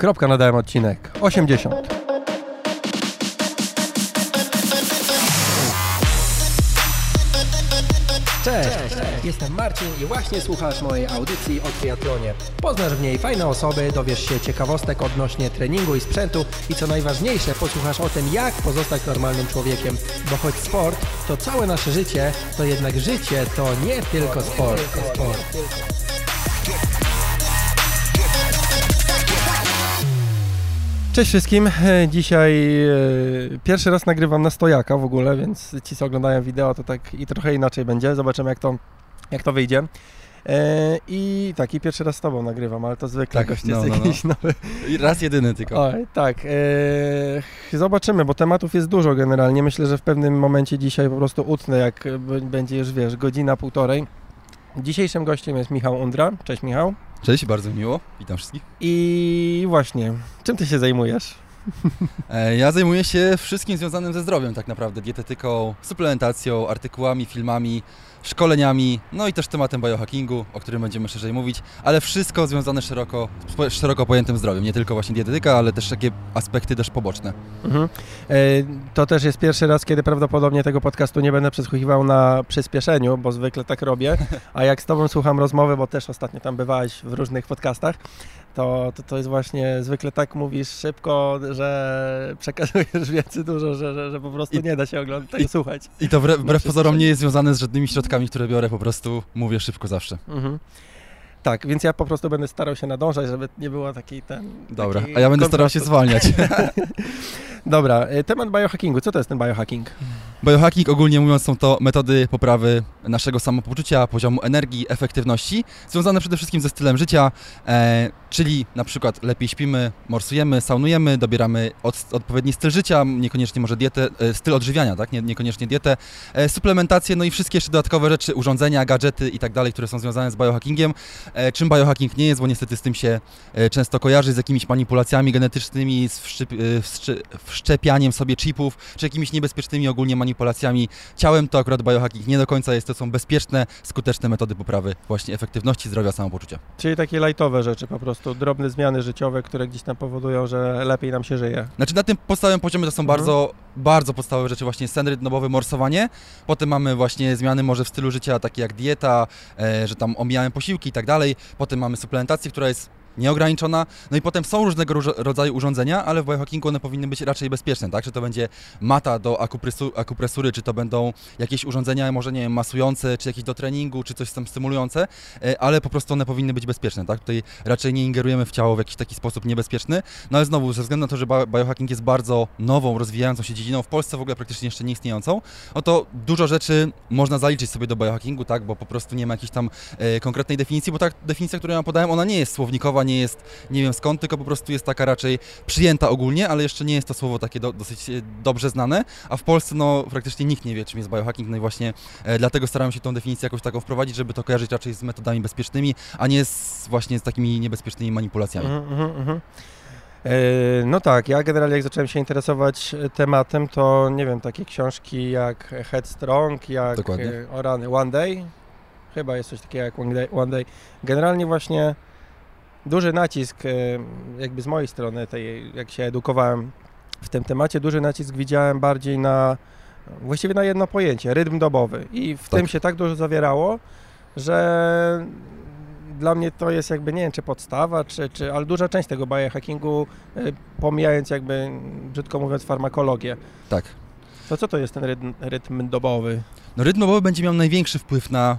Kropka nadałem odcinek 80. Cześć, jestem Marcin i właśnie słuchasz mojej audycji o triatlonie. Poznasz w niej fajne osoby, dowiesz się ciekawostek odnośnie treningu i sprzętu i co najważniejsze, posłuchasz o tym, jak pozostać normalnym człowiekiem. Bo choć sport to całe nasze życie, to jednak życie to nie tylko sport. sport. Cześć wszystkim. E, Dzisiaj e, pierwszy raz nagrywam na stojaka w ogóle, więc ci co oglądają wideo to tak i trochę inaczej będzie. Zobaczymy jak to, jak to wyjdzie. E, I tak, i pierwszy raz z Tobą nagrywam, ale to zwykle Tak, gość no, jest no, no. jakiś nowy. I Raz jedyny tylko. Oj, tak. Zobaczymy, bo tematów jest dużo generalnie. Myślę, że w pewnym momencie dzisiaj po prostu utnę, jak będzie już, wiesz, godzina, półtorej. Dzisiejszym gościem jest Michał Undra. Cześć Michał. Cześć, bardzo miło. Witam wszystkich. I właśnie, czym Ty się zajmujesz? E, Ja zajmuję się wszystkim związanym ze zdrowiem tak naprawdę. Dietetyką, suplementacją, artykułami, filmami, szkoleniami, no i też tematem biohackingu, o którym będziemy szerzej mówić, ale wszystko związane szeroko, z szeroko pojętym zdrowiem. Nie tylko właśnie dietetyka, ale też takie aspekty też poboczne. Mhm. E, To też jest pierwszy raz, kiedy prawdopodobnie tego podcastu nie będę przesłuchiwał na przyspieszeniu, bo zwykle tak robię. A jak z Tobą słucham rozmowy, bo też ostatnio tam bywałeś w różnych podcastach, to, to, to jest właśnie zwykle tak mówisz szybko, że przekazujesz wiedzy dużo, że, że, że po prostu I- nie da się oglądać i- słuchać. I to wbrew, wbrew pozorom nie jest związane z żadnymi środkami, które biorę, po prostu mówię szybko zawsze. Mhm. Tak, więc ja po prostu będę starał się nadążać, żeby nie było takiej ten. Dobra, takiej a ja będę starał się zwalniać. Dobra, e, temat biohackingu. Co to jest ten biohacking? Biohacking ogólnie mówiąc są to metody poprawy naszego samopoczucia, poziomu energii, efektywności, związane przede wszystkim ze stylem życia, e, czyli na przykład lepiej śpimy, morsujemy, saunujemy, dobieramy od, odpowiedni styl życia, niekoniecznie może dietę, e, styl odżywiania, tak, nie, niekoniecznie dietę, e, suplementację, no i wszystkie jeszcze dodatkowe rzeczy, urządzenia, gadżety i tak dalej, które są związane z biohackingiem. E, czym biohacking nie jest, bo niestety z tym się e, często kojarzy, z jakimiś manipulacjami genetycznymi, z wszczep, wszczepianiem sobie chipów, czy jakimiś niebezpiecznymi ogólnie manipulacjami ciałem, to akurat biohacking nie do końca jest, to są bezpieczne, skuteczne metody poprawy właśnie efektywności, zdrowia, samopoczucia. Czyli takie lajtowe rzeczy, po prostu drobne zmiany życiowe, które gdzieś tam powodują, że lepiej nam się żyje. Znaczy na tym podstawowym poziomie to są Mhm. bardzo, bardzo podstawowe rzeczy, właśnie sen rytmowy, morsowanie, potem mamy właśnie zmiany może w stylu życia, takie jak dieta, e, że tam omijamy posiłki i tak dalej, potem mamy suplementację, która jest nieograniczona, no i potem są różnego róż- rodzaju urządzenia, ale w biohackingu one powinny być raczej bezpieczne, tak? Czy to będzie mata do akupresu, akupresury, czy to będą jakieś urządzenia, może nie wiem, masujące, czy jakieś do treningu, czy coś tam stymulujące, e, ale po prostu one powinny być bezpieczne, tak? Tutaj raczej nie ingerujemy w ciało w jakiś taki sposób niebezpieczny, no ale znowu, ze względu na to, że bio- biohacking jest bardzo nową, rozwijającą się dziedziną, w Polsce w ogóle praktycznie jeszcze nie istniejącą, no to dużo rzeczy można zaliczyć sobie do biohackingu, tak? Bo po prostu nie ma jakiejś tam e, konkretnej definicji, bo ta definicja, którą ja podałem, ona nie jest słownikowa, nie jest nie wiem skąd, tylko po prostu jest taka raczej przyjęta ogólnie, ale jeszcze nie jest to słowo takie do, dosyć e, dobrze znane, a w Polsce no praktycznie nikt nie wie, czym jest biohacking, no i właśnie e, dlatego staram się tą definicję jakoś taką wprowadzić, żeby to kojarzyć raczej z metodami bezpiecznymi, a nie z, właśnie z takimi niebezpiecznymi manipulacjami. Mhm, mhm, mhm. E, No tak, ja generalnie jak zacząłem się interesować e, tematem, to nie wiem, takie książki jak Headstrong, jak Dokładnie. e, o rany One Day, chyba jest coś takiego jak One Day, One Day. Generalnie właśnie duży nacisk, e, jakby z mojej strony, tej, jak się edukowałem w tym temacie, duży nacisk widziałem bardziej na, właściwie na jedno pojęcie, rytm dobowy i w Tak. tym się tak dużo zawierało, że dla mnie to jest jakby, nie wiem, czy podstawa, czy, czy ale duża część tego biohackingu, y, pomijając jakby, brzydko mówiąc, farmakologię. Tak. To co to jest ten rytm, rytm dobowy? No rytm dobowy będzie miał największy wpływ na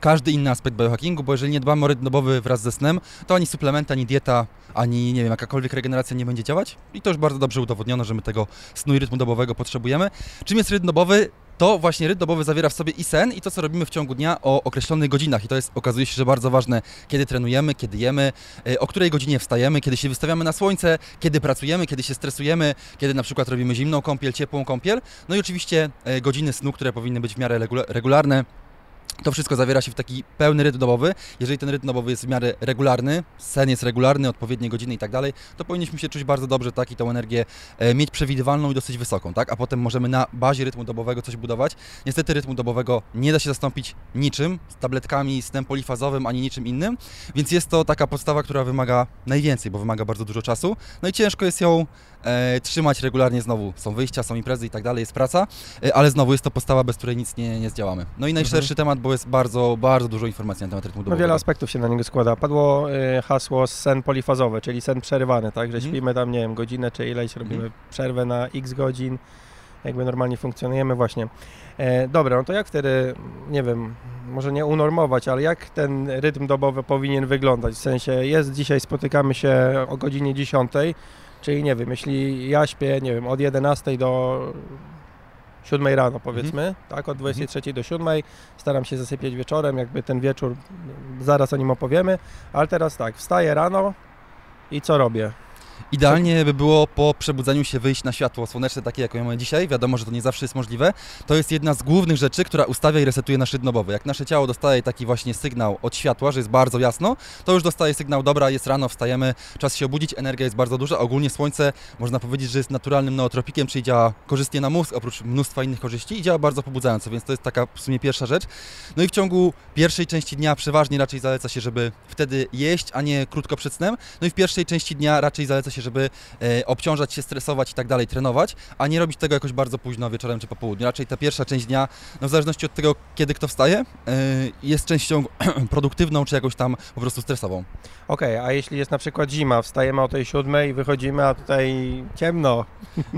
każdy inny aspekt biohackingu, bo jeżeli nie dbamy o rytm dobowy wraz ze snem, to ani suplementy, ani dieta, ani nie wiem, jakakolwiek regeneracja nie będzie działać. I to już bardzo dobrze udowodniono, że my tego snu i rytmu dobowego potrzebujemy. Czym jest rytm dobowy? To właśnie rytm dobowy zawiera w sobie i sen, i to, co robimy w ciągu dnia o określonych godzinach. I to jest, okazuje się, że bardzo ważne, kiedy trenujemy, kiedy jemy, y, o której godzinie wstajemy, kiedy się wystawiamy na słońce, kiedy pracujemy, kiedy się stresujemy, kiedy na przykład robimy zimną kąpiel, ciepłą kąpiel. No i oczywiście y, godziny snu, które powinny być w miarę regula- regularne, To wszystko zawiera się w taki pełny rytm dobowy. Jeżeli ten rytm dobowy jest w miarę regularny, sen jest regularny, odpowiednie godziny i tak dalej, to powinniśmy się czuć bardzo dobrze, tak, i tą energię e, mieć przewidywalną i dosyć wysoką, tak, a potem możemy na bazie rytmu dobowego coś budować. Niestety rytmu dobowego nie da się zastąpić niczym, z tabletkami, snem polifazowym, ani niczym innym, więc jest to taka podstawa, która wymaga najwięcej, bo wymaga bardzo dużo czasu, no i ciężko jest ją e, trzymać regularnie znowu. Są wyjścia, są imprezy i tak dalej, jest praca, e, ale znowu jest to podstawa, bez której nic nie, nie zdziałamy. No i najszerszy temat, bo jest bardzo, bardzo dużo informacji na temat rytmu No dobowego. wiele aspektów się na niego składa. Padło y, hasło sen polifazowy, czyli sen przerywany, tak? Że Mhm. śpimy tam, nie wiem, godzinę czy ileś, robimy Mhm. przerwę na x godzin, jakby normalnie funkcjonujemy właśnie. E, dobra, no to jak wtedy, nie wiem, może nie unormować, ale jak ten rytm dobowy powinien wyglądać? W sensie jest dzisiaj, spotykamy się o godzinie 10, czyli nie wiem, jeśli ja śpię, nie wiem, od 11 do 7 rano powiedzmy, tak, od 23 do 7, staram się zasypiać wieczorem, jakby ten wieczór, zaraz o nim opowiemy, ale teraz tak, wstaję rano i co robię? Idealnie by było po przebudzeniu się wyjść na światło słoneczne, takie jakie mamy dzisiaj. Wiadomo, że to nie zawsze jest możliwe. To jest jedna z głównych rzeczy, która ustawia i resetuje nasz rytm dobowy. Jak nasze ciało dostaje taki właśnie sygnał od światła, że jest bardzo jasno, to już dostaje sygnał, dobra, jest rano, wstajemy, czas się obudzić, energia jest bardzo duża. Ogólnie słońce, można powiedzieć, że jest naturalnym nootropikiem, czyli działa korzystnie na mózg, oprócz mnóstwa innych korzyści i działa bardzo pobudzająco, więc to jest taka w sumie pierwsza rzecz. No i w ciągu pierwszej części dnia przeważnie raczej zaleca się, żeby wtedy jeść, a nie krótko przed snem. No i w pierwszej części dnia raczej zaleca się, żeby e, obciążać się, stresować i tak dalej, trenować, a nie robić tego jakoś bardzo późno wieczorem czy po południu. Raczej ta pierwsza część dnia, no w zależności od tego, kiedy kto wstaje, e, jest częścią produktywną czy jakąś tam po prostu stresową. Okej, a jeśli jest na przykład zima, wstajemy o tej 7, wychodzimy, a tutaj ciemno,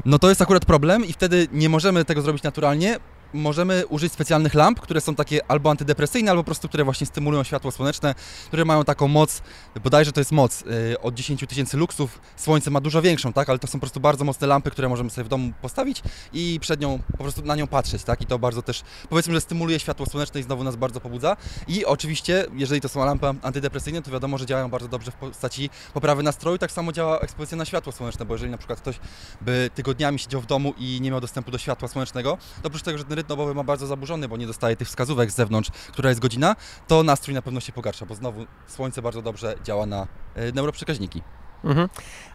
No to jest akurat problem i wtedy nie możemy tego zrobić naturalnie. Możemy użyć specjalnych lamp, które są takie albo antydepresyjne, albo po prostu, które właśnie stymulują światło słoneczne, które mają taką moc, bodajże to jest moc y, od 10 tysięcy luksów. Słońce ma dużo większą, tak, ale to są po prostu bardzo mocne lampy, które możemy sobie w domu postawić i przed nią po prostu na nią patrzeć, tak, i to bardzo też, powiedzmy, że stymuluje światło słoneczne i znowu nas bardzo pobudza. I oczywiście, jeżeli to są lampy antydepresyjne, to wiadomo, że działają bardzo dobrze w postaci poprawy nastroju, tak samo działa ekspozycja na światło słoneczne, bo jeżeli na przykład ktoś by tygodniami siedział w domu i nie miał dostępu do światła słonecznego, to oprócz tego, że ten rytm dobowy ma bardzo zaburzony, bo nie dostaje tych wskazówek z zewnątrz, która jest godzina, to nastrój na pewno się pogarsza, bo znowu słońce bardzo dobrze działa na e, neuroprzekaźniki. Mhm.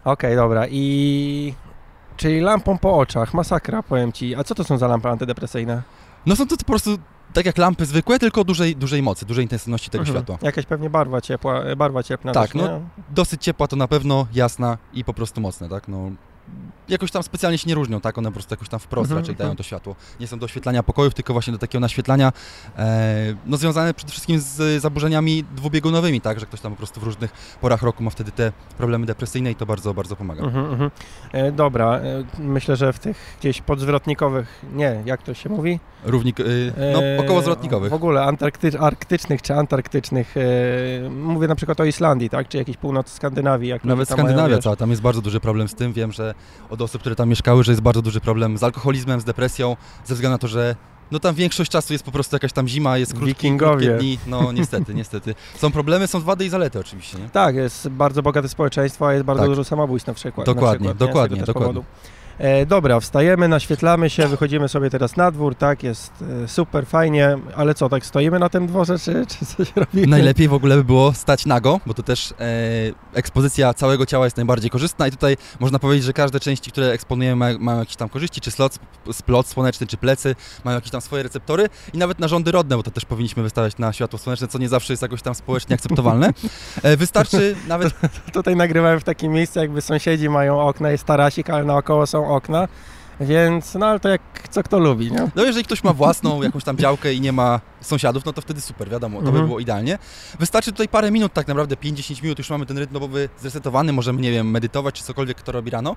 Okej, dobra. I czyli lampą po oczach, masakra, powiem ci. A co to są za lampy antydepresyjne? No są to po prostu tak jak lampy zwykłe, tylko dużej, dużej mocy, dużej intensywności tego Mhm. światła. Jakaś pewnie barwa ciepła, barwa cieplna. Tak, też, no. Dosyć ciepła to na pewno, jasna i po prostu mocne, tak? No, jakoś tam specjalnie się nie różnią, tak? One po prostu jakoś tam wprost Mhm, raczej mhm. dają to światło. Nie są do oświetlania pokojów, tylko właśnie do takiego naświetlania, e, no związane przede wszystkim z zaburzeniami dwubiegunowymi, tak? Że ktoś tam po prostu w różnych porach roku ma wtedy te problemy depresyjne i to bardzo, bardzo pomaga. Mhm, mhm. E, dobra, e, myślę, że w tych gdzieś podzwrotnikowych, nie, jak to się mówi? Równik, y, no E, około zwrotnikowych. W ogóle antarkty, arktycznych czy antarktycznych. E, mówię na przykład o Islandii, tak? Czy jakiejś północ Skandynawii. Jak Nawet mają, Skandynawia wiesz, cała, tam jest bardzo duży problem z tym. Wiem, że od osób, które tam mieszkały, że jest bardzo duży problem z alkoholizmem, z depresją, ze względu na to, że no tam większość czasu jest po prostu jakaś tam zima, jest krótki, Wikingowie. krótkie dni. No niestety, niestety. Są problemy, są wady i zalety oczywiście, nie? Tak, jest bardzo bogate społeczeństwo, a jest bardzo Tak. dużo samobójstw na przykład. na Dokładnie, przykład, nie? Z dokładnie, dokładnie. powodu. E, dobra, wstajemy, naświetlamy się, wychodzimy sobie teraz na dwór, tak, jest e, super, fajnie, ale co, tak stoimy na tym dworze, czy, czy coś robimy? Najlepiej w ogóle by było stać nago, bo to też e, ekspozycja całego ciała jest najbardziej korzystna i tutaj można powiedzieć, że każde części, które eksponujemy mają, mają jakieś tam korzyści, czy slot, splot słoneczny, czy plecy, mają jakieś tam swoje receptory i nawet narządy rodne, bo to też powinniśmy wystawiać na światło słoneczne, co nie zawsze jest jakoś tam społecznie akceptowalne. E, wystarczy nawet Tutaj nagrywałem w takim miejscu, jakby sąsiedzi mają okna, jest tarasik, ale naokoło są okna, więc no ale to jak co kto lubi, nie? No jeżeli ktoś ma własną jakąś tam działkę i nie ma sąsiadów, no to wtedy super, wiadomo, to by Mhm. było idealnie. Wystarczy tutaj parę minut, tak naprawdę 5-10 minut, już mamy ten rytm dobowy zresetowany, możemy, nie wiem, medytować czy cokolwiek kto robi rano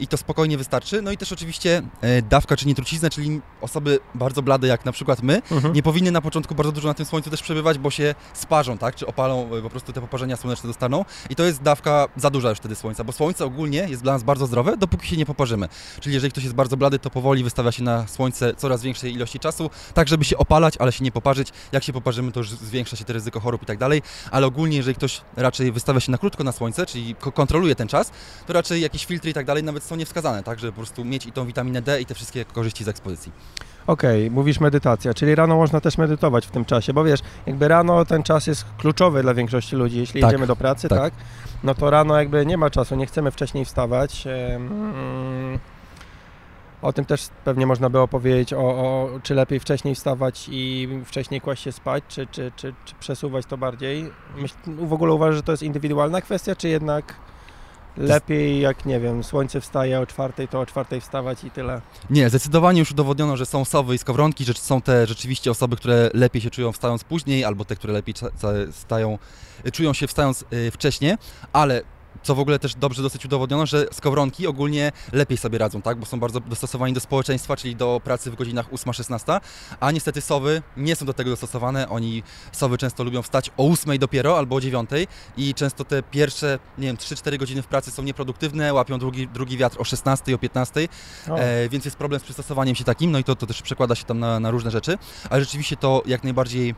i to spokojnie wystarczy. No i też oczywiście e, dawka czy nietrucizna, czyli osoby bardzo blade jak na przykład my, Mhm. nie powinny na początku bardzo dużo na tym słońcu też przebywać, bo się sparzą, tak? Czy opalą, e, po prostu te poparzenia słoneczne dostaną. I to jest dawka za duża już wtedy słońca, bo słońce ogólnie jest dla nas bardzo zdrowe, dopóki się nie poparzymy. czyli jeżeli ktoś jest bardzo blady, to powoli wystawia się na słońce coraz większej ilości czasu, tak żeby się opalać, ale się nie poparzyć. Jak się poparzymy, to już zwiększa się to ryzyko chorób i tak dalej, ale ogólnie jeżeli ktoś raczej wystawia się na krótko na słońce, czyli kontroluje ten czas, to raczej jakieś filtry tak dalej nawet są niewskazane, tak, żeby po prostu mieć i tą witaminę D i te wszystkie korzyści z ekspozycji. Okej, okay, mówisz medytacja, czyli rano można też medytować w tym czasie, bo wiesz, jakby rano ten czas jest kluczowy dla większości ludzi, jeśli tak, idziemy do pracy, tak. tak. no to rano jakby nie ma czasu, nie chcemy wcześniej wstawać. O tym też pewnie można było powiedzieć, o, o, czy lepiej wcześniej wstawać i wcześniej kłaść się spać, czy, czy, czy, czy przesuwać to bardziej. Myśl, w ogóle uważasz, że to jest indywidualna kwestia, czy jednak lepiej jak, nie wiem, słońce wstaje o czwartej, to o czwartej wstawać i tyle? Nie, zdecydowanie już udowodniono, że są sowy i skowronki, że są te rzeczywiście osoby, które lepiej się czują wstając później, albo te, które lepiej stają, czują się wstając y, wcześniej, ale co w ogóle też dobrze dosyć udowodniono, że skowronki ogólnie lepiej sobie radzą, tak? bo są bardzo dostosowani do społeczeństwa, czyli do pracy w godzinach 8-16, a niestety sowy nie są do tego dostosowane. Oni, sowy często lubią wstać o 8 dopiero albo o 9 i często te pierwsze, nie wiem, 3-4 godziny w pracy są nieproduktywne, łapią drugi, drugi wiatr o 16 o 15, e, więc jest problem z przystosowaniem się takim, no i to, to też przekłada się tam na, na różne rzeczy, ale rzeczywiście to jak najbardziej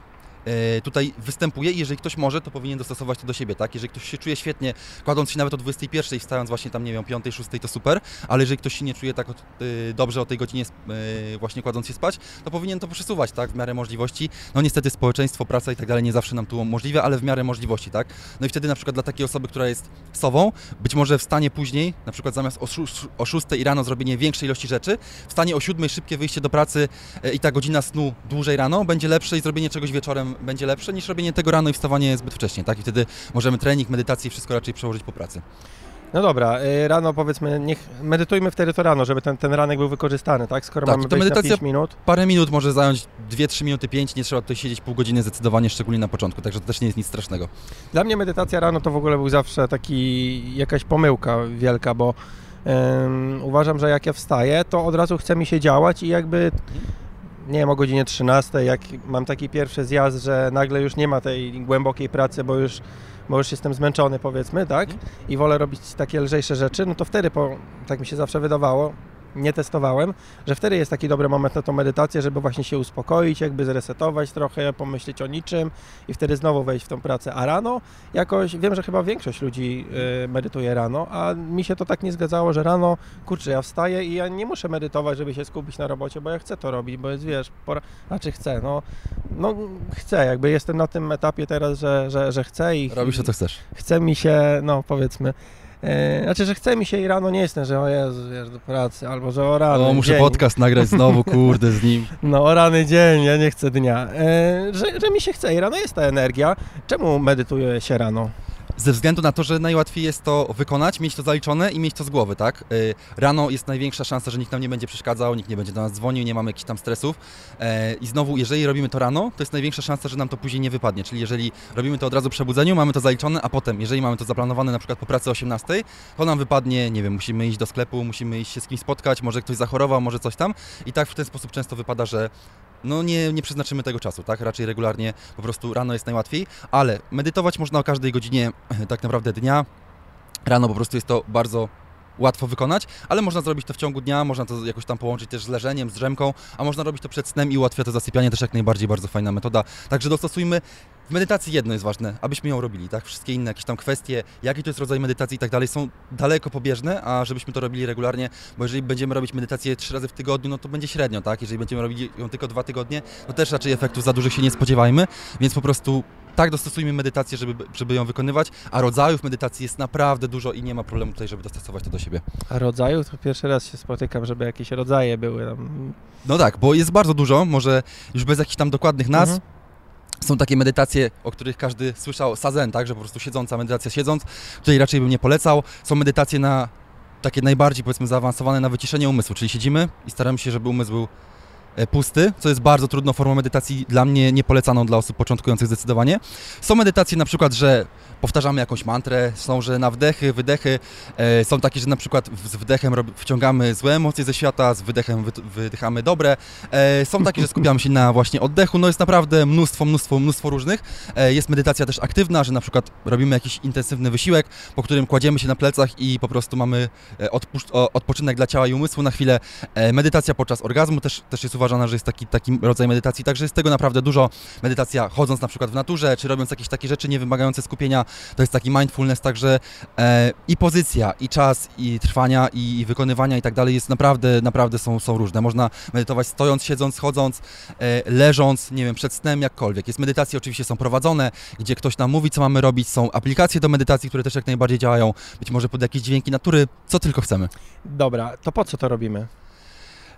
tutaj występuje i jeżeli ktoś może, to powinien dostosować to do siebie, tak? Jeżeli ktoś się czuje świetnie, kładąc się nawet o 21 i wstając właśnie tam, nie wiem, 5, 6, to super, ale jeżeli ktoś się nie czuje tak y, dobrze o tej godzinie y, właśnie kładąc się spać, to powinien to przesuwać, tak? W miarę możliwości. No niestety społeczeństwo, praca i tak dalej nie zawsze nam tu możliwe, ale w miarę możliwości, tak? No i wtedy na przykład dla takiej osoby, która jest sobą, być może wstanie później, na przykład zamiast o, o 6 i rano zrobienie większej ilości rzeczy, wstanie o 7 szybkie wyjście do pracy i ta godzina snu dłużej rano będzie lepsze i zrobienie czegoś wieczorem będzie lepsze niż robienie tego rano i wstawanie zbyt wcześnie, tak? I wtedy możemy trening, medytację i wszystko raczej przełożyć po pracy. No dobra, y, rano powiedzmy, niech medytujmy wtedy to rano, żeby ten, ten ranek był wykorzystany, tak? Skoro tak, mamy to medytacja 5 minut. Parę minut może zająć 2-3 minuty, 5, nie trzeba tutaj siedzieć pół godziny zdecydowanie, szczególnie na początku, także to też nie jest nic strasznego. Dla mnie medytacja rano to w ogóle był zawsze taki jakaś pomyłka wielka, bo um, uważam, że jak ja wstaję, to od razu chce mi się działać i jakby nie wiem, o godzinie 13, jak mam taki pierwszy zjazd, że nagle już nie ma tej głębokiej pracy, bo już, bo już jestem zmęczony, powiedzmy, tak? I wolę robić takie lżejsze rzeczy, no to wtedy, po, tak mi się zawsze wydawało, nie testowałem, że wtedy jest taki dobry moment na tą medytację, żeby właśnie się uspokoić, jakby zresetować trochę, pomyśleć o niczym i wtedy znowu wejść w tą pracę. A rano jakoś, wiem, że chyba większość ludzi y, medytuje rano, a mi się to tak nie zgadzało, że rano, kurczę, ja wstaję i ja nie muszę medytować, żeby się skupić na robocie, bo ja chcę to robić, bo jest, wiesz, pora, znaczy chcę, no, no chcę, jakby jestem na tym etapie teraz, że, że, że chcę i... Robisz to, co chcesz. Chce mi się, no powiedzmy, E, znaczy, że chce mi się i rano nie jestem, że o Jezu, wiesz, do pracy, albo że o rany O, muszę dzień. podcast nagrać znowu, kurde, z nim. No, o rany dzień, ja nie chcę dnia. E, że, że mi się chce i rano jest ta energia. Czemu medytuje się rano? Ze względu na to, że najłatwiej jest to wykonać, mieć to zaliczone i mieć to z głowy, tak? Y, rano jest największa szansa, że nikt nam nie będzie przeszkadzał, nikt nie będzie do nas dzwonił, nie mamy jakichś tam stresów. E, I znowu, jeżeli robimy to rano, to jest największa szansa, że nam to później nie wypadnie. Czyli jeżeli robimy to od razu po przebudzeniu, mamy to zaliczone, a potem, jeżeli mamy to zaplanowane na przykład po pracy o 18, to nam wypadnie, nie wiem, musimy iść do sklepu, musimy iść się z kimś spotkać, może ktoś zachorował, może coś tam. I tak w ten sposób często wypada, że no nie, nie przeznaczymy tego czasu, tak? Raczej regularnie, po prostu rano jest najłatwiej, ale medytować można o każdej godzinie tak naprawdę dnia. Rano po prostu jest to bardzo łatwo wykonać, ale można zrobić to w ciągu dnia, można to jakoś tam połączyć też z leżeniem, z drzemką, a można robić to przed snem i ułatwia to zasypianie, też jak najbardziej bardzo fajna metoda. Także dostosujmy w medytacji jedno jest ważne, abyśmy ją robili, tak? Wszystkie inne jakieś tam kwestie, jaki to jest rodzaj medytacji i tak dalej, są daleko pobieżne, a żebyśmy to robili regularnie, bo jeżeli będziemy robić medytację trzy razy w tygodniu, no to będzie średnio, tak? Jeżeli będziemy robić ją tylko dwa tygodnie, no też raczej efektów za dużych się nie spodziewajmy, więc po prostu tak dostosujmy medytację, żeby, żeby ją wykonywać, a rodzajów medytacji jest naprawdę dużo i nie ma problemu tutaj, żeby dostosować to do siebie. A rodzajów? To pierwszy raz się spotykam, żeby jakieś rodzaje były tam. No tak, bo jest bardzo dużo, może już bez jakichś tam dokładnych nazw, mhm. Są takie medytacje, o których każdy słyszał, sazen, tak, że po prostu siedząca medytacja siedząc, której raczej bym nie polecał. Są medytacje na takie najbardziej, powiedzmy, zaawansowane na wyciszenie umysłu, czyli siedzimy i staramy się, żeby umysł był pusty, co jest bardzo trudną formą medytacji, dla mnie nie polecaną dla osób początkujących zdecydowanie. Są medytacje na przykład, że powtarzamy jakąś mantrę, są, że na wdechy, wydechy, e, są takie, że na przykład z wdechem wciągamy złe emocje ze świata, z wydechem wydychamy dobre, e, są takie, że skupiamy się na właśnie oddechu, no jest naprawdę mnóstwo, mnóstwo, mnóstwo różnych. E, jest medytacja też aktywna, że na przykład robimy jakiś intensywny wysiłek, po którym kładziemy się na plecach i po prostu mamy odpoczynek dla ciała i umysłu na chwilę. Medytacja podczas orgazmu też, też jest uważana, że jest taki, taki rodzaj medytacji, także jest tego naprawdę dużo. Medytacja chodząc na przykład w naturze, czy robiąc jakieś takie rzeczy nie wymagające skupienia, to jest taki mindfulness, także e, i pozycja, i czas, i trwania, i, i, wykonywania i tak dalej jest naprawdę, naprawdę są, są różne. Można medytować stojąc, siedząc, chodząc, e, leżąc, nie wiem, przed snem, jakkolwiek. Jest medytacje oczywiście są prowadzone, gdzie ktoś nam mówi, co mamy robić, są aplikacje do medytacji, które też jak najbardziej działają, być może pod jakieś dźwięki natury, co tylko chcemy. Dobra, to po co to robimy?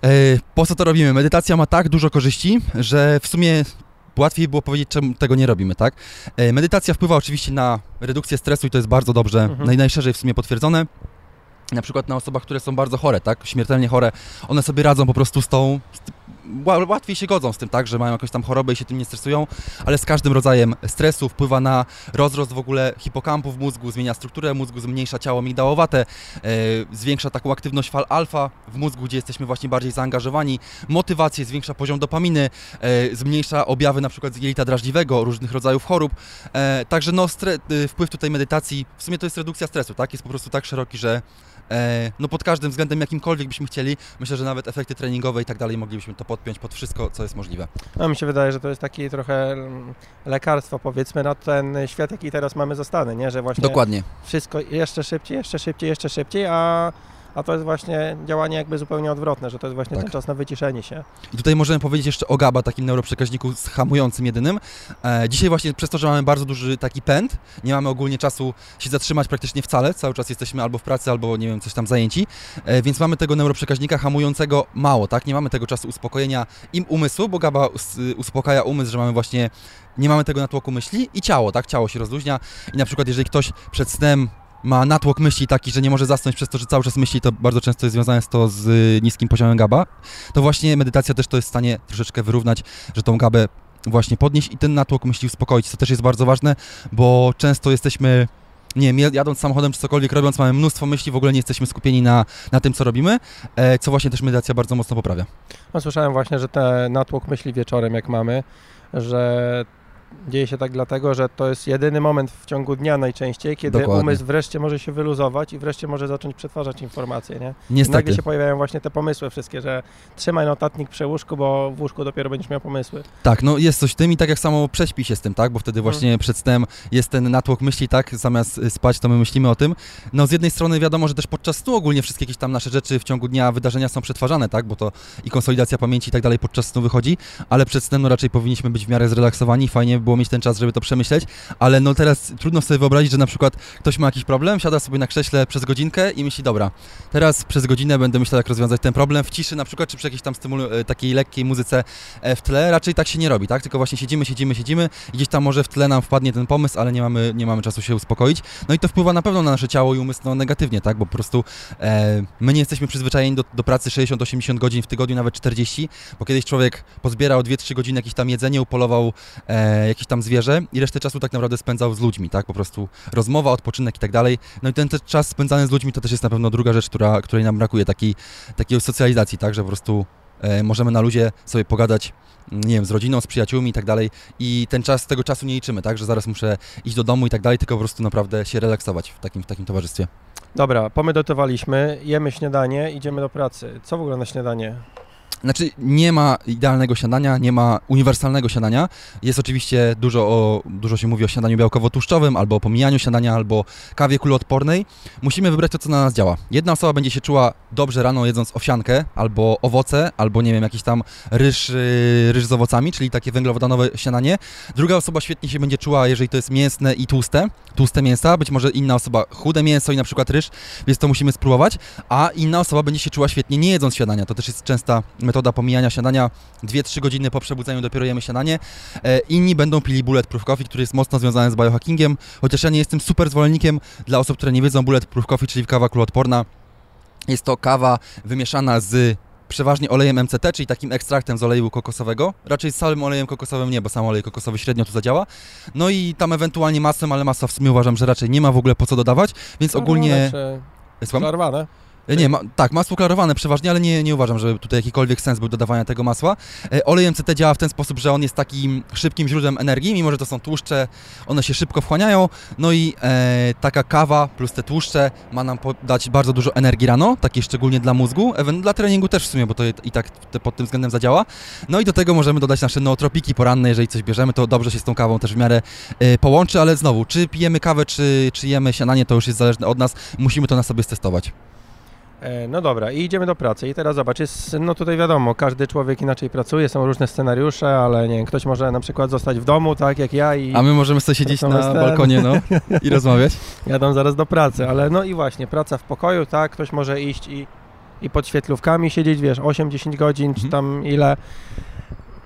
E, po co to robimy? Medytacja ma tak dużo korzyści, że w sumie łatwiej było powiedzieć, czemu tego nie robimy, tak? E, medytacja wpływa oczywiście na redukcję stresu i to jest bardzo dobrze, mhm. najszerzej w sumie potwierdzone. Na przykład na osobach, które są bardzo chore, tak? Śmiertelnie chore, one sobie radzą po prostu z tą, łatwiej się godzą z tym, tak, że mają jakąś tam chorobę i się tym nie stresują, ale z każdym rodzajem stresu wpływa na rozrost w ogóle hipokampu w mózgu, zmienia strukturę mózgu, zmniejsza ciało migdałowate, e, zwiększa taką aktywność fal alfa w mózgu, gdzie jesteśmy właśnie bardziej zaangażowani, motywację, zwiększa poziom dopaminy, e, zmniejsza objawy na przykład jelita drażliwego, różnych rodzajów chorób, e, także no, wpływ tutaj medytacji, w sumie to jest redukcja stresu, tak, jest po prostu tak szeroki, że no pod każdym względem, jakimkolwiek byśmy chcieli, myślę, że nawet efekty treningowe i tak dalej moglibyśmy to podpiąć pod wszystko, co jest możliwe. No mi się wydaje, że to jest takie trochę mm, lekarstwo powiedzmy na ten świat, jaki teraz mamy zostany, nie? Że właśnie Dokładnie. wszystko jeszcze szybciej, jeszcze szybciej, jeszcze szybciej, a a to jest właśnie działanie jakby zupełnie odwrotne, że to jest właśnie tak. ten czas na wyciszenie się. I tutaj możemy powiedzieć jeszcze o GABA, takim neuroprzekaźniku hamującym jedynym. E, dzisiaj właśnie przez to, że mamy bardzo duży taki pęd, nie mamy ogólnie czasu się zatrzymać praktycznie wcale, cały czas jesteśmy albo w pracy, albo nie wiem, coś tam zajęci, e, więc mamy tego neuroprzekaźnika hamującego mało, tak? Nie mamy tego czasu uspokojenia im umysłu, bo GABA uspokaja umysł, że mamy właśnie nie mamy tego natłoku myśli i ciało, tak? Ciało się rozluźnia i na przykład jeżeli ktoś przed snem ma natłok myśli taki, że nie może zasnąć przez to, że cały czas myśli, to bardzo często jest związane z to z y, niskim poziomem GABA, to właśnie medytacja też to jest w stanie troszeczkę wyrównać, że tą GABę właśnie podnieść i ten natłok myśli uspokoić, co też jest bardzo ważne, bo często jesteśmy nie wiem, jadąc samochodem czy cokolwiek robiąc, mamy mnóstwo myśli, w ogóle nie jesteśmy skupieni na, na tym, co robimy, e, co właśnie też medytacja bardzo mocno poprawia. No, słyszałem właśnie, że ten natłok myśli wieczorem, jak mamy, że Dzieje się tak dlatego, że to jest jedyny moment w ciągu dnia najczęściej, kiedy Dokładnie. umysł wreszcie może się wyluzować i wreszcie może zacząć przetwarzać informacje, nie? Niestety. nagle się pojawiają właśnie te pomysły wszystkie, że trzymaj notatnik przy łóżku, bo w łóżku dopiero będziesz miał pomysły. Tak, no jest coś w tym i tak jak samo prześpi się z tym, tak? Bo wtedy właśnie hmm. przed snem jest ten natłok myśli, tak? Zamiast spać, to my myślimy o tym. No z jednej strony wiadomo, że też podczas snu ogólnie wszystkie jakieś tam nasze rzeczy w ciągu dnia, wydarzenia są przetwarzane, tak? Bo to i konsolidacja pamięci i tak dalej podczas snu wychodzi, ale przed snem no raczej powinniśmy być w miarę zrelaksowani, fajnie by było mieć ten czas, żeby to to przemyśleć, ale no teraz trudno sobie wyobrazić, że na przykład ktoś ma jakiś problem, siada sobie na krześle przez godzinkę i myśli, dobra, teraz przez godzinę będę myślał, jak rozwiązać ten problem w ciszy na przykład, czy przy jakiejś tam stymulu, e, takiej lekkiej muzyce e, w tle. Raczej tak się nie robi, tak? Tylko właśnie siedzimy, siedzimy, siedzimy i gdzieś tam może w tle nam wpadnie ten pomysł, ale nie mamy, nie mamy czasu się uspokoić. No i to wpływa na pewno na nasze ciało i umysł no, negatywnie, tak? Bo po prostu e, my nie jesteśmy przyzwyczajeni do, do pracy 60-80 godzin w tygodniu, nawet 40, bo kiedyś człowiek pozbierał 2-3 godziny jakieś tam jedzenie, upolował e, jakieś tam zwierzę i resztę czasu tak naprawdę spędzał z ludźmi, tak? Po prostu rozmowa, odpoczynek i tak dalej. No i ten, czas spędzany z ludźmi to też jest na pewno druga rzecz, która, której nam brakuje, takiej, takiej socjalizacji, tak? Że po prostu e, możemy na ludzie sobie pogadać nie wiem, z rodziną, z przyjaciółmi i tak dalej i ten czas, tego czasu nie liczymy, tak, że zaraz muszę iść do domu i tak dalej, tylko po prostu naprawdę się relaksować w takim, w takim towarzystwie. Dobra, pomedotowaliśmy, jemy śniadanie, idziemy do pracy. Co w ogóle na śniadanie? Znaczy, nie ma idealnego śniadania, nie ma uniwersalnego śniadania. Jest oczywiście dużo, o, dużo się mówi o śniadaniu białkowo-tłuszczowym, albo o pomijaniu śniadania, albo kawie kuloodpornej. Musimy wybrać to, co na nas działa. Jedna osoba będzie się czuła dobrze rano jedząc owsiankę, albo owoce, albo nie wiem, jakiś tam ryż, yy, ryż z owocami, czyli takie węglowodanowe śniadanie. Druga osoba świetnie się będzie czuła, jeżeli to jest mięsne i tłuste, tłuste mięsa, być może inna osoba chude mięso i na przykład ryż, więc to musimy spróbować, a inna osoba będzie się czuła świetnie nie jedząc śniadania. To też jest częsta metoda pomijania śniadania, 2-3 godziny po przebudzeniu dopiero jemy śniadanie. E, inni będą pili bulletproof coffee, który jest mocno związany z biohackingiem, chociaż ja nie jestem super zwolennikiem dla osób, które nie wiedzą bulletproof coffee, czyli kawa kuloodporna. Jest to kawa wymieszana z przeważnie olejem MCT, czyli takim ekstraktem z oleju kokosowego. Raczej z samym olejem kokosowym nie, bo sam olej kokosowy średnio tu zadziała. No i tam ewentualnie masłem, ale masła w sumie uważam, że raczej nie ma w ogóle po co dodawać, więc ogólnie... Słucham? Klarowane? E, nie, ma, tak, masło klarowane przeważnie, ale nie, nie uważam, żeby tutaj jakikolwiek sens był dodawania tego masła. E, olej MCT działa w ten sposób, że on jest takim szybkim źródłem energii, mimo że to są tłuszcze, one się szybko wchłaniają, no i e, taka kawa plus te tłuszcze ma nam dać bardzo dużo energii rano, takiej szczególnie dla mózgu, even dla treningu też w sumie, bo to i tak pod tym względem zadziała. No i do tego możemy dodać nasze nootropiki poranne, jeżeli coś bierzemy, to dobrze się z tą kawą też w miarę e, połączy, ale znowu, czy pijemy kawę, czy, czy jemy śniadanie, to już jest zależne od nas, musimy to na sobie stestować. E, no dobra, i idziemy do pracy. I teraz zobacz, jest, no tutaj wiadomo, każdy człowiek inaczej pracuje, są różne scenariusze, ale nie wiem, ktoś może na przykład zostać w domu, tak jak ja i... A my możemy sobie siedzieć na ten... balkonie, no, i rozmawiać. Jadą zaraz do pracy, ale no i właśnie, praca w pokoju, tak, ktoś może iść i, i pod świetlówkami siedzieć, wiesz, 8-10 godzin, mhm. czy tam ile...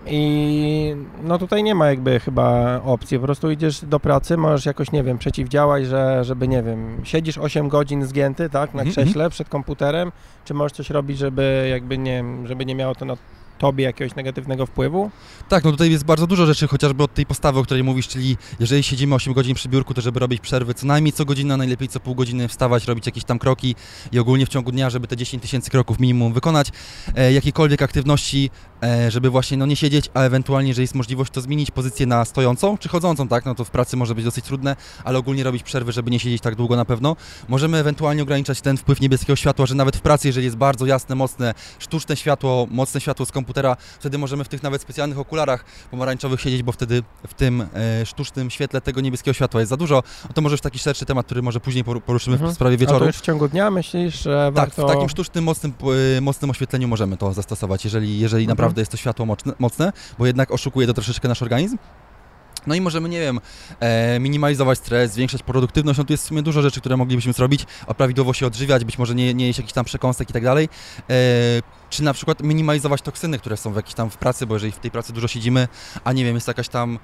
I no tutaj nie ma jakby chyba opcji. Po prostu idziesz do pracy, możesz jakoś, nie wiem, przeciwdziałać, że, żeby, nie wiem, siedzisz 8 godzin zgięty, tak, na mhm, krześle -hmm. przed komputerem, czy możesz coś robić, żeby jakby nie, żeby nie miało to na tobie jakiegoś negatywnego wpływu? Tak, no tutaj jest bardzo dużo rzeczy, chociażby od tej postawy, o której mówisz, czyli jeżeli siedzimy 8 godzin przy biurku, to żeby robić przerwy co najmniej co godzina, najlepiej co pół godziny wstawać, robić jakieś tam kroki i ogólnie w ciągu dnia, żeby te 10 tysięcy kroków minimum wykonać, e, jakiekolwiek aktywności, e, żeby właśnie no nie siedzieć, a ewentualnie, jeżeli jest możliwość, to zmienić pozycję na stojącą czy chodzącą, tak, no to w pracy może być dosyć trudne, ale ogólnie robić przerwy, żeby nie siedzieć tak długo na pewno. Możemy ewentualnie ograniczać ten wpływ niebieskiego światła, że nawet w pracy, jeżeli jest bardzo jasne, mocne, sztuczne światło, mocne światło komputera, wtedy możemy w tych nawet specjalnych okularach pomarańczowych siedzieć, bo wtedy w tym e, sztucznym świetle tego niebieskiego światła jest za dużo. To może już taki szerszy temat, który może później poruszymy mhm. w sprawie wieczoru. A to już w ciągu dnia myślisz, że warto... Tak, w takim sztucznym, mocnym, e, mocnym oświetleniu możemy to zastosować, jeżeli, jeżeli mhm. naprawdę jest to światło mocne, bo jednak oszukuje to troszeczkę nasz organizm. No i możemy, nie wiem, e, minimalizować stres, zwiększać produktywność. No tu jest w sumie dużo rzeczy, które moglibyśmy zrobić, a prawidłowo się odżywiać, być może nie, nie jeść jakichś tam przekąsek i tak dalej. E, czy na przykład minimalizować toksyny, które są w jakiejś tam w pracy, bo jeżeli w tej pracy dużo siedzimy, a nie wiem, jest jakaś tam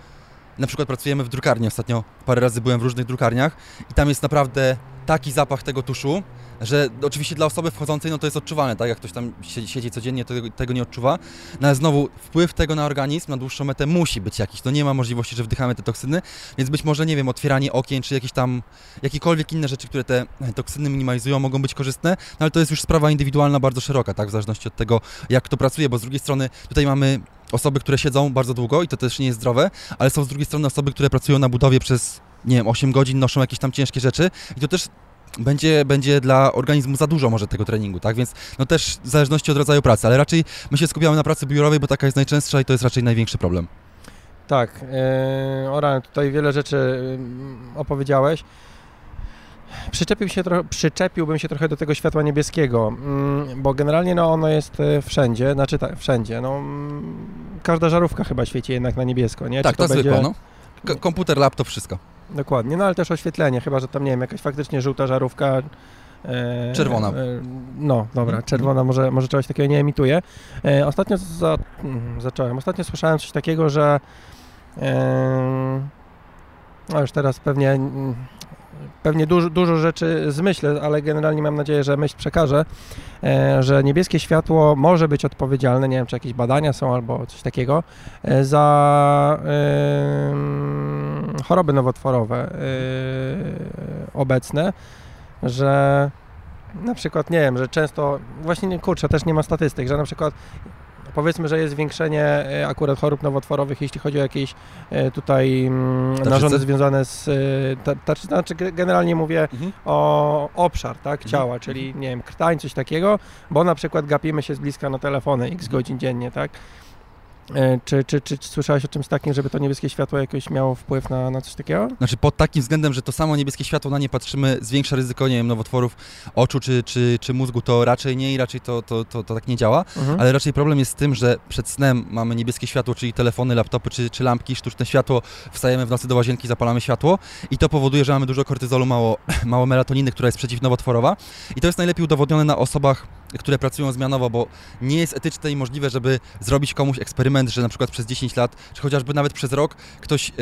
na przykład pracujemy w drukarni ostatnio, parę razy byłem w różnych drukarniach i tam jest naprawdę taki zapach tego tuszu, że oczywiście dla osoby wchodzącej no to jest odczuwalne, tak? Jak ktoś tam siedzi, codziennie, to tego nie odczuwa. No ale znowu wpływ tego na organizm na dłuższą metę musi być jakiś. To nie ma możliwości, że wdychamy te toksyny, więc być może, nie wiem, otwieranie okien, czy jakieś tam, jakiekolwiek inne rzeczy, które te toksyny minimalizują, mogą być korzystne, no ale to jest już sprawa indywidualna, bardzo szeroka, tak? W zależności od tego, jak kto pracuje, bo z drugiej strony tutaj mamy osoby, które siedzą bardzo długo i to też nie jest zdrowe, ale są z drugiej strony osoby, które pracują na budowie przez nie wiem, 8 godzin, noszą jakieś tam ciężkie rzeczy i to też będzie, będzie dla organizmu za dużo może tego treningu, tak? Więc no też w zależności od rodzaju pracy, ale raczej my się skupiamy na pracy biurowej, bo taka jest najczęstsza i to jest raczej największy problem. Tak, yy, Oran, tutaj wiele rzeczy opowiedziałeś. Przyczepił się trochę, przyczepiłbym się trochę do tego światła niebieskiego, mm, bo generalnie no, ono jest e, wszędzie, znaczy tak, wszędzie. No, mm, każda żarówka chyba świeci jednak na niebiesko, nie? Tak, to, to będzie... zwykła, no. Komputer, laptop, wszystko. Dokładnie, no ale też oświetlenie, chyba że tam, nie wiem, jakaś faktycznie żółta żarówka. E, czerwona. E, no, dobra, mhm. czerwona może, może czegoś takiego nie emituje. E, ostatnio za, mm, zacząłem, ostatnio słyszałem coś takiego, że no już teraz pewnie mm, pewnie dużo, dużo rzeczy zmyślę, ale generalnie mam nadzieję, że myśl przekażę, e, że niebieskie światło może być odpowiedzialne, nie wiem, czy jakieś badania są albo coś takiego, e, za choroby nowotworowe e, obecne, że na przykład, nie wiem, że często, właśnie nie, kurczę, też nie ma statystyk, że na przykład powiedzmy, że jest zwiększenie e, akurat chorób nowotworowych, jeśli chodzi o jakieś e, tutaj mm, narządy związane z, e, znaczy generalnie mówię mhm. o obszar tak, mhm. ciała, czyli nie wiem, krtań, coś takiego, bo na przykład gapimy się z bliska na telefony x godzin dziennie, tak, czy, czy, czy, czy, słyszałeś o czymś takim, żeby to niebieskie światło jakoś miało wpływ na, na coś takiego? Znaczy pod takim względem, że to samo niebieskie światło na nie patrzymy, zwiększa ryzyko, nie wiem, nowotworów oczu czy, czy, czy mózgu, to raczej nie i raczej to, to, to, to tak nie działa, mhm. ale raczej problem jest z tym, że przed snem mamy niebieskie światło, czyli telefony, laptopy czy, czy lampki, sztuczne światło, wstajemy w nocy do łazienki, zapalamy światło i to powoduje, że mamy dużo kortyzolu, mało, mało melatoniny, która jest przeciwnowotworowa i to jest najlepiej udowodnione na osobach które pracują zmianowo, bo nie jest etyczne i możliwe, żeby zrobić komuś eksperyment, że na przykład przez 10 lat, czy chociażby nawet przez rok ktoś e,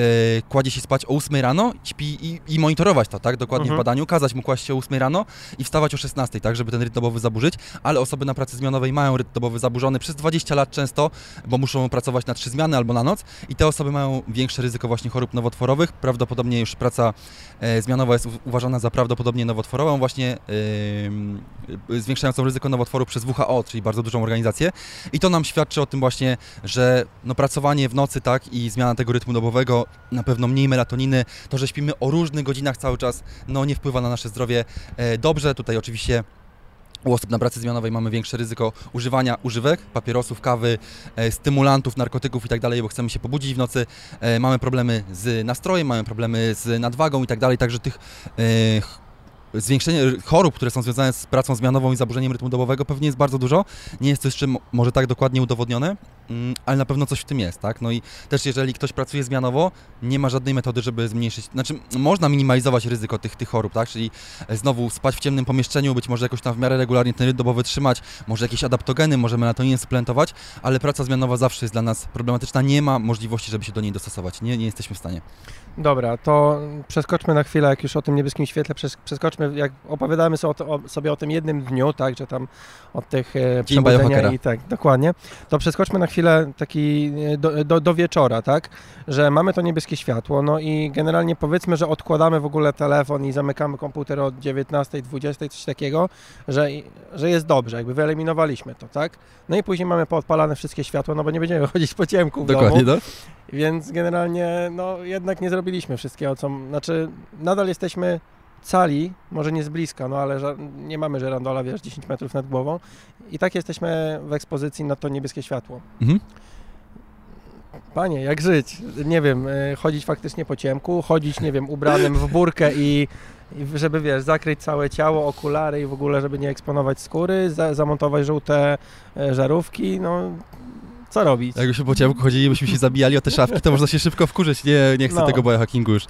kładzie się spać o 8 rano, śpi i, i monitorować to, tak, dokładnie Mhm. w badaniu, kazać mu kłaść się o 8 rano i wstawać o 16, tak, żeby ten rytm dobowy zaburzyć, ale osoby na pracy zmianowej mają rytm dobowy zaburzony przez 20 lat często, bo muszą pracować na trzy zmiany albo na noc i te osoby mają większe ryzyko właśnie chorób nowotworowych. Prawdopodobnie już praca e, zmianowa jest uważana za prawdopodobnie nowotworową, właśnie e, zwiększającą ryzyko nowotworu przez WHO, czyli bardzo dużą organizację. I to nam świadczy o tym właśnie, że no, pracowanie w nocy tak i zmiana tego rytmu dobowego, na pewno mniej melatoniny, to, że śpimy o różnych godzinach cały czas, no nie wpływa na nasze zdrowie e, dobrze. Tutaj oczywiście u osób na pracy zmianowej mamy większe ryzyko używania używek, papierosów, kawy, e, stymulantów, narkotyków i tak bo chcemy się pobudzić w nocy. E, mamy problemy z nastrojem, mamy problemy z nadwagą i tak także tych e, zwiększenie chorób, które są związane z pracą zmianową i zaburzeniem rytmu dobowego pewnie jest bardzo dużo. Nie jest to jeszcze mo- może tak dokładnie udowodnione, mm, ale na pewno coś w tym jest, tak? No i też jeżeli ktoś pracuje zmianowo, nie ma żadnej metody, żeby zmniejszyć, znaczy można minimalizować ryzyko tych, tych chorób, tak? Czyli e, znowu spać w ciemnym pomieszczeniu, być może jakoś tam w miarę regularnie ten rytm dobowy trzymać, może jakieś adaptogeny, może melatoninę suplementować, ale praca zmianowa zawsze jest dla nas problematyczna, nie ma możliwości, żeby się do niej dostosować, nie, nie jesteśmy w stanie. Dobra, to przeskoczmy na chwilę, jak już o tym niebieskim świetle, przes- przeskoczmy, jak opowiadamy sobie o, tym jednym dniu, tak, że tam od tych e, przebudzenia i tak, dokładnie, to przeskoczmy na chwilę taki e, do, do, do wieczora, tak, że mamy to niebieskie światło, no i generalnie powiedzmy, że odkładamy w ogóle telefon i zamykamy komputer od 19, 20, coś takiego, że, że jest dobrze, jakby wyeliminowaliśmy to, tak, no i później mamy poodpalane wszystkie światła, no bo nie będziemy chodzić po ciemku w domu, no? Więc generalnie, no jednak nie zrobiliśmy wszystkiego, co, znaczy nadal jesteśmy cali, może nie z bliska, no ale nie mamy żerandola, wiesz, 10 metrów nad głową i tak jesteśmy w ekspozycji na to niebieskie światło. Mhm. Panie, jak żyć? Nie wiem, y, chodzić faktycznie po ciemku, chodzić, nie wiem, ubranym w burkę i, i żeby, wiesz, zakryć całe ciało, okulary i w ogóle, żeby nie eksponować skóry, za, zamontować żółte e, żarówki, no co robić? Jakbyśmy po ciemku chodzili, byśmy się zabijali o te szafki, to można się szybko wkurzyć. Nie, nie chcę No. tego biohackingu już.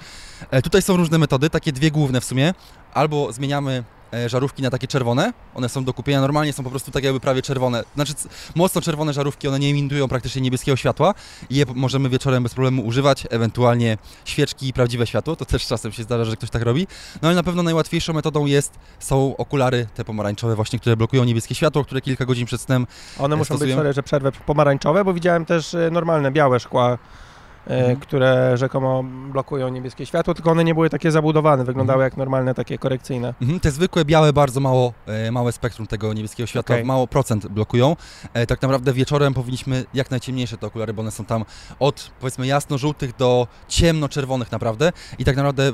E, tutaj są różne metody, takie dwie główne w sumie. Albo zmieniamy żarówki na takie czerwone, one są do kupienia, normalnie są po prostu tak jakby prawie czerwone. Znaczy mocno czerwone żarówki, one nie emitują praktycznie niebieskiego światła i je możemy wieczorem bez problemu używać, ewentualnie świeczki i prawdziwe światło, to też czasem się zdarza, że ktoś tak robi. No ale na pewno najłatwiejszą metodą jest, są okulary te pomarańczowe właśnie, które blokują niebieskie światło, które kilka godzin przed snem One muszą być, stosują- sorry, że przerwę pomarańczowe, bo widziałem też e, normalne, białe szkła, e, Mhm. które rzekomo blokują niebieskie światło, tylko one nie były takie zabudowane, wyglądały jak normalne, takie korekcyjne. Mhm, te zwykłe białe, bardzo mało, e, małe spektrum tego niebieskiego światła, Okej. mało procent blokują. E, tak naprawdę wieczorem powinniśmy jak najciemniejsze te okulary, bo one są tam od powiedzmy jasno-żółtych do ciemno-czerwonych naprawdę i tak naprawdę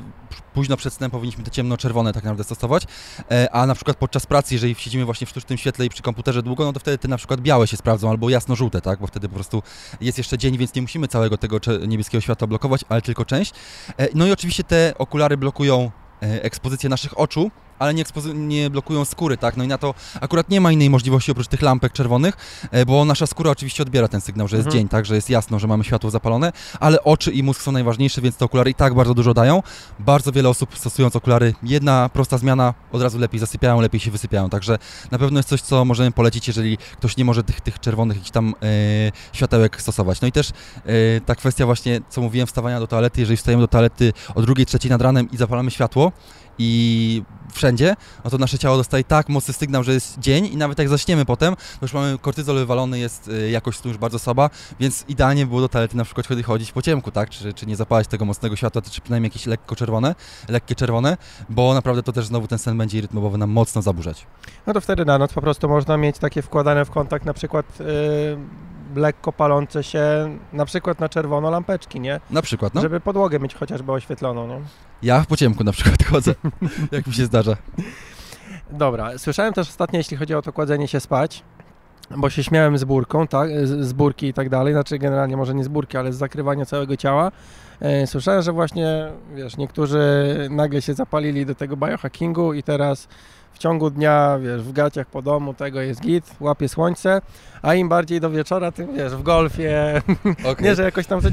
późno przed snem powinniśmy te ciemno-czerwone tak naprawdę stosować, e, a na przykład podczas pracy, jeżeli siedzimy właśnie w sztucznym świetle i przy komputerze długo, no to wtedy te na przykład białe się sprawdzą albo jasno-żółte, tak, bo wtedy po prostu jest jeszcze dzień, więc nie musimy całego tego niebieskiego światła blokować, ale tylko część. E, No i oczywiście te okulary blokują e, ekspozycję naszych oczu, ale nie, nie blokują skóry, tak? No i na to akurat nie ma innej możliwości oprócz tych lampek czerwonych, e, bo nasza skóra oczywiście odbiera ten sygnał, że jest Mhm. dzień, tak? Że jest jasno, że mamy światło zapalone, ale oczy i mózg są najważniejsze, więc te okulary i tak bardzo dużo dają. Bardzo wiele osób stosując okulary, jedna prosta zmiana, od razu lepiej zasypiają, lepiej się wysypiają, także na pewno jest coś, co możemy polecić, jeżeli ktoś nie może tych, tych czerwonych jakichś tam e, światełek stosować. No i też e, ta kwestia właśnie, co mówiłem, wstawania do toalety, jeżeli wstajemy do toalety o drugiej, trzeciej nad ranem i zapalamy światło i wszędzie, no to nasze ciało dostaje tak mocny sygnał, że jest dzień i nawet jak zaśniemy potem, to już mamy kortyzol wywalony, jest y, jakość snu już bardzo słaba, więc idealnie by było do toalety na przykład chodzić po ciemku, tak, czy, czy nie zapalać tego mocnego światła, czy przynajmniej jakieś lekko czerwone, lekkie czerwone, bo naprawdę to też znowu ten sen będzie rytmowy nam mocno zaburzać. No to wtedy na noc po prostu można mieć takie wkładane w kontakt na przykład y, lekko palące się na przykład na czerwono lampeczki, nie? Na przykład, no. Żeby podłogę mieć chociażby oświetloną, nie? Ja po ciemku na przykład chodzę, jak mi się zdarza. Dobra, słyszałem też ostatnio, jeśli chodzi o to kładzenie się spać, bo się śmiałem z burką, tak, z, z burki i tak dalej, znaczy generalnie może nie z burki, ale z zakrywania całego ciała. E, Słyszałem, że właśnie, wiesz, niektórzy nagle się zapalili do tego biohackingu i teraz w ciągu dnia, wiesz, w gaciach po domu, tego jest git, łapie słońce, a im bardziej do wieczora, tym wiesz, w golfie, Okay. nie, że jakoś tam, że,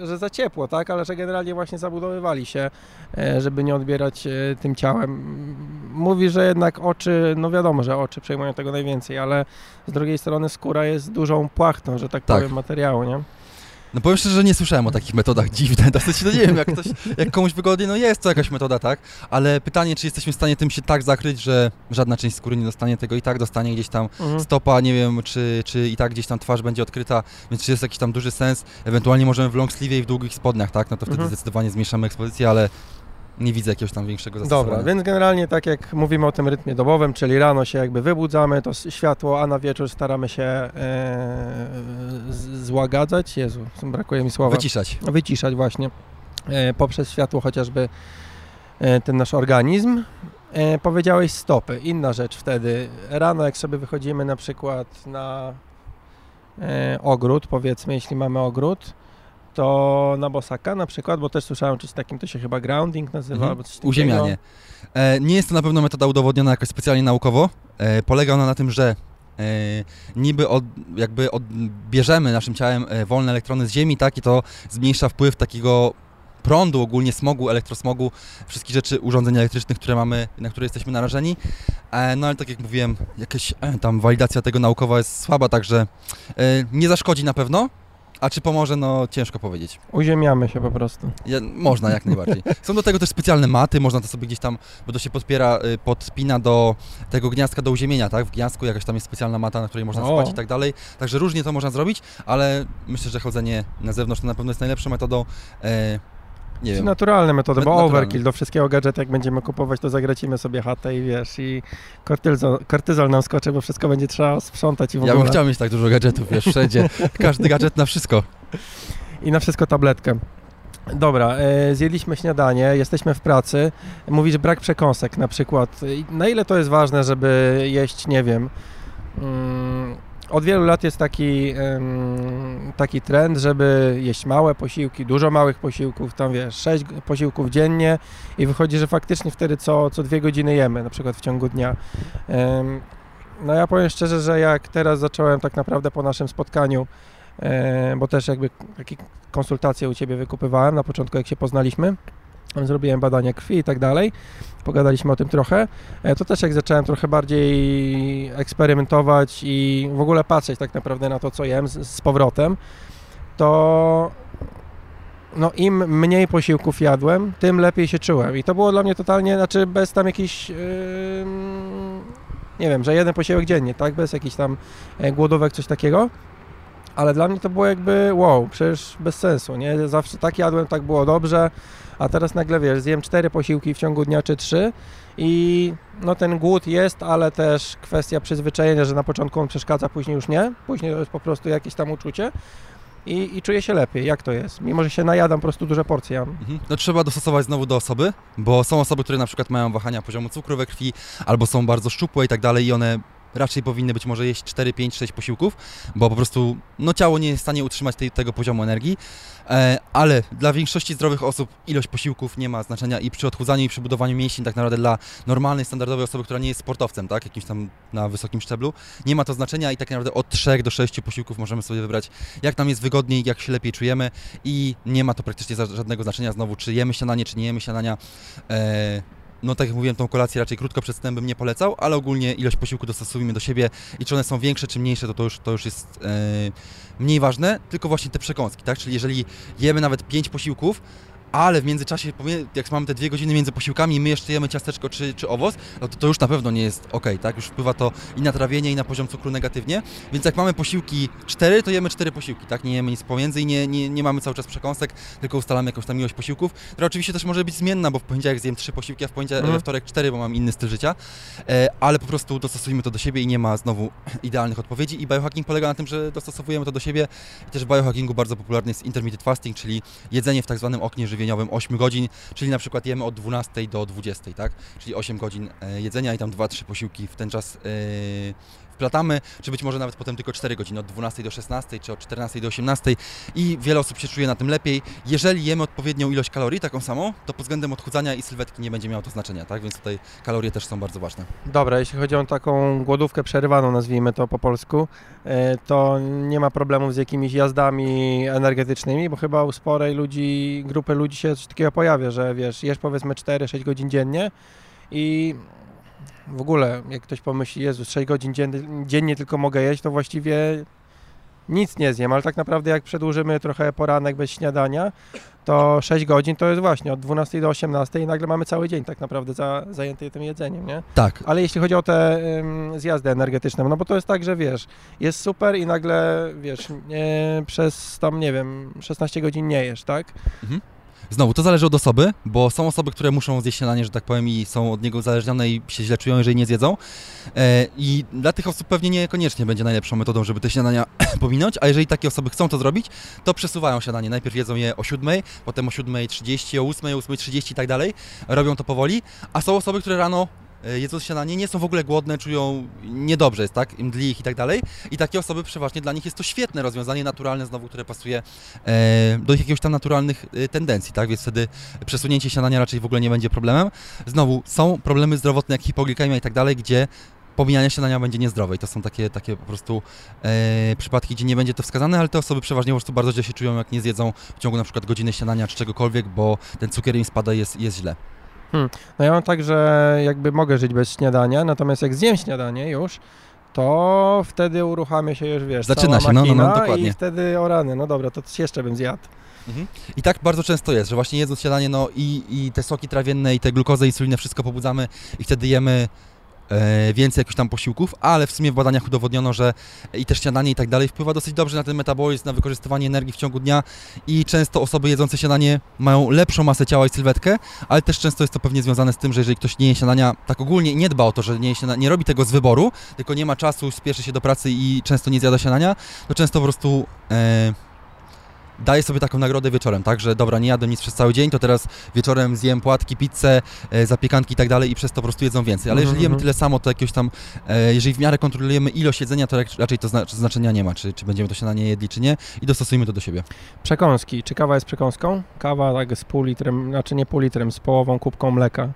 że, za ciepło, tak, ale że generalnie właśnie zabudowywali się, e, żeby nie odbierać e, tym ciałem. Mówi, że jednak oczy, no wiadomo, że oczy przejmują tego najwięcej, ale z drugiej strony skóra jest dużą płachtą, że tak, Tak. powiem, materiału, nie? No powiem szczerze, że nie słyszałem o takich metodach dziwne, dosyć, no nie wiem, jak, ktoś, jak komuś wygodnie, no jest to jakaś metoda, tak, ale pytanie, czy jesteśmy w stanie tym się tak zakryć, że żadna część skóry nie dostanie tego i tak dostanie gdzieś tam Mhm. stopa, nie wiem, czy, czy i tak gdzieś tam twarz będzie odkryta, więc czy jest jakiś tam duży sens, ewentualnie możemy w long sleeve i w długich spodniach, tak, no to wtedy Mhm. zdecydowanie zmniejszamy ekspozycję, ale nie widzę jakiegoś tam większego zastosowania. Dobra, więc generalnie tak jak mówimy o tym rytmie dobowym, czyli rano się jakby wybudzamy, to światło, a na wieczór staramy się e, złagadzać, Jezu, brakuje mi słowa. Wyciszać. wyciszać właśnie e, poprzez światło chociażby e, ten nasz organizm. E, powiedziałeś stopy, inna rzecz wtedy. Rano jak sobie wychodzimy na przykład na e, ogród, powiedzmy, jeśli mamy ogród, to na bosaka na przykład, bo też słyszałem czymś takim, to się chyba grounding nazywa, Mhm. Uziemianie. E, nie jest to na pewno metoda udowodniona jakoś specjalnie naukowo. E, polega ona na tym, że e, niby od, jakby odbierzemy naszym ciałem e, wolne elektrony z Ziemi, tak, i to zmniejsza wpływ takiego prądu, ogólnie smogu, elektrosmogu, wszystkich rzeczy, urządzeń elektrycznych, które mamy, na które jesteśmy narażeni. E, no ale tak jak mówiłem, jakaś e, tam walidacja tego naukowa jest słaba, także nie zaszkodzi na pewno. A czy pomoże, no ciężko powiedzieć. Uziemiamy się po prostu. Ja, można jak najbardziej. Są do tego też specjalne maty, można to sobie gdzieś tam, bo to się podpiera, y, podpina do tego gniazdka do uziemienia, tak? W gniazdku jakaś tam jest specjalna mata, na której można O. spać i tak dalej. Także różnie to można zrobić, ale myślę, że chodzenie na zewnątrz to na pewno jest najlepszą metodą. E, nie wiem. naturalne metody, bo naturalne. overkill do wszystkiego gadżetu, jak będziemy kupować, to zagracimy sobie chatę i wiesz, i kortyzol, kortyzol nam skoczy, bo wszystko będzie trzeba sprzątać i w Ja ogóle. bym chciał mieć tak dużo gadżetów, wiesz, wszędzie. Każdy gadżet na wszystko. I na wszystko tabletkę. Dobra, e, zjedliśmy śniadanie, jesteśmy w pracy. Mówisz brak przekąsek na przykład. Na ile to jest ważne, żeby jeść, nie wiem. Od wielu lat jest taki, taki trend, żeby jeść małe posiłki, dużo małych posiłków, tam wiesz, sześć g- posiłków dziennie i wychodzi, że faktycznie wtedy co, co dwie godziny jemy, na przykład w ciągu dnia. No ja powiem szczerze, że jak teraz zacząłem tak naprawdę po naszym spotkaniu, e, bo też jakby takie konsultacje u Ciebie wykupywałem na początku, jak się poznaliśmy. Zrobiłem badania krwi i tak dalej. Pogadaliśmy o tym trochę. E, To też jak zacząłem trochę bardziej eksperymentować i w ogóle patrzeć tak naprawdę na to, co jem z, z powrotem, to no im mniej posiłków jadłem, tym lepiej się czułem. I to było dla mnie totalnie, znaczy bez tam jakichś, ym, nie wiem, że jeden posiłek dziennie, tak? Bez jakichś tam e, głodówek, coś takiego. Ale dla mnie to było jakby wow, przecież bez sensu, nie? Zawsze tak jadłem, tak było dobrze, a teraz nagle wiesz, zjem cztery posiłki w ciągu dnia czy trzy i no ten głód jest, ale też kwestia przyzwyczajenia, że na początku on przeszkadza, później już nie, później to jest po prostu jakieś tam uczucie i, i czuję się lepiej. Jak to jest? Mimo, że się najadam po prostu duże porcje. Mhm. No trzeba dostosować znowu do osoby, bo są osoby, które na przykład mają wahania poziomu cukru we krwi, albo są bardzo szczupłe i tak dalej i one raczej powinny być może jeść 4, 5, 6 posiłków, bo po prostu no, ciało nie jest w stanie utrzymać tej, tego poziomu energii, ale dla większości zdrowych osób ilość posiłków nie ma znaczenia i przy odchudzaniu i przy budowaniu mięśni tak naprawdę dla normalnej, standardowej osoby, która nie jest sportowcem, tak, jakimś tam na wysokim szczeblu, nie ma to znaczenia i tak naprawdę od 3 do 6 posiłków możemy sobie wybrać, jak nam jest wygodniej, jak się lepiej czujemy i nie ma to praktycznie żadnego znaczenia znowu, czy jemy śniadanie, czy nie jemy śniadania. E, no tak jak mówiłem, tą kolację raczej krótko przed snem bym nie polecał, ale ogólnie ilość posiłku dostosujemy do siebie i czy one są większe, czy mniejsze, to to już, to już jest e, mniej ważne, tylko właśnie te przekąski, tak? Czyli jeżeli jemy nawet 5 posiłków, ale w międzyczasie, jak mamy te dwie godziny między posiłkami i my jeszcze jemy ciasteczko czy, czy owoc, no to, to już na pewno nie jest ok, tak? Już wpływa to i na trawienie, i na poziom cukru negatywnie. Więc jak mamy posiłki 4, to jemy 4 posiłki, tak? Nie jemy nic pomiędzy i nie, nie, nie mamy cały czas przekąsek, tylko ustalamy jakąś tam ilość posiłków, która oczywiście też może być zmienna, bo w poniedziałek zjem 3 posiłki, a w poniedziałek, Mhm. we wtorek 4, bo mam inny styl życia. E, ale po prostu dostosujmy to do siebie i nie ma znowu idealnych odpowiedzi. I biohacking polega na tym, że dostosowujemy to do siebie. I też w biohackingu bardzo popularny jest intermittent fasting, czyli jedzenie w tak zwanym oknie żywieniowym 8 godzin, czyli na przykład jemy od 12 do 20, tak? Czyli 8 godzin e, jedzenia i tam 2-3 posiłki w ten czas e, wplatamy, czy być może nawet potem tylko 4 godziny, od 12 do 16, czy od 14 do 18 i wiele osób się czuje na tym lepiej. Jeżeli jemy odpowiednią ilość kalorii, taką samą, to pod względem odchudzania i sylwetki nie będzie miało to znaczenia, tak? Więc tutaj kalorie też są bardzo ważne. Dobra, jeśli chodzi o taką głodówkę przerywaną, nazwijmy to po polsku, e, to nie ma problemów z jakimiś jazdami energetycznymi, bo chyba u sporej ludzi, grupy ludzi się coś takiego pojawia, że wiesz, jesz powiedzmy 4-6 godzin dziennie i w ogóle jak ktoś pomyśli, Jezus, 6 godzin dziennie, dziennie tylko mogę jeść, to właściwie nic nie zjem, ale tak naprawdę jak przedłużymy trochę poranek bez śniadania, to 6 godzin to jest właśnie od 12 do 18 i nagle mamy cały dzień tak naprawdę za, zajęty tym jedzeniem, nie? Tak. Ale jeśli chodzi o te ym, zjazdy energetyczne, no bo to jest tak, że wiesz, jest super i nagle, wiesz, przez tam, nie wiem, 16 godzin nie jesz, tak? Mhm. Znowu, to zależy od osoby, bo są osoby, które muszą zjeść śniadanie, że tak powiem, i są od niego uzależnione i się źle czują, jeżeli nie zjedzą. E, I dla tych osób pewnie niekoniecznie będzie najlepszą metodą, żeby te śniadania pominąć, a jeżeli takie osoby chcą to zrobić, to przesuwają śniadanie. Najpierw jedzą je o 7, potem o 7.30, o 8, o 8.30 i tak dalej. Robią to powoli, a są osoby, które rano jedzą śniadanie, nie są w ogóle głodne, czują niedobrze jest, tak, mdli ich i tak dalej. I takie osoby przeważnie dla nich jest to świetne rozwiązanie naturalne znowu, które pasuje e, do ich jakiegoś tam naturalnych e, tendencji, tak, więc wtedy przesunięcie śniadania raczej w ogóle nie będzie problemem. Znowu, są problemy zdrowotne jak hipoglikemia i tak dalej, gdzie pomijanie śniadania będzie niezdrowe i to są takie, takie po prostu e, przypadki, gdzie nie będzie to wskazane, ale te osoby przeważnie po prostu bardzo źle się czują, jak nie zjedzą w ciągu na przykład godziny śniadania czy czegokolwiek, bo ten cukier im spada i jest, jest źle. Hmm. No ja mam tak, że jakby mogę żyć bez śniadania, natomiast jak zjem śniadanie już, to wtedy uruchamia się już, wiesz, Zaczyna się, no, no, no, dokładnie. i wtedy o rany, no dobra, to jeszcze bym zjadł. Mhm. I tak bardzo często jest, że właśnie jedząc śniadanie, no i, i te soki trawienne, i te glukozę, insulinę, wszystko pobudzamy i wtedy jemy więcej jakichś tam posiłków, ale w sumie w badaniach udowodniono, że i też śniadanie i tak dalej wpływa dosyć dobrze na ten metabolizm, na wykorzystywanie energii w ciągu dnia i często osoby jedzące śniadanie mają lepszą masę ciała i sylwetkę, ale też często jest to pewnie związane z tym, że jeżeli ktoś nie je śniadania tak ogólnie nie dba o to, że nie, je śniadania, nie robi tego z wyboru, tylko nie ma czasu, spieszy się do pracy i często nie zjada śniadania, to często po prostu e, daję sobie taką nagrodę wieczorem, tak, że dobra, nie jadłem nic przez cały dzień, to teraz wieczorem zjem płatki, pizzę, e, zapiekanki i tak dalej i przez to po prostu jedzą więcej. Ale jeżeli jemy Mhm. tyle samo, to jakiegoś tam, e, jeżeli w miarę kontrolujemy ilość jedzenia, to raczej to zna znaczenia nie ma, czy, czy będziemy to śniadanie jedli, czy nie i dostosujmy to do siebie. Przekąski. Czy kawa jest przekąską? Kawa tak z pół litrem, znaczy nie pół litrem, z połową kubką mleka.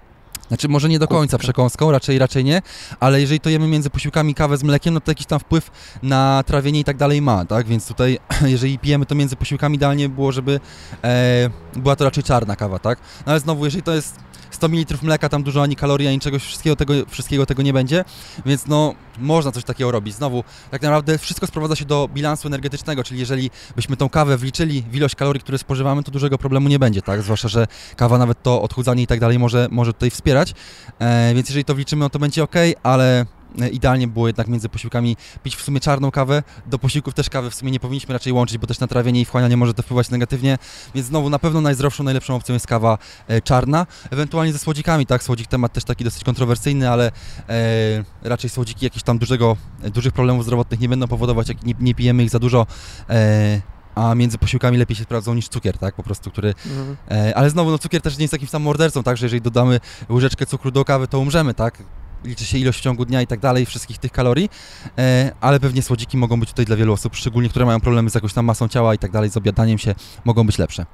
Znaczy może nie do końca przekąską, raczej raczej nie, ale jeżeli to jemy między posiłkami kawę z mlekiem, no to jakiś tam wpływ na trawienie i tak dalej ma, tak? Więc tutaj jeżeli pijemy to między posiłkami, idealnie było, żeby e, była to raczej czarna kawa, tak? No ale znowu, jeżeli to jest 100 ml mleka, tam dużo ani kalorii, ani czegoś, wszystkiego tego, wszystkiego tego nie będzie, więc no można coś takiego robić. Znowu, tak naprawdę wszystko sprowadza się do bilansu energetycznego, czyli jeżeli byśmy tą kawę wliczyli w ilość kalorii, które spożywamy, to dużego problemu nie będzie, tak? Zwłaszcza, że kawa nawet to odchudzanie i tak dalej może, może tutaj wspierać, e, więc jeżeli to wliczymy, no to będzie ok, ale idealnie było jednak między posiłkami pić w sumie czarną kawę, do posiłków też kawy w sumie nie powinniśmy raczej łączyć, bo też na trawienie i wchłanianie może to wpływać negatywnie, więc znowu na pewno najzdrowszą, najlepszą opcją jest kawa e, czarna, ewentualnie ze słodzikami, tak, słodzik temat też taki dosyć kontrowersyjny, ale e, raczej słodziki jakichś tam dużego, e, dużych problemów zdrowotnych nie będą powodować, jak nie, nie pijemy ich za dużo, e, a między posiłkami lepiej się sprawdzą niż cukier, tak, po prostu, który Mhm. E, ale znowu, no cukier też nie jest takim samym mordercą, tak, że jeżeli dodamy łyżeczkę cukru do kawy, to umrzemy, tak? Liczy się ilość w ciągu dnia i tak dalej, wszystkich tych kalorii, e, ale pewnie słodziki mogą być tutaj dla wielu osób, szczególnie które mają problemy z jakąś tam masą ciała i tak dalej, z obiadaniem się, mogą być lepsze.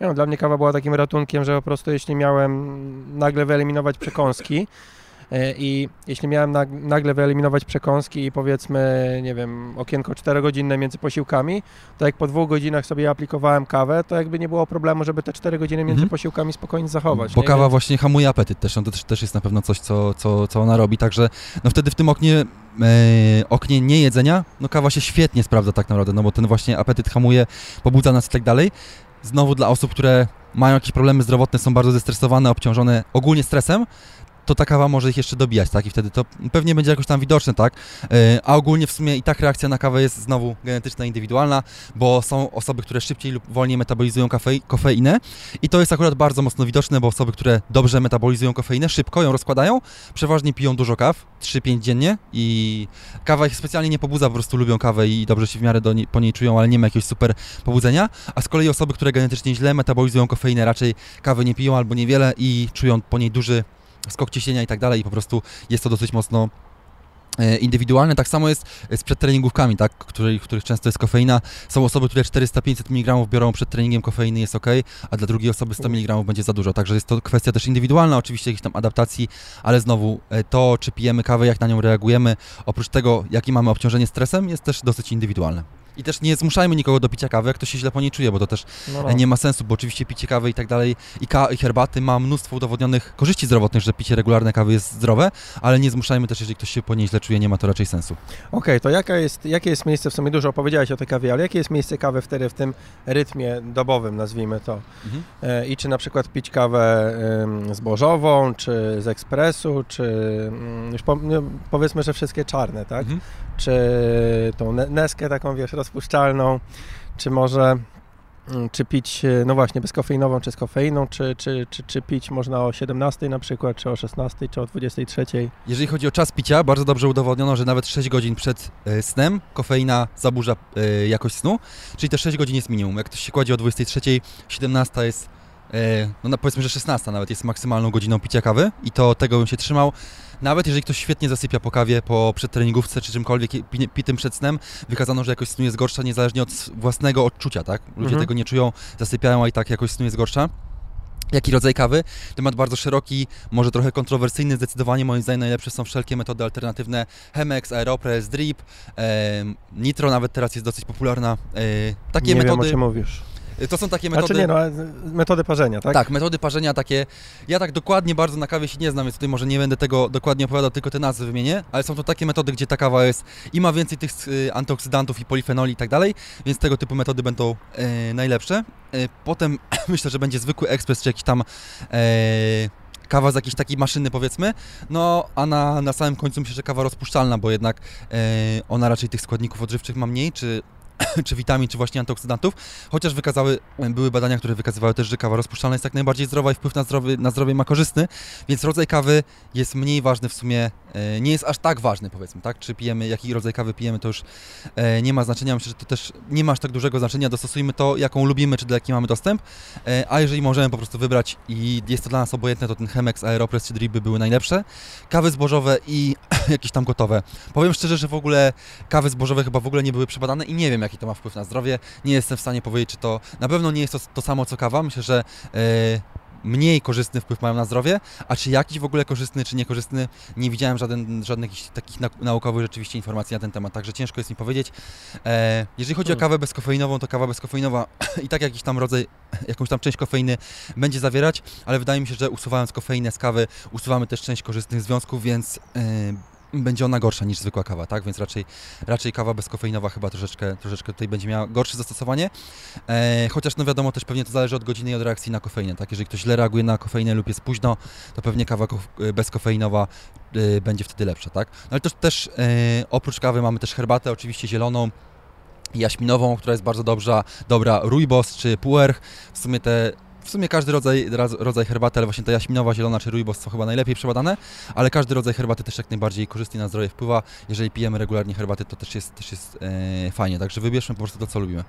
No, dla mnie kawa była takim ratunkiem, że po prostu jeśli miałem nagle wyeliminować przekąski i jeśli miałem nag- nagle wyeliminować przekąski i powiedzmy, nie wiem, okienko 4-godzinne między posiłkami, to jak po dwóch godzinach sobie aplikowałem kawę, to jakby nie było problemu, żeby te 4 godziny między Mhm. posiłkami spokojnie zachować. Bo nie? kawa Więc- właśnie hamuje apetyt też, no to też, też jest na pewno coś, co, co, co ona robi, także no wtedy w tym oknie, e, oknie niejedzenia, no kawa się świetnie sprawdza tak naprawdę, no bo ten właśnie apetyt hamuje, pobudza nas i tak dalej. Znowu dla osób, które mają jakieś problemy zdrowotne, są bardzo zestresowane, obciążone ogólnie stresem, to ta kawa może ich jeszcze dobijać, tak? I wtedy to pewnie będzie jakoś tam widoczne, tak? E, A ogólnie w sumie i tak reakcja na kawę jest znowu genetyczna, indywidualna, bo są osoby, które szybciej lub wolniej metabolizują kafei- kofeinę i to jest akurat bardzo mocno widoczne, bo osoby, które dobrze metabolizują kofeinę, szybko ją rozkładają, przeważnie piją dużo kaw, 3-5 dziennie i kawa ich specjalnie nie pobudza, po prostu lubią kawę i dobrze się w miarę do niej, po niej czują, ale nie ma jakiegoś super pobudzenia, a z kolei osoby, które genetycznie źle metabolizują kofeinę, raczej kawy nie piją albo niewiele i czują po niej duży skok ciśnienia i tak dalej i po prostu jest to dosyć mocno e, indywidualne. Tak samo jest z przedtreningówkami, tak, których, których często jest kofeina. Są osoby, które 400-500 mg biorą przed treningiem kofeiny, jest ok, a dla drugiej osoby 100 mg będzie za dużo. Także jest to kwestia też indywidualna, oczywiście jakiejś tam adaptacji, ale znowu e, to, czy pijemy kawę, jak na nią reagujemy, oprócz tego, jakie mamy obciążenie stresem, jest też dosyć indywidualne. I też nie zmuszajmy nikogo do picia kawy, jak ktoś się źle po niej czuje, bo to też No, no. nie ma sensu, bo oczywiście picie kawy i tak dalej i, ka- i herbaty ma mnóstwo udowodnionych korzyści zdrowotnych, że picie regularne kawy jest zdrowe, ale nie zmuszajmy też, jeżeli ktoś się po niej źle czuje, nie ma to raczej sensu. Okej, to jaka jest, jakie jest miejsce, w sumie dużo opowiedziałeś o tej kawie, ale jakie jest miejsce kawy wtedy w tym rytmie dobowym, nazwijmy to? E, I czy na przykład pić kawę zbożową, czy z ekspresu, czy mm, już po, no, powiedzmy, że wszystkie czarne, tak? Mhm. Czy tą ne- neskę taką, wiesz, rozpuszczalną, czy może mm, czy pić, e, no właśnie, bezkofeinową, czy z kofeiną, czy, czy, czy, czy pić można o 17 na przykład, czy o 16, czy o 23. Jeżeli chodzi o czas picia, bardzo dobrze udowodniono, że nawet 6 godzin przed e, snem kofeina zaburza e, jakość snu, czyli te 6 godzin jest minimum. Jak ktoś się kładzie o 23, 17 jest, no powiedzmy, że 16 nawet jest maksymalną godziną picia kawy i to tego bym się trzymał. Nawet jeżeli ktoś świetnie zasypia po kawie, po przedtreningówce czy czymkolwiek pitym przed snem, wykazano, że jakość snu jest gorsza niezależnie od własnego odczucia, tak? Ludzie Mhm. tego nie czują, zasypiają, a i tak jakość snu jest gorsza. Jaki rodzaj kawy? Temat bardzo szeroki, może trochę kontrowersyjny, zdecydowanie moim zdaniem najlepsze są wszelkie metody alternatywne. Chemex, Aeropress, Drip, em, Nitro nawet teraz jest dosyć popularna. E, takie nie wiem, o metody, czym mówisz. To są takie metody... Znaczy nie, no, metody parzenia, tak? Tak, metody parzenia takie. Ja tak dokładnie bardzo na kawie się nie znam, więc tutaj może nie będę tego dokładnie opowiadał, tylko te nazwy wymienię, ale są to takie metody, gdzie ta kawa jest i ma więcej tych y, antyoksydantów i polifenoli i tak dalej, więc tego typu metody będą e, najlepsze. E, potem myślę, że będzie zwykły ekspres czy jakiś tam e, kawa z jakiejś takiej maszyny powiedzmy, no a na, na samym końcu myślę, że kawa rozpuszczalna, bo jednak e, ona raczej tych składników odżywczych ma mniej, czy czy witamin, czy właśnie antyoksydantów, chociaż wykazały, były badania, które wykazywały też, że kawa rozpuszczalna jest jak najbardziej zdrowa i wpływ na zdrowie, na zdrowie ma korzystny, więc rodzaj kawy jest mniej ważny w sumie, e, nie jest aż tak ważny powiedzmy, tak? Czy pijemy, jaki rodzaj kawy pijemy, to już e, nie ma znaczenia, myślę, że to też nie ma aż tak dużego znaczenia, dostosujmy to, jaką lubimy, czy do jakiej mamy dostęp, e, a jeżeli możemy po prostu wybrać i jest to dla nas obojętne, to ten Chemex, Aeropress czy Drip by były najlepsze, kawy zbożowe i jakieś tam gotowe. Powiem szczerze, że w ogóle kawy zbożowe chyba w ogóle nie były przebadane i nie wiem, jaki to ma wpływ na zdrowie. Nie jestem w stanie powiedzieć, czy to na pewno nie jest to, to samo co kawa. Myślę, że e, mniej korzystny wpływ mają na zdrowie, a czy jakiś w ogóle korzystny, czy niekorzystny, nie widziałem żaden, żadnych takich nau- naukowych rzeczywiście informacji na ten temat, także ciężko jest mi powiedzieć. E, jeżeli chodzi o Hmm. kawę bezkofeinową, to kawa bezkofeinowa i tak jakiś tam rodzaj, jakąś tam część kofeiny będzie zawierać, ale wydaje mi się, że usuwając kofeinę z kawy, usuwamy też część korzystnych związków, więc e, będzie ona gorsza niż zwykła kawa, tak? Więc raczej, raczej kawa bezkofeinowa chyba troszeczkę, troszeczkę tutaj będzie miała gorsze zastosowanie. E, chociaż no wiadomo też pewnie to zależy od godziny i od reakcji na kofeinę, tak? Jeżeli ktoś źle reaguje na kofeinę lub jest późno, to pewnie kawa kof- bezkofeinowa e, będzie wtedy lepsza, tak? No ale też, też e, oprócz kawy mamy też herbatę, oczywiście zieloną, jaśminową, która jest bardzo dobrza, dobra, rooibos czy puer. W sumie te w sumie każdy rodzaj, rodzaj herbaty, ale właśnie ta jaśminowa, zielona czy rooibos są chyba najlepiej przebadane, ale każdy rodzaj herbaty też jak najbardziej korzystnie na zdrowie wpływa. Jeżeli pijemy regularnie herbaty, to też jest, też jest e, fajnie, także wybierzmy po prostu to, co lubimy.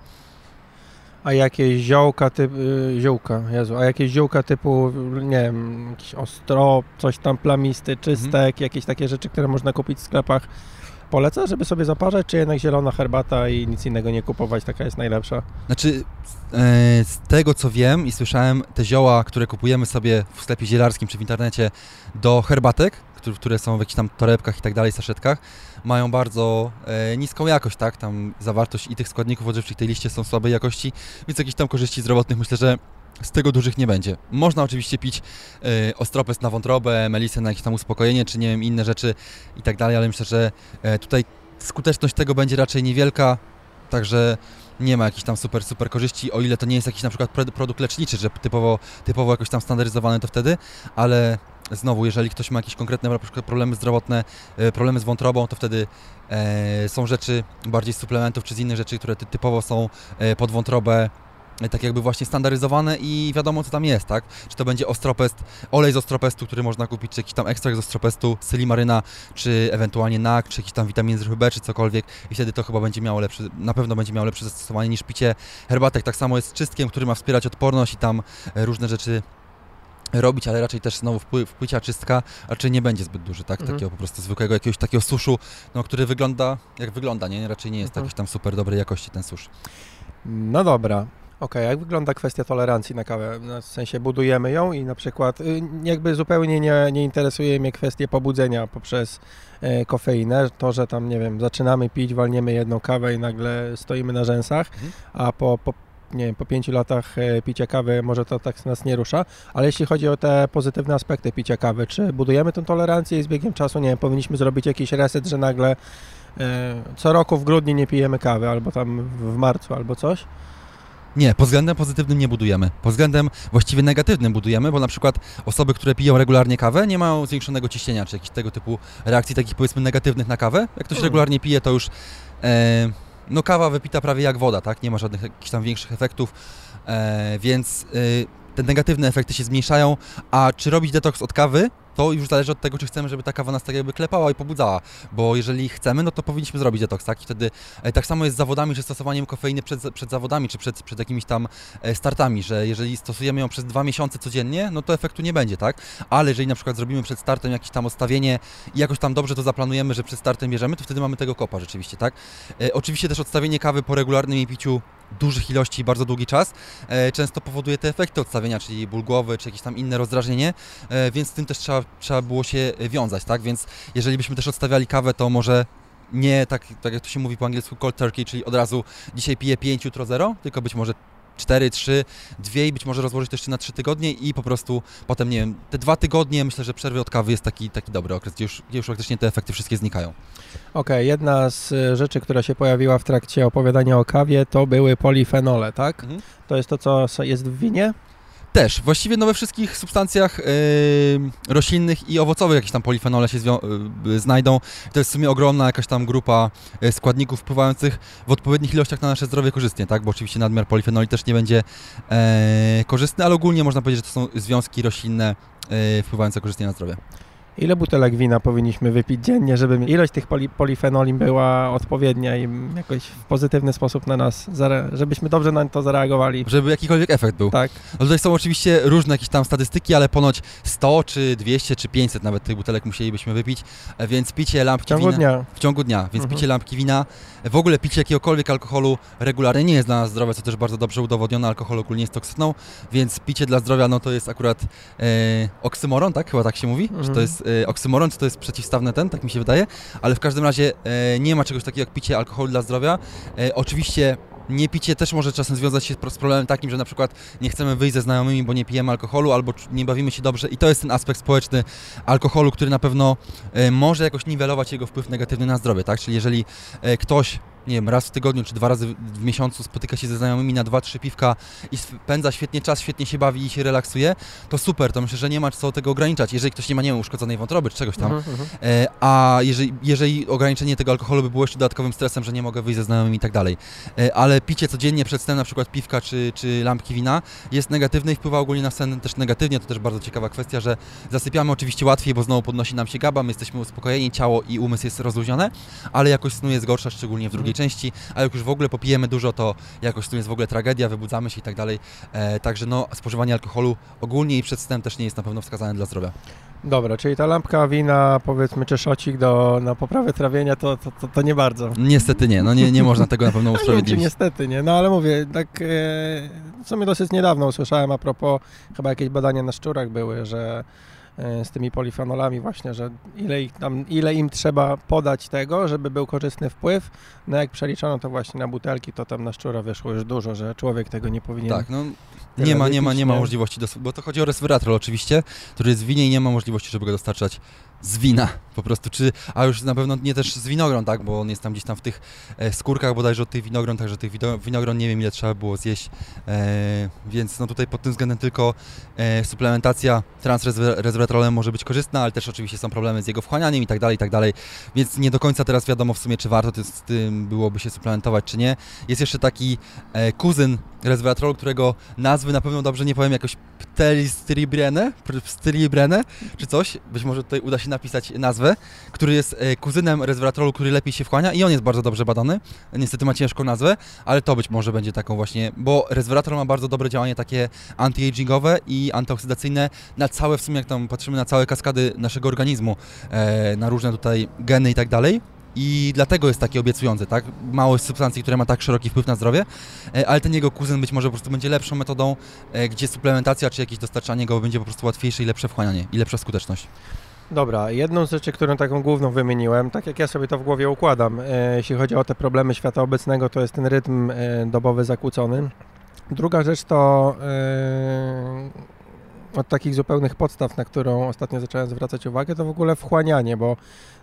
A jakieś ziołka typu, ziółka, Jezu, a jakieś ziółka typu, nie wiem, jakiś ostro, coś tam plamisty, czystek, Mhm. jakieś takie rzeczy, które można kupić w sklepach. Poleca, żeby sobie zaparzać, czy jednak zielona herbata i nic innego nie kupować, taka jest najlepsza? Znaczy, e, z tego co wiem i słyszałem, te zioła, które kupujemy sobie w sklepie zielarskim czy w internecie do herbatek, które, są w jakichś tam torebkach i tak dalej, saszetkach, mają bardzo e, niską jakość, tak? Tam zawartość i tych składników odżywczych tej liście są słabej jakości, więc jakichś tam korzyści zdrowotnych myślę, że z tego dużych nie będzie. Można oczywiście pić ostropes na wątrobę, melisę na jakieś tam uspokojenie, czy nie wiem, inne rzeczy i tak dalej, ale myślę, że e, tutaj skuteczność tego będzie raczej niewielka, także nie ma jakichś tam super, super korzyści, o ile to nie jest jakiś na przykład pro- produkt leczniczy, że typowo, typowo jakoś tam standaryzowany to wtedy, ale znowu, jeżeli ktoś ma jakieś konkretne problemy zdrowotne, e, problemy z wątrobą, to wtedy są rzeczy bardziej z suplementów czy z innych rzeczy, które ty, typowo są pod wątrobę tak jakby właśnie standaryzowane i wiadomo co tam jest, tak? Czy to będzie ostropest, olej z ostropestu, który można kupić, czy jakiś tam ekstrakt z ostropestu, sylimaryna, czy ewentualnie NAK, czy jakiś tam witamin z grupy B, czy cokolwiek i wtedy to chyba będzie miało lepsze, na pewno będzie miało lepsze zastosowanie niż picie herbatek. Tak samo jest z czystkiem, który ma wspierać odporność i tam e, różne rzeczy robić, ale raczej też znowu wpły, wpłycia czystka raczej nie będzie zbyt duży, tak? Mhm. Takiego po prostu zwykłego jakiegoś takiego suszu, no, który wygląda jak wygląda, nie? Raczej nie jest Mhm. jakiejś tam super dobrej jakości ten susz. No dobra. Okej, jak wygląda kwestia tolerancji na kawę? No, w sensie budujemy ją i na przykład y, jakby zupełnie nie, nie interesuje mnie kwestia pobudzenia poprzez e, kofeinę. To, że tam, nie wiem, zaczynamy pić, walniemy jedną kawę i nagle stoimy na rzęsach, Mhm. a po, po, nie wiem, po pięciu latach e, picia kawy może to tak nas nie rusza. Ale jeśli chodzi o te pozytywne aspekty picia kawy, czy budujemy tę tolerancję i z biegiem czasu, nie wiem, powinniśmy zrobić jakiś reset, że nagle e, co roku w grudniu nie pijemy kawy, albo tam w marcu, albo coś? Nie, pod względem pozytywnym nie budujemy. Pod względem właściwie negatywnym budujemy, bo na przykład osoby, które piją regularnie kawę, nie mają zwiększonego ciśnienia, czy jakichś tego typu reakcji takich powiedzmy negatywnych na kawę. Jak ktoś Mm. regularnie pije, to już e, no kawa wypita prawie jak woda, tak? Nie ma żadnych jakichś tam większych efektów, e, więc e, te negatywne efekty się zmniejszają. A czy robić detoks od kawy? To już zależy od tego, czy chcemy, żeby ta kawa nas tak jakby klepała i pobudzała, bo jeżeli chcemy, no to powinniśmy zrobić detoks, tak? I wtedy e, tak samo jest z zawodami, czy stosowaniem kofeiny przed, przed zawodami, czy przed, przed jakimiś tam e, startami, że jeżeli stosujemy ją przez dwa miesiące codziennie, no to efektu nie będzie, tak? Ale jeżeli na przykład zrobimy przed startem jakieś tam odstawienie i jakoś tam dobrze to zaplanujemy, że przed startem bierzemy, to wtedy mamy tego kopa rzeczywiście, tak? E, oczywiście też odstawienie kawy po regularnym jej piciu dużych ilości bardzo długi czas często powoduje te efekty odstawienia, czyli ból głowy, czy jakieś tam inne rozdrażnienie, więc z tym też trzeba, trzeba było się wiązać, tak? Więc jeżeli byśmy też odstawiali kawę, to może nie tak, tak jak to się mówi po angielsku cold turkey, czyli od razu dzisiaj piję 5, jutro 0, tylko być może 4, 3, 2 i być może rozłożyć to jeszcze na 3 tygodnie i po prostu potem, nie wiem, te dwa tygodnie myślę, że przerwy od kawy jest taki, taki dobry okres, gdzie już, gdzie już faktycznie te efekty wszystkie znikają. Okej, jedna z y, rzeczy, która się pojawiła w trakcie opowiadania o kawie, to były polifenole, tak? Mhm. To jest to, co jest w winie? Też, właściwie no we wszystkich substancjach yy, roślinnych i owocowych jakieś tam polifenole się yy, znajdą. To jest w sumie ogromna jakaś tam grupa yy, składników wpływających w odpowiednich ilościach na nasze zdrowie korzystnie, tak? Bo oczywiście nadmiar polifenoli też nie będzie yy, korzystny, ale ogólnie można powiedzieć, że to są związki roślinne yy, wpływające korzystnie na zdrowie. Ile butelek wina powinniśmy wypić dziennie, żeby ilość tych poli polifenoli była odpowiednia i jakoś w pozytywny sposób na nas, żebyśmy dobrze na to zareagowali? Żeby jakikolwiek efekt był. Tak. No tutaj są oczywiście różne jakieś tam statystyki, ale ponoć 100 czy 200 czy 500 nawet tych butelek musielibyśmy wypić, e, więc picie W lampki ciągu wina... dnia. w ciągu dnia, więc Mhm. picie lampki wina, w ogóle picie jakiegokolwiek alkoholu regularnie nie jest dla nas zdrowe, co też bardzo dobrze udowodnione, alkohol ogólnie jest toksyną, więc picie dla zdrowia, no to jest akurat e, oksymoron, tak? Chyba tak się mówi, że Mhm. to e, oksymoron, czy to jest przeciwstawne ten, tak mi się wydaje, ale w każdym razie e, nie ma czegoś takiego jak picie alkoholu dla zdrowia. E, oczywiście nie picie też może czasem związać się z problemem takim, że na przykład nie chcemy wyjść ze znajomymi, bo nie pijemy alkoholu, albo nie bawimy się dobrze i to jest ten aspekt społeczny alkoholu, który na pewno może jakoś niwelować jego wpływ negatywny na zdrowie, tak? Czyli jeżeli ktoś, nie wiem, raz w tygodniu czy dwa razy w- miesiącu spotyka się ze znajomymi na dwa, trzy piwka i spędza świetnie czas, świetnie się bawi i się relaksuje, to super, to myślę, że nie ma co tego ograniczać, jeżeli ktoś nie ma, nie wiem, uszkodzonej wątroby czy czegoś tam, Mhm, mhm. E, A jeżeli, jeżeli ograniczenie tego alkoholu by było jeszcze dodatkowym stresem, że nie mogę wyjść ze znajomymi i tak dalej, E, ale picie codziennie przed snem na przykład piwka czy, czy lampki wina jest negatywne i wpływa ogólnie na sen też negatywnie. To też bardzo ciekawa kwestia, że zasypiamy oczywiście łatwiej, bo znowu podnosi nam się gaba, my jesteśmy uspokojeni, ciało i umysł jest rozluźnione, ale jakość snu jest gorsza, szczególnie w drugiej części, a jak już w ogóle popijemy dużo, to jakość snu jest w ogóle tragedia, wybudzamy się i tak dalej. E, Także no, spożywanie alkoholu ogólnie i przed snem też nie jest na pewno wskazane dla zdrowia. Dobra, czyli ta lampka wina, powiedzmy, czy szocik do, na poprawę trawienia, to, to, to, to nie bardzo. Niestety nie, no nie, nie można tego na pewno No nie wiem, usprawiedliwić. niestety, nie? No ale mówię, tak e, w sumie dosyć niedawno usłyszałem a propos, chyba jakieś badania na szczurach były, że z tymi polifenolami właśnie, że ile, ich tam, ile im trzeba podać tego, żeby był korzystny wpływ, no jak przeliczono to właśnie na butelki, to tam na szczura wyszło już dużo, że człowiek tego nie powinien. Tak, no nie ma, nie ma, nie ma możliwości, bo to chodzi o resveratrol oczywiście, który jest w winie i nie ma możliwości, żeby go dostarczać z wina. Po prostu, czy, a już na pewno nie też z winogron, tak, bo on jest tam gdzieś tam w tych e, skórkach bodajże od tych winogron, także tych winogron nie wiem ile trzeba było zjeść, e, więc no tutaj pod tym względem tylko e, suplementacja transresveratrolem może być korzystna, ale też oczywiście są problemy z jego wchłanianiem i tak dalej, i tak dalej, więc nie do końca teraz wiadomo w sumie, czy warto z tym byłoby się suplementować, czy nie. Jest jeszcze taki e, kuzyn resveratrolu, którego nazwy na pewno dobrze nie powiem, jakoś ptelistribrene, pstilibrene, czy coś, być może tutaj uda się napisać nazwę, który jest e, kuzynem resveratrolu, który lepiej się wchłania i on jest bardzo dobrze badany. Niestety ma ciężką nazwę, ale to być może będzie taką właśnie, bo resveratrol ma bardzo dobre działanie takie anti-agingowe i antyoksydacyjne na całe, w sumie jak tam patrzymy na całe kaskady naszego organizmu, e, na różne tutaj geny i tak dalej i dlatego jest taki obiecujący, tak? Mało jest substancji, które ma tak szeroki wpływ na zdrowie, e, ale ten jego kuzyn być może po prostu będzie lepszą metodą, gdzie suplementacja czy jakieś dostarczanie go będzie po prostu łatwiejsze i lepsze wchłanianie i lepsza skuteczność. Dobra, jedną z rzeczy, którą taką główną wymieniłem, tak jak ja sobie to w głowie układam, e, jeśli chodzi o te problemy świata obecnego, to jest ten rytm dobowy zakłócony. Druga rzecz to od takich zupełnych podstaw, na którą ostatnio zacząłem zwracać uwagę, to w ogóle wchłanianie, bo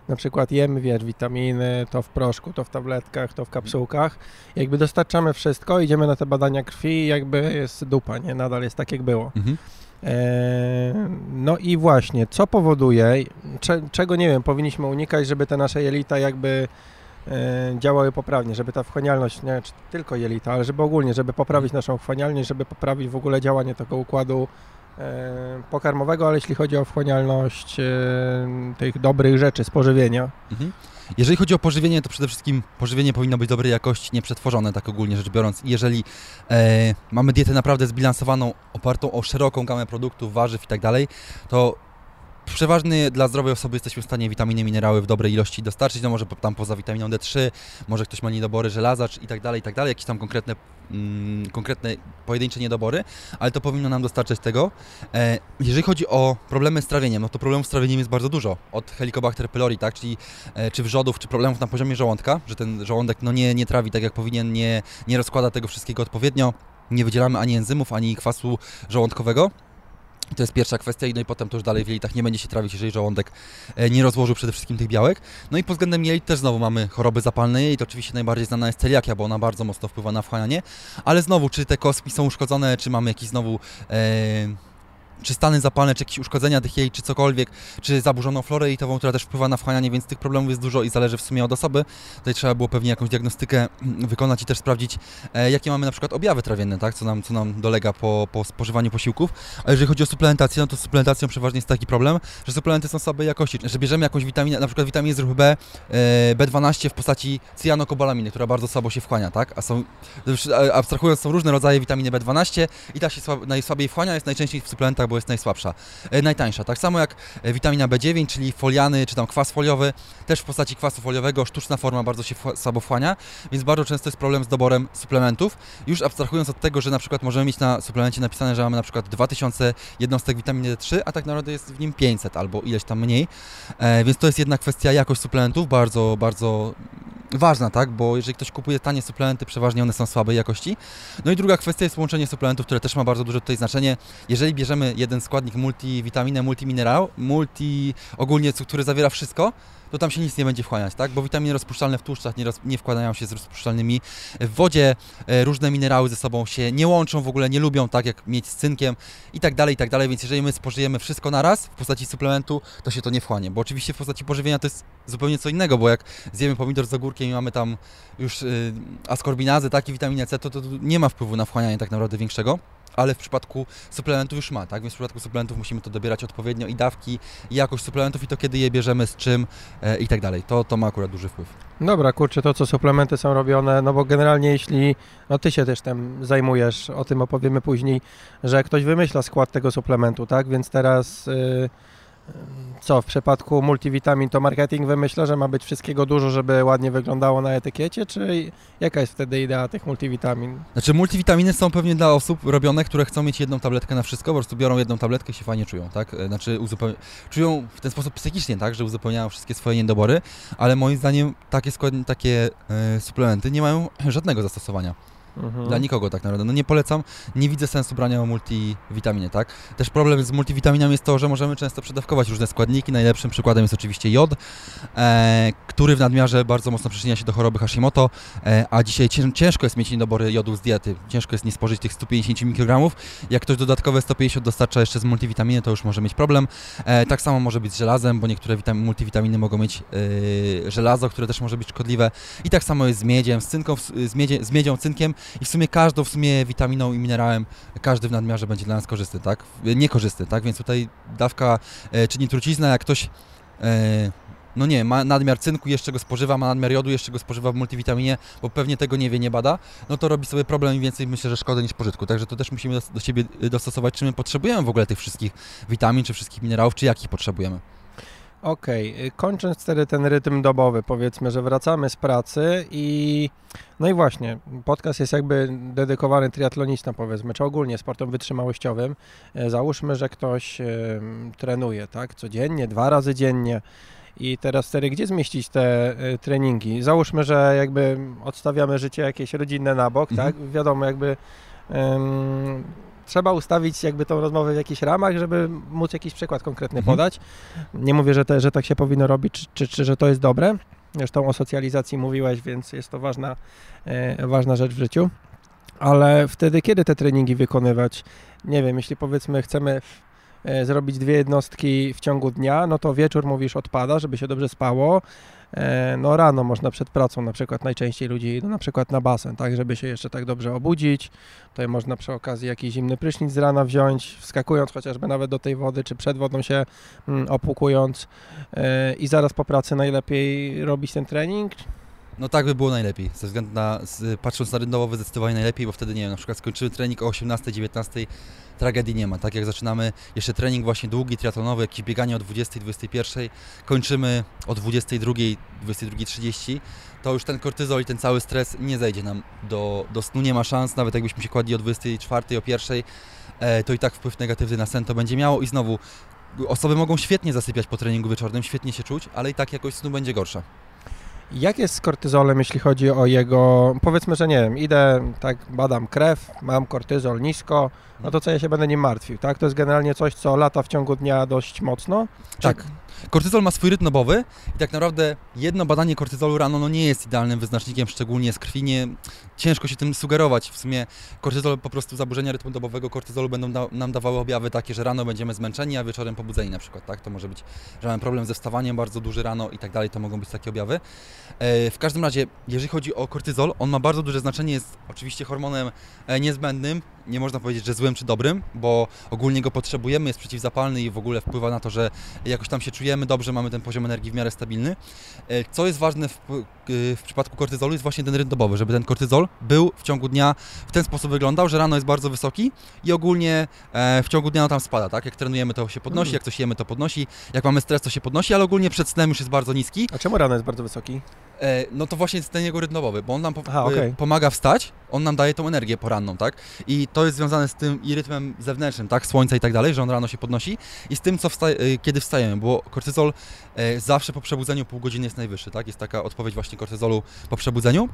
na przykład jemy, wiesz, witaminy, to w proszku, to w tabletkach, to w kapsułkach. Jakby dostarczamy wszystko, idziemy na te badania krwi i jakby jest dupa, nie? Nadal jest tak, jak było. Mhm. E, no i właśnie, co powoduje, czego nie wiem, powinniśmy unikać, żeby te nasze jelita jakby e, działały poprawnie, żeby ta wchłanialność, nie tylko jelita, ale żeby ogólnie, żeby poprawić naszą wchłanialność, żeby poprawić w ogóle działanie tego układu E, pokarmowego, ale jeśli chodzi o wchłanialność e, tych dobrych rzeczy z pożywienia. Mhm. Jeżeli chodzi o pożywienie, to przede wszystkim pożywienie powinno być dobrej jakości, nieprzetworzone, tak ogólnie rzecz biorąc. Jeżeli e, mamy dietę naprawdę zbilansowaną, opartą o szeroką gamę produktów, warzyw i tak dalej, to przeważnie dla zdrowej osoby jesteśmy w stanie witaminy, minerały w dobrej ilości dostarczyć, no może tam poza witaminą D3, może ktoś ma niedobory żelaza i tak dalej, i tak dalej, jakieś tam konkretne, mm, konkretne pojedyncze niedobory, ale to powinno nam dostarczać tego. E, jeżeli chodzi o problemy z trawieniem, no to problemów z trawieniem jest bardzo dużo, od Helicobacter pylori, tak, czyli e, czy wrzodów, czy problemów na poziomie żołądka, że ten żołądek no nie, nie trawi tak jak powinien, nie, nie rozkłada tego wszystkiego odpowiednio, nie wydzielamy ani enzymów, ani kwasu żołądkowego. I to jest pierwsza kwestia, no i potem to już dalej w jelitach nie będzie się trawić, jeżeli żołądek e, nie rozłożył przede wszystkim tych białek. No i pod względem jelit też znowu mamy choroby zapalne jelit, oczywiście najbardziej znana jest celiakia, bo ona bardzo mocno wpływa na wchłanianie, ale znowu, czy te kostki są uszkodzone, czy mamy jakiś znowu... E, czy stany zapalne, czy jakieś uszkodzenia tych jej, czy cokolwiek, czy zaburzoną florę jelitową, która też wpływa na wchłanianie, więc tych problemów jest dużo i zależy w sumie od osoby. Tutaj trzeba było pewnie jakąś diagnostykę wykonać i też sprawdzić, e, jakie mamy na przykład objawy trawienne, tak, co nam, co nam dolega po, po spożywaniu posiłków. A jeżeli chodzi o suplementację, no to suplementacją przeważnie jest taki problem, że suplementy są słabej jakości, że bierzemy jakąś witaminę, na przykład witaminę z grupy B, e, B12 w postaci cyjanokobalaminy, która bardzo słabo się wchłania, tak, a są, abstrahując, są różne rodzaje witaminy B12 i ta się słab, najsłabiej wchłania, jest najczęściej w suplementach, bo jest najsłabsza, e, najtańsza. Tak samo jak e, witamina B9, czyli foliany, czy tam kwas foliowy, też w postaci kwasu foliowego, sztuczna forma bardzo się słabo wchłania, więc bardzo często jest problem z doborem suplementów. Już abstrahując od tego, że na przykład możemy mieć na suplemencie napisane, że mamy na przykład 2000 jednostek witaminy D3, a tak naprawdę jest w nim 500 albo ileś tam mniej, e, więc to jest jedna kwestia jakość suplementów, bardzo, bardzo ważna, tak? Bo jeżeli ktoś kupuje tanie suplementy, przeważnie one są słabej jakości. No i druga kwestia jest łączenie suplementów, które też ma bardzo duże tutaj znaczenie. Jeżeli bierzemy jeden składnik multivitaminę, multiminerał, multi ogólnie, który zawiera wszystko, to tam się nic nie będzie wchłaniać, tak? Bo witaminy rozpuszczalne w tłuszczach nie, roz, nie wkładają się z rozpuszczalnymi. W wodzie e, różne minerały ze sobą się nie łączą, w ogóle nie lubią, tak jak mieć z cynkiem i tak dalej, i tak dalej. Więc jeżeli my spożyjemy wszystko naraz w postaci suplementu, to się to nie wchłanie. Bo oczywiście w postaci pożywienia to jest zupełnie co innego, bo jak zjemy pomidor z ogórkiem i mamy tam już y, askorbinazę, tak, i witaminę C, to, to, to nie ma wpływu na wchłanianie tak naprawdę większego ale w przypadku suplementów już ma, tak? Więc w przypadku suplementów musimy to dobierać odpowiednio i dawki, i jakość suplementów, i to kiedy je bierzemy, z czym e, i tak dalej. To, to ma akurat duży wpływ. Dobra, kurczę, to co suplementy są robione, no bo generalnie jeśli, no ty się też tym zajmujesz, o tym opowiemy później, że ktoś wymyśla skład tego suplementu, tak? Więc teraz... Yy co w przypadku multivitamin to marketing wymyśla, że ma być wszystkiego dużo, żeby ładnie wyglądało na etykiecie, czy jaka jest wtedy idea tych multivitamin? Znaczy multivitaminy są pewnie dla osób robione, które chcą mieć jedną tabletkę na wszystko, po prostu biorą jedną tabletkę i się fajnie czują, tak? E, znaczy uzupeł... czują w ten sposób psychicznie, tak, że uzupełniają wszystkie swoje niedobory, ale moim zdaniem takie, skład... takie e, suplementy nie mają żadnego zastosowania. Mhm. Dla nikogo tak naprawdę. No nie polecam, nie widzę sensu brania multivitaminy, tak? Też problem z multivitaminami jest to, że możemy często przedawkować różne składniki. Najlepszym przykładem jest oczywiście jod, e, który w nadmiarze bardzo mocno przyczynia się do choroby Hashimoto, e, a dzisiaj ciężko jest mieć niedobory jodu z diety. Ciężko jest nie spożyć tych 150 mikrogramów. Jak ktoś dodatkowe 150 dostarcza jeszcze z multivitaminy, to już może mieć problem. E, tak samo może być z żelazem, bo niektóre multivitaminy mogą mieć e, żelazo, które też może być szkodliwe. I tak samo jest z miedziem, z, cynką, z, miedzie, z miedzią, cynkiem i w sumie każdą w sumie witaminą i minerałem, każdy w nadmiarze będzie dla nas korzystny, tak? Niekorzystny, tak? Więc tutaj dawka e, czyni trucizna, jak ktoś e, no nie, ma nadmiar cynku, jeszcze go spożywa, ma nadmiar jodu, jeszcze go spożywa w multivitaminie, bo pewnie tego nie wie, nie bada, no to robi sobie problem i więcej myślę, że szkody niż pożytku. Także to też musimy do, do siebie dostosować, czy my potrzebujemy w ogóle tych wszystkich witamin, czy wszystkich minerałów, czy jakich potrzebujemy. Okej, okay. kończąc wtedy ten rytm dobowy, powiedzmy, że wracamy z pracy i no i właśnie, podcast jest jakby dedykowany triatlonistom, powiedzmy, czy ogólnie sportom wytrzymałościowym. E, załóżmy, że ktoś trenuje, tak, codziennie, dwa razy dziennie i teraz wtedy gdzie zmieścić te e, treningi? Załóżmy, że jakby odstawiamy życie jakieś rodzinne na bok, mhm. tak? Wiadomo, jakby um, trzeba ustawić jakby tą rozmowę w jakichś ramach, żeby móc jakiś przykład konkretny mhm. podać. Nie mówię, że, te, że tak się powinno robić, czy, czy, czy że to jest dobre. Zresztą o socjalizacji mówiłeś, więc jest to ważna, e, ważna rzecz w życiu. Ale wtedy, kiedy te treningi wykonywać? Nie wiem, jeśli powiedzmy chcemy E, zrobić dwie jednostki w ciągu dnia, no to wieczór mówisz odpada, żeby się dobrze spało. E, no rano można przed pracą na przykład najczęściej ludzi idą na przykład na basen, tak, żeby się jeszcze tak dobrze obudzić. Tutaj można przy okazji jakiś zimny prysznic z rana wziąć, wskakując chociażby nawet do tej wody, czy przed wodą się mm, opłukując e, i zaraz po pracy najlepiej robić ten trening. No tak by było najlepiej, ze względu na, patrząc na rynkowo zdecydowanie najlepiej, bo wtedy nie wiem, na przykład skończymy trening o 18, 19, tragedii nie ma. Tak jak zaczynamy jeszcze trening właśnie długi, triatlonowy, jakieś bieganie o 20, 21, kończymy o 22, 22.30, to już ten kortyzol i ten cały stres nie zejdzie nam do, do snu, nie ma szans, nawet jakbyśmy się kładli o 24, o 1, e, to i tak wpływ negatywny na sen to będzie miało i znowu osoby mogą świetnie zasypiać po treningu wieczornym, świetnie się czuć, ale i tak jakość snu będzie gorsza. Jak jest z kortyzolem, jeśli chodzi o jego, powiedzmy, że nie wiem, idę, tak, badam krew, mam kortyzol nisko, no to co ja się będę nim martwił, tak? To jest generalnie coś, co lata w ciągu dnia dość mocno. Tak. Kortyzol ma swój rytm nobowy i tak naprawdę jedno badanie kortyzolu rano no nie jest idealnym wyznacznikiem, szczególnie z krwi. Nie, ciężko się tym sugerować. W sumie kortyzol, po prostu zaburzenia rytmu dobowego kortyzolu będą da, nam dawały objawy takie, że rano będziemy zmęczeni, a wieczorem pobudzeni na przykład. Tak? To może być, że mamy problem ze wstawaniem bardzo duży rano i tak dalej, to mogą być takie objawy. E, w każdym razie, jeżeli chodzi o kortyzol, on ma bardzo duże znaczenie, jest oczywiście hormonem e, niezbędnym, nie można powiedzieć, że złym czy dobrym, bo ogólnie go potrzebujemy, jest przeciwzapalny i w ogóle wpływa na to, że jakoś tam się czujemy dobrze, mamy ten poziom energii w miarę stabilny. E, co jest ważne w, w przypadku kortyzolu jest właśnie ten rytm dobowy, żeby ten kortyzol był w ciągu dnia w ten sposób wyglądał, że rano jest bardzo wysoki i ogólnie w ciągu dnia on tam spada, tak? Jak trenujemy to się podnosi, mm. jak coś jemy to podnosi, jak mamy stres to się podnosi, ale ogólnie przed snem już jest bardzo niski. A czemu rano jest bardzo wysoki? E, no to właśnie jest ten jego rytm bo on nam po, Aha, okay. pomaga wstać, on nam daje tą energię poranną, tak? I to jest związane z tym i rytmem zewnętrznym, tak? Słońca i tak dalej, że on rano się podnosi i z tym, co wsta e, kiedy wstajemy, bo kortyzol e, zawsze po przebudzeniu pół godziny jest najwyższy, tak? Jest taka odpowiedź właśnie kortyzolu po przebudzeniu.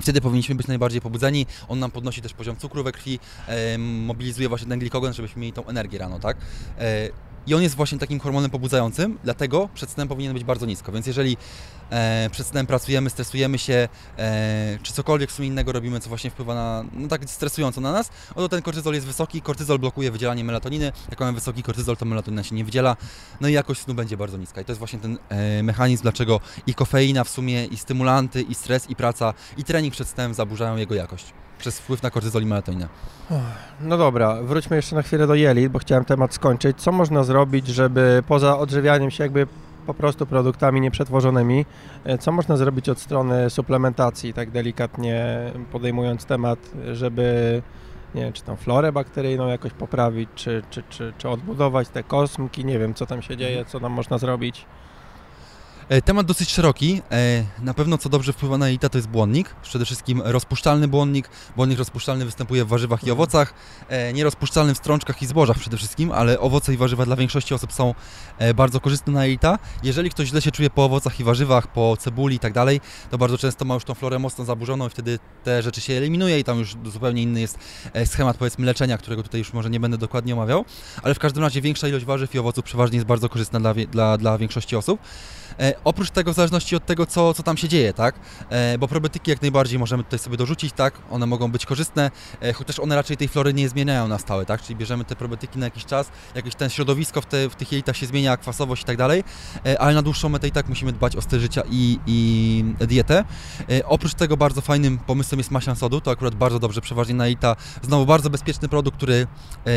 Wtedy powinniśmy być najbardziej pobudzeni. On nam podnosi też poziom cukru we krwi, e, mobilizuje właśnie ten glikogen, żebyśmy mieli tą energię rano, tak? E, i on jest właśnie takim hormonem pobudzającym, dlatego przed snem powinien być bardzo nisko. Więc jeżeli e, przed snem pracujemy, stresujemy się, e, czy cokolwiek w sumie innego robimy, co właśnie wpływa na, no tak stresująco na nas, oto ten kortyzol jest wysoki, kortyzol blokuje wydzielanie melatoniny, jak mamy wysoki kortyzol, to melatonina się nie wydziela, no i jakość snu będzie bardzo niska. I to jest właśnie ten e, mechanizm, dlaczego i kofeina w sumie, i stymulanty, i stres, i praca, i trening przed snem zaburzają jego jakość przez wpływ na kortyzol i melatoninę. No dobra, wróćmy jeszcze na chwilę do jelit, bo chciałem temat skończyć. Co można zrobić, żeby poza odżywianiem się jakby po prostu produktami nieprzetworzonymi, e, co można zrobić od strony suplementacji, tak delikatnie podejmując temat, żeby nie wiem, czy tą florę bakteryjną jakoś poprawić, czy, czy, czy, czy odbudować te kosmki, nie wiem, co tam się dzieje, co tam można zrobić. E, temat dosyć szeroki. E, na pewno co dobrze wpływa na jelita to jest błonnik. Przede wszystkim rozpuszczalny błonnik. Błonnik rozpuszczalny występuje w warzywach i owocach. E, nierozpuszczalny w strączkach i zbożach przede wszystkim, ale owoce i warzywa dla większości osób są bardzo korzystne na jelita. Jeżeli ktoś źle się czuje po owocach i warzywach, po cebuli i tak dalej, to bardzo często ma już tą florę mocno zaburzoną i wtedy te rzeczy się eliminuje i tam już zupełnie inny jest schemat powiedzmy leczenia, którego tutaj już może nie będę dokładnie omawiał, ale w każdym razie większa ilość warzyw i owoców przeważnie jest bardzo korzystna dla, dla, dla większości osób. Oprócz tego, w zależności od tego, co, co tam się dzieje, tak? E, bo probiotyki jak najbardziej możemy tutaj sobie dorzucić, tak? One mogą być korzystne, e, chociaż one raczej tej flory nie zmieniają na stałe, tak? Czyli bierzemy te probiotyki na jakiś czas, jakieś ten środowisko w, te, w tych jelitach się zmienia, kwasowość i tak dalej, e, ale na dłuższą metę i tak musimy dbać o styl życia i, i dietę. E, oprócz tego bardzo fajnym pomysłem jest maślan sodu, to akurat bardzo dobrze przeważnie na jelita. Znowu bardzo bezpieczny produkt, który e,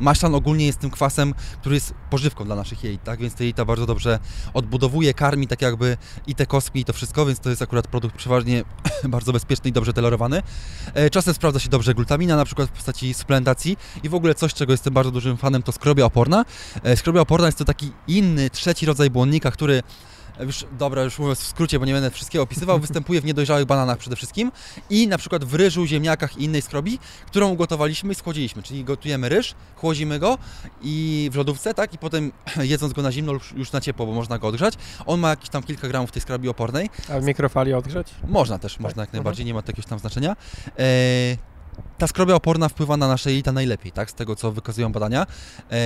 maślan ogólnie jest tym kwasem, który jest pożywką dla naszych jelit, tak? Więc te jelita bardzo dobrze odbudowuje, karmi tak jakby i te kostki i to wszystko, więc to jest akurat produkt przeważnie bardzo bezpieczny i dobrze tolerowany. E, Czasem sprawdza się dobrze glutamina, na przykład w postaci suplementacji i w ogóle coś, czego jestem bardzo dużym fanem, to skrobia oporna. E, Skrobia oporna jest to taki inny, trzeci rodzaj błonnika, który już, dobra, już mówiąc w skrócie, bo nie będę wszystkiego opisywał, występuje w niedojrzałych bananach przede wszystkim i na przykład w ryżu, ziemniakach i innej skrobi, którą ugotowaliśmy i schłodziliśmy, czyli gotujemy ryż, chłodzimy go i w lodówce, tak, i potem jedząc go na zimno już, już na ciepło, bo można go odgrzać. On ma jakieś tam kilka gramów tej skrobi opornej, A w mikrofali odgrzać? można też, można jak najbardziej, nie ma to jakiegoś tam znaczenia. E, ta skrobia oporna wpływa na nasze jelita najlepiej, tak, z tego co wykazują badania. E,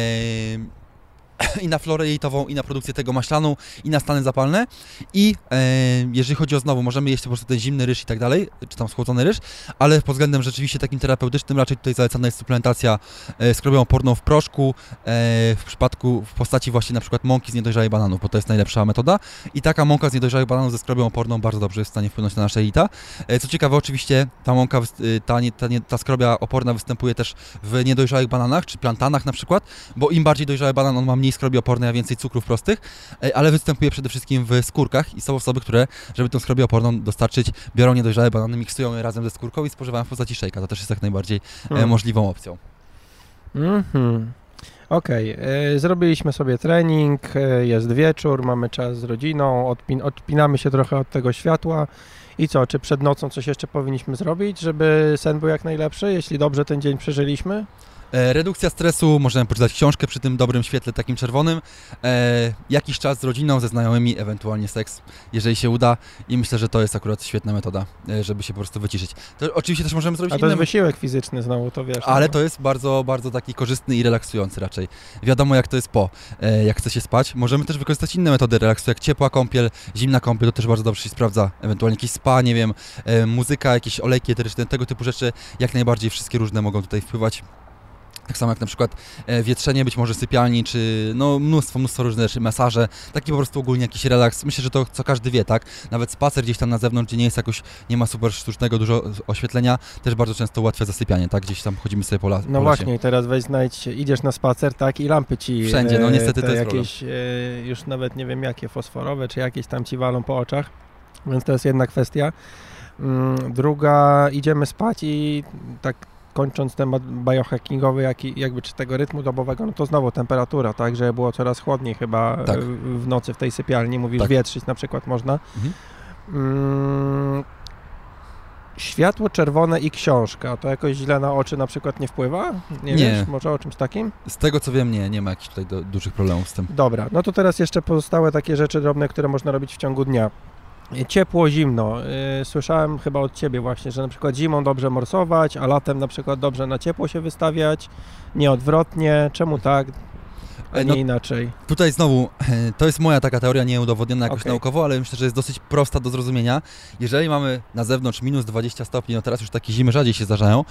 I na florę jelitową, i na produkcję tego maślanu, i na stany zapalne. I e, jeżeli chodzi o znowu, możemy jeść po prostu ten zimny ryż i tak dalej, czy tam schłodzony ryż, ale pod względem rzeczywiście takim terapeutycznym raczej tutaj zalecana jest suplementacja e, skrobią oporną w proszku, e, w przypadku w postaci właśnie na przykład mąki z niedojrzałych bananów, bo to jest najlepsza metoda. I taka mąka z niedojrzałych bananów ze skrobią oporną bardzo dobrze jest w stanie wpłynąć na nasze jelita. E, Co ciekawe, oczywiście ta mąka, y, ta, nie- ta, nie- ta skrobia oporna występuje też w niedojrzałych bananach, czy plantanach na przykład, bo im bardziej dojrzały banan, on ma mniej skrobi opornej, a więcej cukrów prostych, e, ale występuje przede wszystkim w skórkach i są osoby, które, żeby tą skrobię oporną dostarczyć, biorą niedojrzałe banany, miksują je razem ze skórką i spożywają w postaci szejka. To też jest jak najbardziej e, Hmm. możliwą opcją. Mhm. Okej, e, zrobiliśmy sobie trening, jest wieczór, mamy czas z rodziną, odpin odpinamy się trochę od tego światła. I co, czy przed nocą coś jeszcze powinniśmy zrobić, żeby sen był jak najlepszy, jeśli dobrze ten dzień przeżyliśmy? E, Redukcja stresu, możemy poczytać książkę przy tym dobrym świetle takim czerwonym. E, jakiś czas z rodziną, ze znajomymi, ewentualnie seks, jeżeli się uda. I myślę, że to jest akurat świetna metoda, e, żeby się po prostu wyciszyć. To oczywiście też możemy zrobić A to jest inne... wysiłek fizyczny znowu, to wiesz. Ale no. to jest bardzo, bardzo taki korzystny i relaksujący raczej. Wiadomo jak to jest po, e, jak chce się spać. Możemy też wykorzystać inne metody relaksu, jak ciepła kąpiel, zimna kąpiel, to też bardzo dobrze się sprawdza. Ewentualnie jakieś spa, nie wiem, e, muzyka, jakieś olejki eteryczne, tego typu rzeczy, jak najbardziej wszystkie różne mogą tutaj wpływać. Tak samo jak na przykład e, wietrzenie być może sypialni, czy no mnóstwo, mnóstwo różnych rzeczy, masaże, taki po prostu ogólnie jakiś relaks. Myślę, że to co każdy wie, tak? Nawet spacer gdzieś tam na zewnątrz, gdzie nie jest jakoś, nie ma super sztucznego dużo oświetlenia, też bardzo często ułatwia zasypianie, tak? Gdzieś tam chodzimy sobie po, la- No po lesie. właśnie, i teraz weź znajdź, idziesz na spacer, tak, i lampy ci... Wszędzie, no e, niestety te to jest jakieś, e, już nawet nie wiem jakie, fosforowe, czy jakieś tam ci walą po oczach, więc to jest jedna kwestia. Mm, Druga, idziemy spać i tak kończąc temat biohackingowy, jak, i- jakby czy tego rytmu dobowego, no to znowu temperatura, tak, że było coraz chłodniej chyba Tak. e, w nocy w tej sypialni, mówisz Tak. wietrzyć na przykład można. Mhm. Mm, Światło czerwone i książka, to jakoś źle na oczy na przykład nie wpływa? Nie, Nie. wiesz, może o czymś takim? Z tego co wiem, nie, nie ma jakichś tutaj do, dużych problemów z tym. Dobra, no to teraz jeszcze pozostałe takie rzeczy drobne, które można robić w ciągu dnia. Ciepło, zimno. Yy, Słyszałem chyba od Ciebie właśnie, że na przykład zimą dobrze morsować, a latem na przykład dobrze na ciepło się wystawiać, nie odwrotnie. Czemu tak, a E, nie no- inaczej? Tutaj znowu, e, to jest moja taka teoria nieudowodniona jakoś Okej. naukowo, ale myślę, że jest dosyć prosta do zrozumienia. Jeżeli mamy na zewnątrz minus 20 stopni, no teraz już takie zimy rzadziej się zdarzają,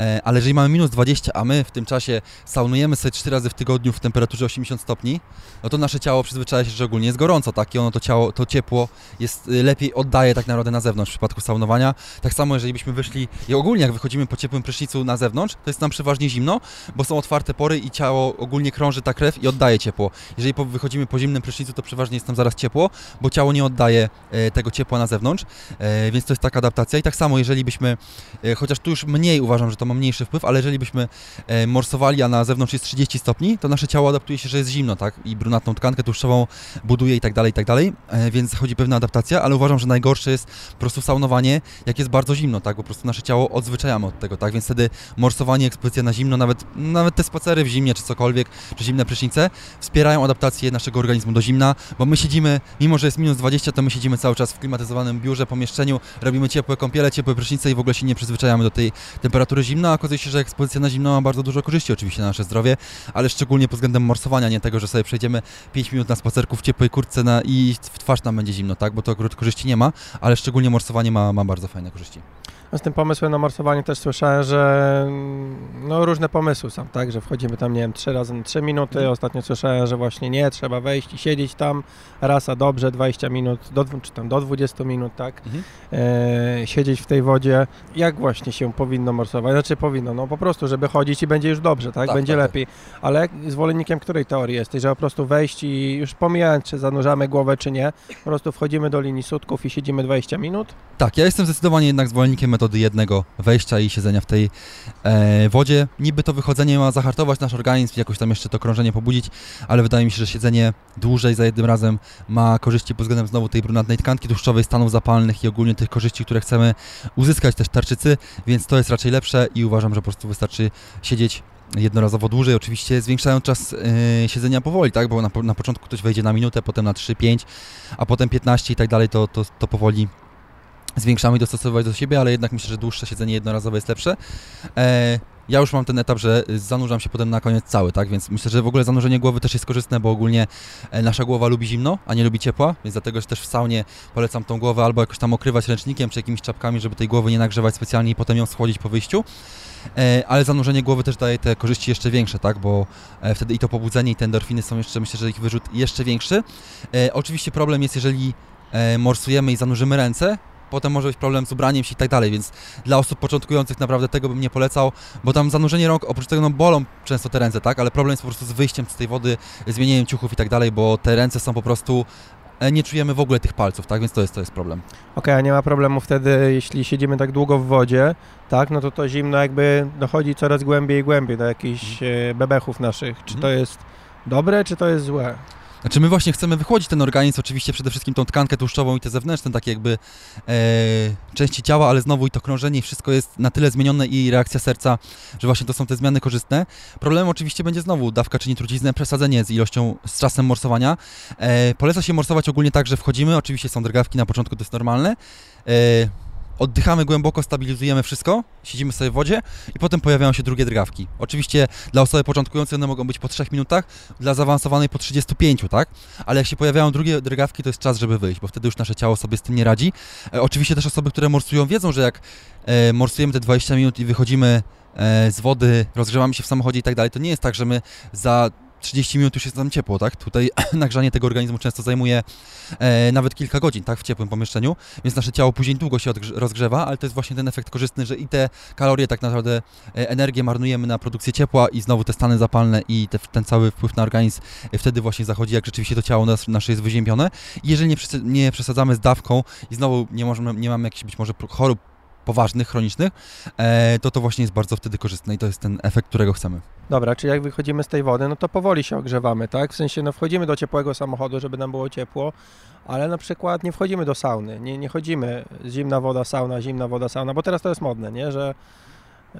e, ale jeżeli mamy minus 20, a my w tym czasie saunujemy sobie 4 razy w tygodniu w temperaturze 80 stopni, no to nasze ciało przyzwyczaja się, że ogólnie jest gorąco, tak? I ono to ciało, to ciepło jest y, lepiej oddaje tak naprawdę na zewnątrz w przypadku saunowania. Tak samo jeżeli byśmy wyszli i ogólnie jak wychodzimy po ciepłym prysznicu na zewnątrz, to jest nam przeważnie zimno, bo są otwarte pory i ciało ogólnie krąży ta krew i oddaje ciepło. Jeżeli po, wychodzimy po zimnym prysznicu, to przeważnie jest tam zaraz ciepło, bo ciało nie oddaje e, tego ciepła na zewnątrz, e, więc to jest taka adaptacja. I tak samo, jeżeli byśmy, e, chociaż tu już mniej uważam, że to ma mniejszy wpływ, ale jeżeli byśmy e, morsowali, a na zewnątrz jest 30 stopni, to nasze ciało adaptuje się, że jest zimno, tak? I brunatną tkankę tłuszczową buduje i tak dalej, i tak dalej, e, więc zachodzi pewna adaptacja, ale uważam, że najgorsze jest po prostu saunowanie, jak jest bardzo zimno, tak? Po prostu nasze ciało odzwyczajamy od tego, tak? Więc wtedy morsowanie, ekspozycja na zimno, nawet, nawet te spacery w zimnie, czy cokolwiek, czy zimne prysznice, słońce wspierają adaptację naszego organizmu do zimna, bo my siedzimy, mimo że jest minus 20, to my siedzimy cały czas w klimatyzowanym biurze, pomieszczeniu, robimy ciepłe kąpiele, ciepłe prysznice i w ogóle się nie przyzwyczajamy do tej temperatury zimna, okazuje się, że ekspozycja na zimno ma bardzo dużo korzyści oczywiście na nasze zdrowie, ale szczególnie pod względem morsowania, nie tego, że sobie przejdziemy 5 minut na spacerku w ciepłej kurtce na, i w twarz nam będzie zimno, tak, bo to korzyści nie ma, ale szczególnie morsowanie ma, ma bardzo fajne korzyści. No z tym pomysłem na morsowanie też słyszałem, że mm, no różne pomysły są, tak, że wchodzimy tam, nie wiem, trzy razy na 3 minuty, Mhm. ostatnio słyszałem, że właśnie nie, trzeba wejść i siedzieć tam, raz, a dobrze, 20 minut, do, czy tam do 20 minut, tak, Mhm. e, siedzieć w tej wodzie. Jak właśnie się powinno morsować? Znaczy powinno, no po prostu, żeby chodzić i będzie już dobrze, tak, Tak, będzie tak, tak. lepiej. Ale jak, zwolennikiem której teorii jesteś, że po prostu wejść i już pomijając, czy zanurzamy głowę, czy nie, po prostu wchodzimy do linii sutków i siedzimy 20 minut? Tak, ja jestem zdecydowanie jednak zwolennikiem metody jednego wejścia i siedzenia w tej e, wodzie. Niby to wychodzenie ma zahartować nasz organizm, jakoś tam jeszcze to krążenie pobudzić, ale wydaje mi się, że siedzenie dłużej za jednym razem ma korzyści pod względem znowu tej brunatnej tkanki tłuszczowej, stanów zapalnych i ogólnie tych korzyści, które chcemy uzyskać też tarczycy, więc to jest raczej lepsze i uważam, że po prostu wystarczy siedzieć jednorazowo dłużej, oczywiście zwiększając czas e, siedzenia powoli, tak, bo na, na początku ktoś wejdzie na minutę, potem na 3-5, a potem 15 i tak dalej, to, to, to powoli zwiększamy i dostosowywać do siebie, ale jednak myślę, że dłuższe siedzenie jednorazowe jest lepsze. E, ja już mam ten etap, że zanurzam się potem na koniec cały, tak, więc myślę, że w ogóle zanurzenie głowy też jest korzystne, bo ogólnie e, nasza głowa lubi zimno, a nie lubi ciepła, więc dlatego też w saunie polecam tą głowę albo jakoś tam okrywać ręcznikiem czy jakimiś czapkami, żeby tej głowy nie nagrzewać specjalnie i potem ją schłodzić po wyjściu. E, ale zanurzenie głowy też daje te korzyści jeszcze większe, tak, bo e, wtedy i to pobudzenie i te endorfiny są jeszcze, myślę, że ich wyrzut jeszcze większy. Oczywiście problem jest, jeżeli morsujemy i zanurzymy ręce, potem może być problem z ubraniem się i tak dalej, więc dla osób początkujących naprawdę tego bym nie polecał, bo tam zanurzenie rąk, oprócz tego no bolą często te ręce, tak, ale problem jest po prostu z wyjściem z tej wody, zmienieniem ciuchów i tak dalej, bo te ręce są po prostu, e, nie czujemy w ogóle tych palców, tak, więc to jest, to jest problem. Okej, a nie ma problemu wtedy, jeśli siedzimy tak długo w wodzie, tak, no to to zimno jakby dochodzi coraz głębiej i głębiej do jakichś e, bebechów naszych. Czy Mhm. to jest dobre, czy to jest złe? Znaczy my właśnie chcemy wychłodzić ten organizm, oczywiście przede wszystkim tą tkankę tłuszczową i te zewnętrzne takie jakby e, części ciała, ale znowu i to krążenie i wszystko jest na tyle zmienione i reakcja serca, że właśnie to są te zmiany korzystne. Problemem oczywiście będzie znowu dawka czyni truciznę, przesadzenie z ilością, z czasem morsowania. E, poleca się morsować ogólnie tak, że wchodzimy, oczywiście są drgawki na początku, to jest normalne. E, Oddychamy głęboko, stabilizujemy wszystko, siedzimy sobie w wodzie i potem pojawiają się drugie drgawki. Oczywiście dla osoby początkującej one mogą być po 3 minutach, dla zaawansowanej po 35, tak? Ale jak się pojawiają drugie drgawki, to jest czas, żeby wyjść, bo wtedy już nasze ciało sobie z tym nie radzi. E, oczywiście też osoby, które morsują, wiedzą, że jak e, morsujemy te 20 minut i wychodzimy e, z wody, rozgrzewamy się w samochodzie i tak dalej, to nie jest tak, że my za 30 minut już jest nam ciepło, tak? Tutaj nagrzanie tego organizmu często zajmuje e, nawet kilka godzin, tak? W ciepłym pomieszczeniu, więc nasze ciało później długo się rozgrzewa, ale to jest właśnie ten efekt korzystny, że i te kalorie, tak naprawdę e, energię marnujemy na produkcję ciepła i znowu te stany zapalne i te, ten cały wpływ na organizm e, wtedy właśnie zachodzi, jak rzeczywiście to ciało nas, nasze jest wyziębione. I jeżeli nie, nie przesadzamy z dawką i znowu nie, możemy, nie mamy jakichś być może chorób poważnych, chronicznych, e, to to właśnie jest bardzo wtedy korzystne i to jest ten efekt, którego chcemy. Dobra, czy jak wychodzimy z tej wody, no to powoli się ogrzewamy, tak? W sensie, no wchodzimy do ciepłego samochodu, żeby nam było ciepło, ale na przykład nie wchodzimy do sauny, nie, nie chodzimy zimna woda, sauna, zimna woda, sauna, bo teraz to jest modne, nie? Że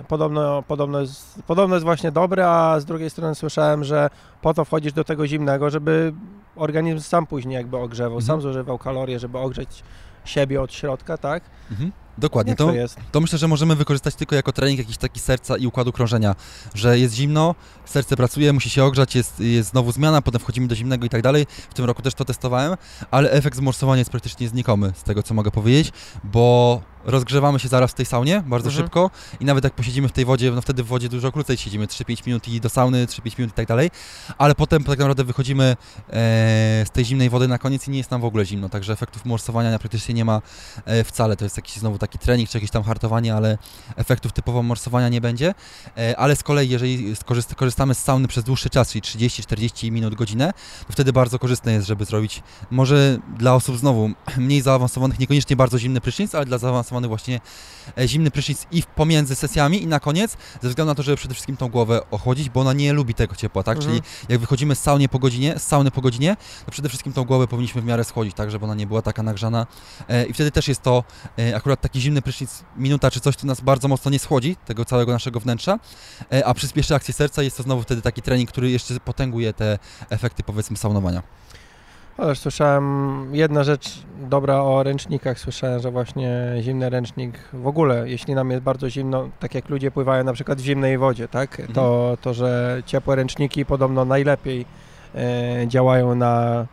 podobno, podobno, jest, podobno jest właśnie dobre, a z drugiej strony słyszałem, że po to wchodzisz do tego zimnego, żeby organizm sam później jakby ogrzewał, Mhm. sam zużywał kalorie, żeby ogrzeć siebie od środka, tak? Mhm. Dokładnie. To, to to myślę, że możemy wykorzystać tylko jako trening jakiś taki serca i układu krążenia, że jest zimno, serce pracuje, musi się ogrzać, jest, jest znowu zmiana, potem wchodzimy do zimnego i tak dalej. W tym roku też to testowałem, ale efekt zmorsowania jest praktycznie znikomy, z tego co mogę powiedzieć, bo rozgrzewamy się zaraz w tej saunie bardzo Mhm. szybko i nawet jak posiedzimy w tej wodzie, no wtedy w wodzie dużo krócej siedzimy, 3-5 minut i do sauny, 3-5 minut i tak dalej, ale potem tak naprawdę wychodzimy e, z tej zimnej wody na koniec i nie jest nam w ogóle zimno, także efektów morsowania praktycznie nie ma e, wcale, to jest jakiś znowu taki trening czy jakieś tam hartowanie, ale efektów typowo morsowania nie będzie, e, ale z kolei jeżeli korzystamy z sauny przez dłuższy czas, czyli 30-40 minut, godzinę, to wtedy bardzo korzystne jest, żeby zrobić może dla osób znowu mniej zaawansowanych, niekoniecznie bardzo zimny prysznic, ale dla zaawansowanych zaawansowany właśnie e, zimny prysznic i pomiędzy sesjami i na koniec, ze względu na to, żeby przede wszystkim tą głowę ochłodzić, bo ona nie lubi tego ciepła, tak? Mhm. Czyli jak wychodzimy z saunie po godzinie, z sauny po godzinie, to przede wszystkim tą głowę powinniśmy w miarę schłodzić, tak, żeby ona nie była taka nagrzana. E, I wtedy też jest to e, akurat taki zimny prysznic, minuta czy coś, to nas bardzo mocno nie schłodzi, tego całego naszego wnętrza, a przyspieszy akcję serca. Jest to znowu wtedy taki trening, który jeszcze potęguje te efekty, powiedzmy, saunowania. Ale słyszałem, jedna rzecz dobra o ręcznikach, słyszałem, że właśnie zimny ręcznik w ogóle, jeśli nam jest bardzo zimno, tak jak ludzie pływają na przykład w zimnej wodzie, tak, to, to że ciepłe ręczniki podobno najlepiej e, działają na,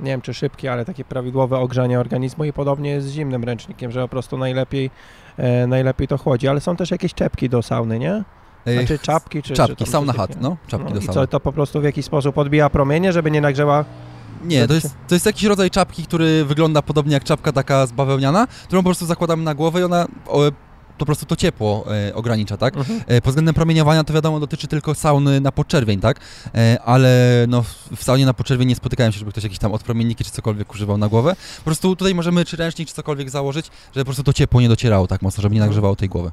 nie wiem czy szybkie, ale takie prawidłowe ogrzanie organizmu i podobnie jest z zimnym ręcznikiem, że po prostu najlepiej, e, najlepiej to chłodzi, ale są też jakieś czepki do sauny, nie? Znaczy czapki, czy... czapki, czy sauna hat, no, czapki No, do I sauny. co, to po prostu w jakiś sposób odbija promienie, żeby nie nagrzeła Nie, to jest, to jest jakiś rodzaj czapki, który wygląda podobnie jak czapka taka zbawełniana, którą po prostu zakładamy na głowę i ona o, po prostu to ciepło e, ogranicza, tak? Mhm. E, Pod względem promieniowania to wiadomo dotyczy tylko sauny na podczerwień, tak? E, Ale no, w- w saunie na podczerwień nie spotykałem się, żeby ktoś jakieś tam odpromienniki czy cokolwiek używał na głowę. Po prostu tutaj możemy czy ręcznik, czy cokolwiek założyć, żeby po prostu to ciepło nie docierało tak mocno, żeby nie nagrzewało tej głowy.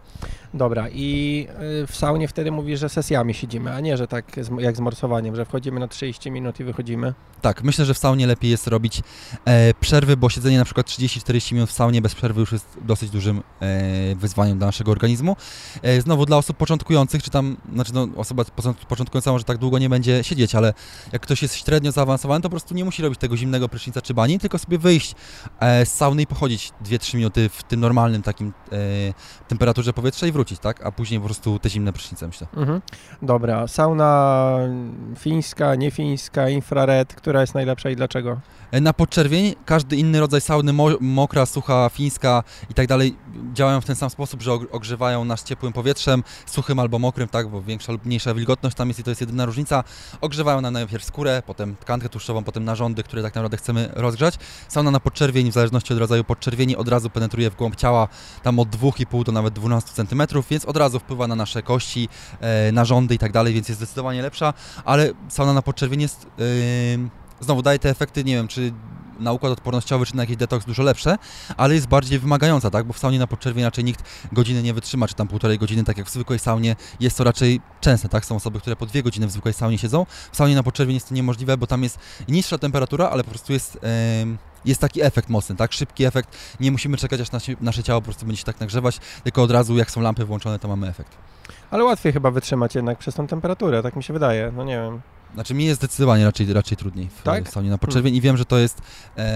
Dobra, i y, w saunie wtedy mówisz, że sesjami siedzimy, a nie, że tak jak z morsowaniem, że wchodzimy na 30 minut i wychodzimy. Tak, myślę, że w saunie lepiej jest robić e, przerwy, bo siedzenie na przykład 30-40 minut w saunie bez przerwy już jest dosyć dużym e, wyzwaniem dla naszego organizmu. E, znowu dla osób początkujących, czy tam, znaczy no, osoba począt- początkująca może tak długo nie będzie siedzieć, ale jak ktoś jest średnio zaawansowany, to po prostu nie musi robić tego zimnego prysznica czy bani, tylko sobie wyjść e, z sauny i pochodzić 2-3 minuty w tym normalnym takim e, temperaturze powietrza i wrócić, tak? A później po prostu te zimne prysznice, myślę. Mhm. Dobra, sauna fińska, niefińska, infrared, która jest najlepsza i dlaczego? E, Na podczerwień każdy inny rodzaj sauny, mo- mokra, sucha, fińska i tak dalej, działają w ten sam sposób, że og- ogrzewają nas ciepłym powietrzem, suchym albo mokrym, tak, bo większa lub mniejsza wilgotność tam jest i to jest jedyna różnica. Ogrzewają nam najpierw skórę, potem tkankę tłuszczową, potem narządy, które tak naprawdę chcemy rozgrzać. Sauna na podczerwień, w zależności od rodzaju podczerwieni, od razu penetruje w głąb ciała, tam od 2,5 do nawet 12 cm, więc od razu wpływa na nasze kości, e, narządy i tak dalej, więc jest zdecydowanie lepsza, ale sauna na podczerwień jest... Yy, znowu daje te efekty, nie wiem, czy na układ odpornościowy, czy na jakiś detoks dużo lepsze, ale jest bardziej wymagająca, tak? Bo w saunie na podczerwień raczej nikt godziny nie wytrzyma, czy tam półtorej godziny, tak jak w zwykłej saunie jest to raczej częste, tak? Są osoby, które po dwie godziny w zwykłej saunie siedzą. W saunie na podczerwień jest to niemożliwe, bo tam jest niższa temperatura, ale po prostu jest... em, jest taki efekt mocny, tak? Szybki efekt. Nie musimy czekać, aż nasze, nasze ciało po prostu będzie się tak nagrzewać, tylko od razu, jak są lampy włączone, to mamy efekt. Ale łatwiej chyba wytrzymać jednak przez tą temperaturę, tak mi się wydaje, no nie wiem. Znaczy mi jest zdecydowanie raczej, raczej trudniej w, Tak? saunie na podczerwień i wiem, że to jest e,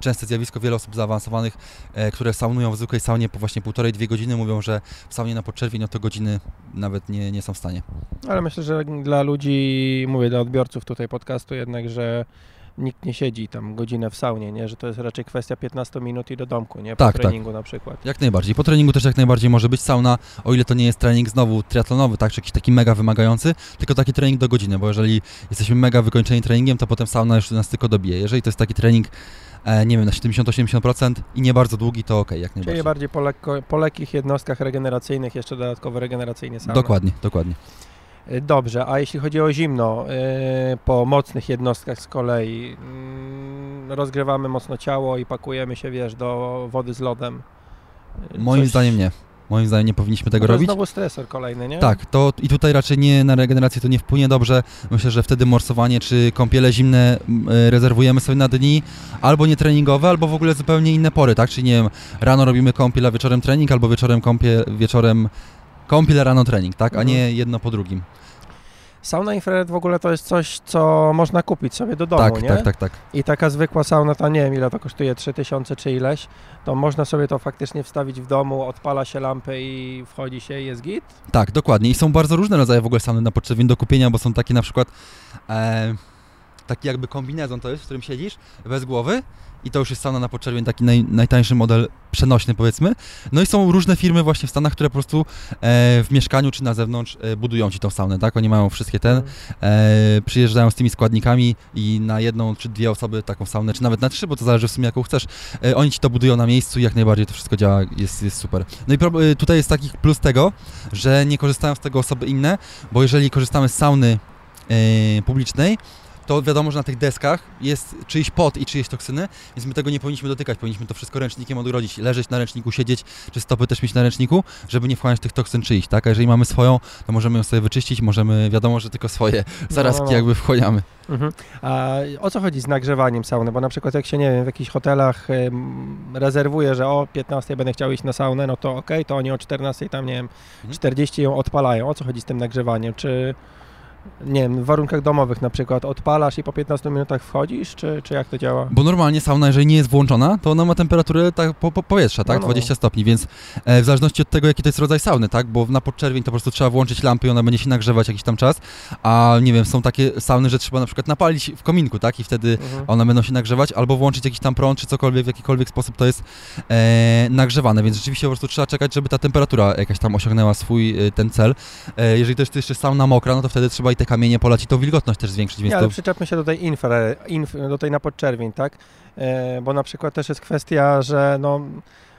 częste zjawisko. Wiele osób zaawansowanych, e, które saunują w zwykłej saunie po właśnie półtorej, dwie godziny mówią, że w saunie na podczerwień no to godziny nawet nie, nie są w stanie. Ale myślę, że dla ludzi, mówię dla odbiorców tutaj podcastu jednak, że nikt nie siedzi tam godzinę w saunie, nie? Że to jest raczej kwestia 15 minut i do domku, nie? Po Tak, tak. treningu na przykład. Jak najbardziej. Po treningu też jak najbardziej może być sauna, o ile to nie jest trening znowu triatlonowy, tak, czy jakiś taki mega wymagający, tylko taki trening do godziny, bo jeżeli jesteśmy mega wykończeni treningiem, to potem sauna już nas tylko dobije. Jeżeli to jest taki trening, e, nie wiem, na 70-80% i nie bardzo długi, to okej, jak Czyli najbardziej. bardziej po, lekko, po lekkich jednostkach regeneracyjnych jeszcze dodatkowo regeneracyjnie sauna. Dokładnie, dokładnie. Y, Dobrze, a jeśli chodzi o zimno, y, po mocnych jednostkach z kolei, mm, rozgrywamy mocno ciało i pakujemy się, wiesz, do wody z lodem. Y, Moim coś- zdaniem nie. Moim zdaniem nie powinniśmy tego to robić. znowu stresor kolejny, nie? Tak, to i tutaj raczej nie na regenerację to nie wpłynie dobrze. Myślę, że wtedy morsowanie czy kąpiele zimne e, rezerwujemy sobie na dni albo nietreningowe, albo w ogóle zupełnie inne pory, tak? Czyli nie wiem, rano robimy kąpiel, a wieczorem trening, albo wieczorem kąpiel, wieczorem kąpiel, rano trening, tak? A Mhm. nie jedno po drugim. Sauna infrared w ogóle to jest coś, co można kupić sobie do domu, tak, nie? tak, tak, tak. I taka zwykła sauna, to nie wiem ile to kosztuje, 3000 czy ileś, to można sobie to faktycznie wstawić w domu, odpala się lampę i wchodzi się i jest git? Tak, dokładnie. I są bardzo różne rodzaje w ogóle sauny na podczerwień do kupienia, bo są takie na przykład e, taki jakby kombinezon to jest, w którym siedzisz bez głowy i to już jest sauna na podczerwień, taki naj, najtańszy model przenośny powiedzmy. No i są różne firmy właśnie w Stanach, które po prostu e, w mieszkaniu czy na zewnątrz e, budują ci tą saunę, tak? Oni mają wszystkie ten, e, przyjeżdżają z tymi składnikami i na jedną czy dwie osoby taką saunę, czy nawet na trzy, bo to zależy w sumie jaką chcesz. E, oni ci to budują na miejscu i jak najbardziej to wszystko działa, jest, jest super. No i pro, e, tutaj jest taki plus tego, że nie korzystają z tego osoby inne, bo jeżeli korzystamy z sauny e, publicznej, to wiadomo, że na tych deskach jest czyjś pot i czyjeś toksyny, więc my tego nie powinniśmy dotykać, powinniśmy to wszystko ręcznikiem odgrodzić, leżeć na ręczniku, siedzieć, czy stopy też mieć na ręczniku, żeby nie wchłaniać tych toksyn czyjś, tak? A jeżeli mamy swoją, to możemy ją sobie wyczyścić, możemy, wiadomo, że tylko swoje zarazki no, no. jakby wchłaniamy. Mhm. A o co chodzi z nagrzewaniem sauny? Bo na przykład jak się, nie wiem, w jakichś hotelach ym, rezerwuje, że o 15 będę chciał iść na saunę, no to okej, to oni o 14 tam, nie wiem, Mhm. 40 ją odpalają. O co chodzi z tym nagrzewaniem? Czy, nie wiem, w warunkach domowych na przykład odpalasz i po 15 minutach wchodzisz, czy, czy jak to działa? Bo normalnie sauna, jeżeli nie jest włączona, to ona ma temperaturę tak, po, po powietrza, tak? No, no. 20 stopni, więc e, w zależności od tego, jaki to jest rodzaj sauny, tak? Bo na podczerwień to po prostu trzeba włączyć lampy i ona będzie się nagrzewać jakiś tam czas, a nie wiem, są takie sauny, że trzeba na przykład napalić w kominku, tak? I wtedy Mhm. one będą się nagrzewać, albo włączyć jakiś tam prąd, czy cokolwiek, w jakikolwiek sposób to jest e, nagrzewane, więc rzeczywiście po prostu trzeba czekać, żeby ta temperatura jakaś tam osiągnęła swój e, ten cel. E, jeżeli to jest jeszcze sauna mokra, no to wtedy trzeba i te kamienie polać i tą wilgotność też zwiększyć, więc Nie, ale to... przyczepmy się do tej infra, inf, do tej na podczerwień, tak? E, bo na przykład też jest kwestia, że no,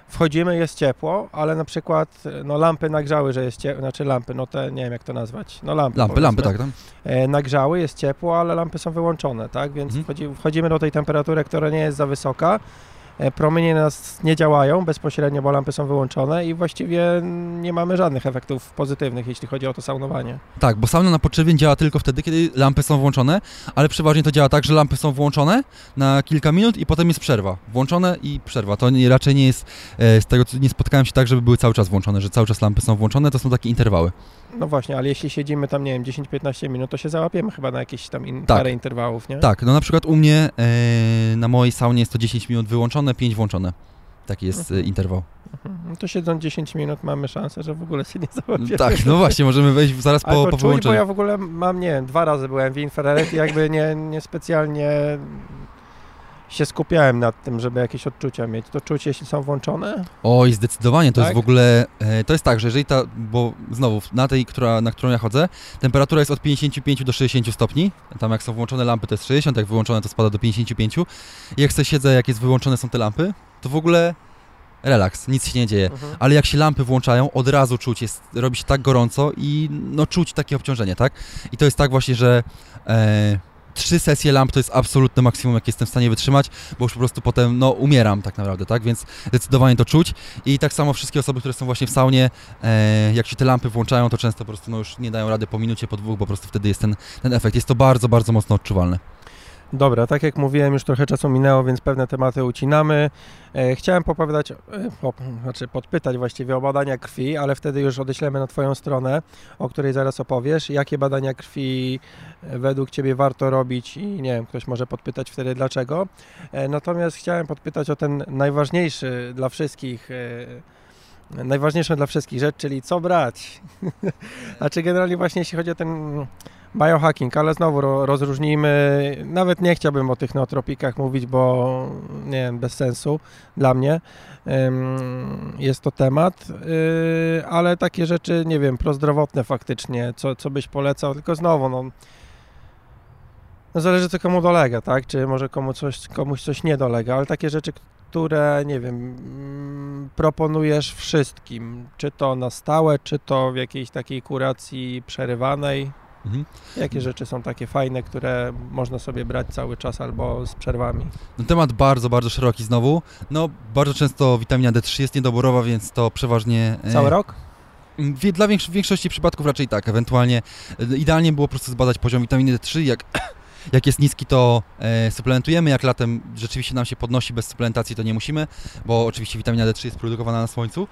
wchodzimy, jest ciepło, ale na przykład no, lampy nagrzały, że jest ciepło, znaczy lampy, no te, nie wiem jak to nazwać, no lampy Lampy, lampy, tak, tam. E, nagrzały, jest ciepło, ale lampy są wyłączone, tak? Więc Mhm. wchodzi, wchodzimy do tej temperatury, która nie jest za wysoka. E, promienie nas nie działają bezpośrednio, bo lampy są wyłączone i właściwie nie mamy żadnych efektów pozytywnych, jeśli chodzi o to saunowanie. Tak, bo sauna na podczerwień działa tylko wtedy, kiedy lampy są włączone, ale przeważnie to działa tak, że lampy są włączone na kilka minut i potem jest przerwa. Włączone i przerwa. To nie, raczej nie jest, e, z tego co nie spotkałem się tak, żeby były cały czas włączone, że cały czas lampy są włączone, to są takie interwały. No właśnie, ale jeśli siedzimy tam, nie wiem, 10-15 minut, to się załapiemy chyba na jakieś tam in, Tak. parę interwałów, nie? Tak, no na przykład u mnie e, na mojej saunie jest to 10 minut wyłączone, 5 włączone. Taki jest e, Mhm. interwał. Mhm. No to siedząc 10 minut mamy szansę, że w ogóle się nie załapiemy. Tak, no właśnie, możemy wejść zaraz po, po czuć, bo ja w ogóle mam, nie wiem, dwa razy byłem w infrared i jakby nie, nie specjalnie się skupiałem nad tym, żeby jakieś odczucia mieć. To czuć, jeśli są włączone? Oj, zdecydowanie, to Tak? jest w ogóle, e, to jest tak, że jeżeli ta, bo znowu, na tej, która, na którą ja chodzę, temperatura jest od 55 do 60 stopni, tam jak są włączone lampy to jest 60, jak wyłączone to spada do 55 i jak sobie siedzę, jak jest wyłączone są te lampy, to w ogóle relaks, nic się nie dzieje. Mhm. Ale jak się lampy włączają, od razu czuć, jest, robi się tak gorąco i no czuć takie obciążenie, tak? I to jest tak właśnie, że e, trzy sesje lamp to jest absolutne maksimum, jakie jestem w stanie wytrzymać, bo już po prostu potem, no, umieram tak naprawdę, tak? Więc zdecydowanie to czuć. I tak samo wszystkie osoby, które są właśnie w saunie, e, jak się te lampy włączają, to często po prostu no, już nie dają rady po minucie, po dwóch, bo po prostu wtedy jest ten, ten efekt. Jest to bardzo, bardzo mocno odczuwalne. Dobra, tak jak mówiłem, już trochę czasu minęło, więc pewne tematy ucinamy. E, chciałem popowiadać, e, po, znaczy podpytać właściwie o badania krwi, ale wtedy już odeślemy na Twoją stronę, o której zaraz opowiesz. Jakie badania krwi e, według Ciebie warto robić i nie wiem, ktoś może podpytać wtedy dlaczego. Natomiast chciałem podpytać o ten najważniejszy dla wszystkich najważniejszą dla wszystkich rzecz, czyli co brać. znaczy generalnie właśnie jeśli chodzi o ten biohacking, ale znowu ro, rozróżnijmy, nawet nie chciałbym o tych neotropikach mówić, bo nie wiem, bez sensu dla mnie. Jest to temat, yy, ale takie rzeczy, nie wiem, prozdrowotne faktycznie, co, co byś polecał, tylko znowu, no, no zależy co komu dolega, tak, czy może komu coś, komuś coś nie dolega, ale takie rzeczy, które, nie wiem, mm, proponujesz wszystkim, czy to na stałe, czy to w jakiejś takiej kuracji przerywanej, Mhm. Jakie rzeczy są takie fajne, które można sobie brać cały czas albo z przerwami? No, temat bardzo, bardzo szeroki znowu. No, bardzo często witamina D3 jest niedoborowa, więc to przeważnie... e, Cały rok? Dla większości przypadków raczej tak, ewentualnie e, idealnie było po prostu zbadać poziom witaminy D3, jak, jak jest niski to e, suplementujemy, jak latem rzeczywiście nam się podnosi bez suplementacji to nie musimy, bo oczywiście witamina D3 jest produkowana na słońcu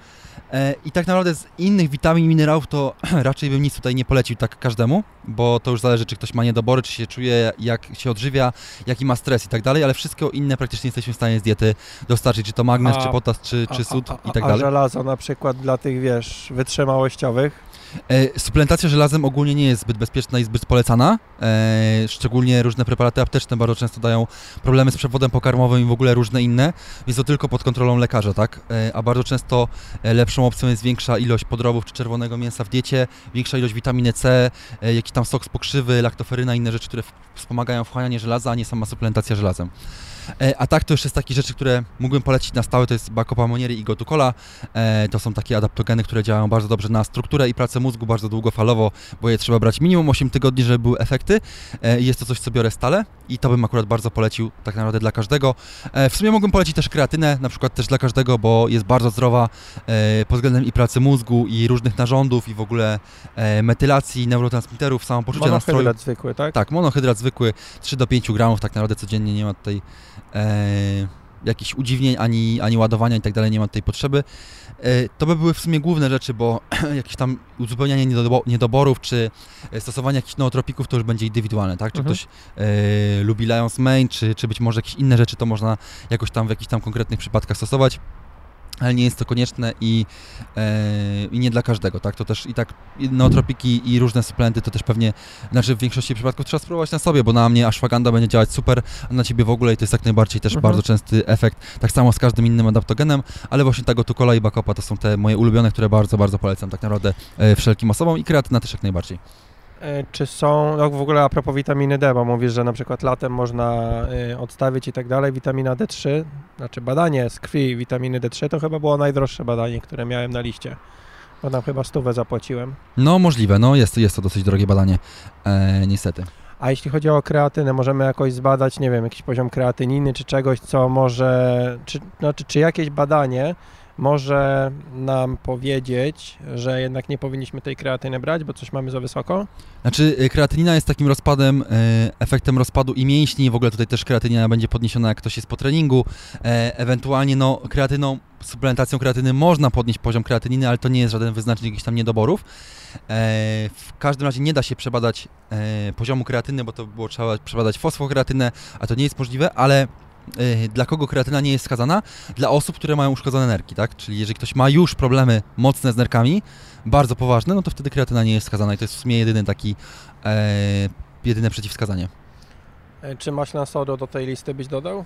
e, i tak naprawdę z innych witamin i minerałów to raczej bym nic tutaj nie polecił tak każdemu, bo to już zależy czy ktoś ma niedobory, czy się czuje, jak się odżywia, jaki ma stres i tak dalej, ale wszystko inne praktycznie jesteśmy w stanie z diety dostarczyć, czy to magnez, A- czy potas, czy, czy sód a, a, i tak a dalej. żelazo na przykład dla tych, wiesz, wytrzymałościowych? E, Suplementacja żelazem ogólnie nie jest zbyt bezpieczna i zbyt polecana. E, szczególnie różne preparaty apteczne bardzo często dają problemy z przewodem pokarmowym i w ogóle różne inne, więc to tylko pod kontrolą lekarza, tak? E, a bardzo często lepszą opcją jest większa ilość podrobów czy czerwonego mięsa w diecie, większa ilość witaminy C, jakiś tam sok z pokrzywy, laktoferyna, inne rzeczy, które wspomagają wchłanianie żelaza, a nie sama suplementacja żelazem. E, a tak to jeszcze z takich rzeczy, które mógłbym polecić na stałe, to jest Bacopa Monieri i Gotukola. E, to są takie adaptogeny, które działają bardzo dobrze na strukturę i pracę mózgu bardzo długofalowo, bo je trzeba brać minimum 8 tygodni, żeby były efekty. E, jest to coś, co biorę stale i to bym akurat bardzo polecił tak naprawdę dla każdego. W sumie mógłbym polecić też kreatynę, na przykład też dla każdego, bo jest bardzo zdrowa pod względem i pracy mózgu, i różnych narządów, i w ogóle metylacji neurotransmiterów, samopoczucia nastroju. Monohydrat zwykły, tak? Tak, monohydrat zwykły, 3 do 5 gramów tak naprawdę codziennie, nie ma tutaj jakichś udziwnień, ani, ani ładowania i tak dalej, nie ma tej potrzeby. E, to by były w sumie główne rzeczy, bo jakieś tam uzupełnianie niedobo- niedoborów, czy e, stosowanie jakichś nootropików to już będzie indywidualne, tak? Czy Mhm. ktoś e, lubi Lions Mane, czy, czy być może jakieś inne rzeczy, to można jakoś tam w jakichś tam konkretnych przypadkach stosować. Ale nie jest to konieczne i, e, i nie dla każdego, tak? To też i tak i nootropiki i różne suplementy to też pewnie, znaczy w większości przypadków trzeba spróbować na sobie, bo na mnie ashwagandha będzie działać super, a na ciebie w ogóle i to jest jak najbardziej też Mhm. bardzo częsty efekt. Tak samo z każdym innym adaptogenem, ale właśnie tego Tukola i Bakopa to są te moje ulubione, które bardzo, bardzo polecam tak naprawdę e, wszelkim osobom i kreatyna też jak najbardziej. E, Czy są, no w ogóle a propos witaminy D, bo mówisz, że na przykład latem można y, odstawić i tak dalej, witamina D3, znaczy badanie z krwi witaminy D3 to chyba było najdroższe badanie, które miałem na liście, bo tam chyba stówę zapłaciłem. No możliwe, no jest, jest to dosyć drogie badanie, e, niestety. A jeśli chodzi o kreatynę, możemy jakoś zbadać, nie wiem, jakiś poziom kreatyniny czy czegoś, co może, czy, znaczy, czy jakieś badanie może nam powiedzieć, że jednak nie powinniśmy tej kreatyny brać, bo coś mamy za wysoko? Znaczy, y, kreatynina jest takim rozpadem, y, efektem rozpadu i mięśni. W ogóle tutaj też kreatynina będzie podniesiona, jak ktoś jest po treningu. E, ewentualnie, no, kreatyną, suplementacją kreatyny można podnieść poziom kreatyniny, ale to nie jest żaden wyznacznik jakichś tam niedoborów. E, w każdym razie nie da się przebadać e, poziomu kreatyny, bo to było trzeba przebadać fosfokreatynę, a to nie jest możliwe, ale dla kogo kreatyna nie jest wskazana? Dla osób, które mają uszkodzone nerki, tak? Czyli jeżeli ktoś ma już problemy mocne z nerkami, bardzo poważne, no to wtedy kreatyna nie jest wskazana i to jest w sumie jedyny taki, e, jedyne przeciwwskazanie. E, Czy maślan sodu do tej listy byś dodał?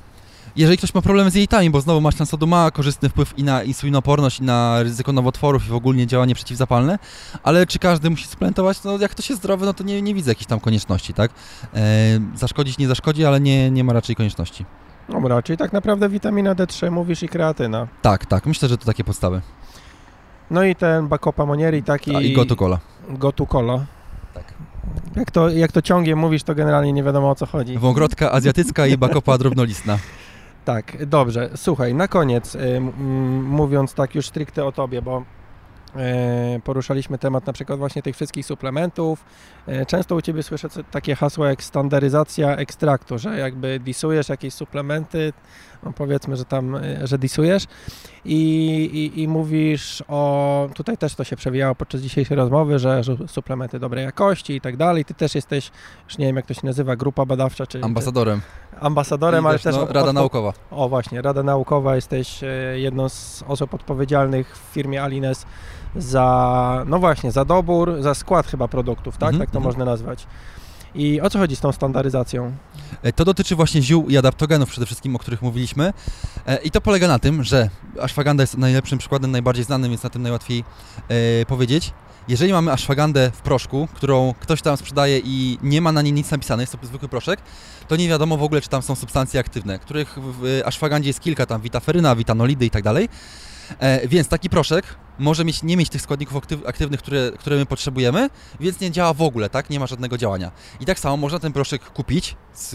Jeżeli ktoś ma problemy z jelitami, bo znowu maślan sodu ma korzystny wpływ i na insulinoporność, i na ryzyko nowotworów, i w ogóle działanie przeciwzapalne, ale czy każdy musi suplementować? No jak ktoś jest zdrowy, no to nie, nie widzę jakiejś tam konieczności, tak? E, zaszkodzić nie zaszkodzi, ale nie, nie ma raczej konieczności. Dobra, czyli tak naprawdę witamina D3 mówisz i kreatyna. Tak, tak, myślę, że to takie podstawy. No i ten Bacopa Monieri taki... A, I gotu cola. Gotu Cola. Tak. Jak to, jak to ciągiem mówisz, to generalnie nie wiadomo o co chodzi. Wągrotka azjatycka i bakopa drobnolistna. Tak, dobrze. Słuchaj, na koniec, y, m- mówiąc tak już stricte o tobie, bo poruszaliśmy temat na przykład właśnie tych wszystkich suplementów. E, Często u Ciebie słyszę takie hasło jak standaryzacja ekstraktu, że jakby disujesz jakieś suplementy, no powiedzmy, że tam, e, że disujesz i, i, i mówisz o, tutaj też to się przewijało podczas dzisiejszej rozmowy, że że suplementy dobrej jakości i tak dalej. Ty też jesteś, już nie wiem jak to się nazywa, grupa badawcza, czy Ambasadorem. czy ambasadorem, I ale też, no, od- Rada od- Naukowa. o właśnie, Rada Naukowa, jesteś e, jedną z osób odpowiedzialnych w firmie Alines za, no właśnie, za dobór, za skład chyba produktów, tak? Mhm, tak to mhm. można nazwać. I o co chodzi z tą standaryzacją? E, To dotyczy właśnie ziół i adaptogenów przede wszystkim, o których mówiliśmy. E, I to polega na tym, że ashwagandha jest najlepszym przykładem, najbardziej znanym, więc na tym najłatwiej e, powiedzieć. Jeżeli mamy ashwagandę w proszku, którą ktoś tam sprzedaje i nie ma na niej nic napisane, jest to zwykły proszek, to nie wiadomo w ogóle, czy tam są substancje aktywne, których w ashwagandzie jest kilka, tam witaferyna, witanolidy i tak dalej. Więc taki proszek może mieć, nie mieć tych składników aktyw, aktywnych, które, które my potrzebujemy, więc nie działa w ogóle, tak? Nie ma żadnego działania. I tak samo można ten proszek kupić z,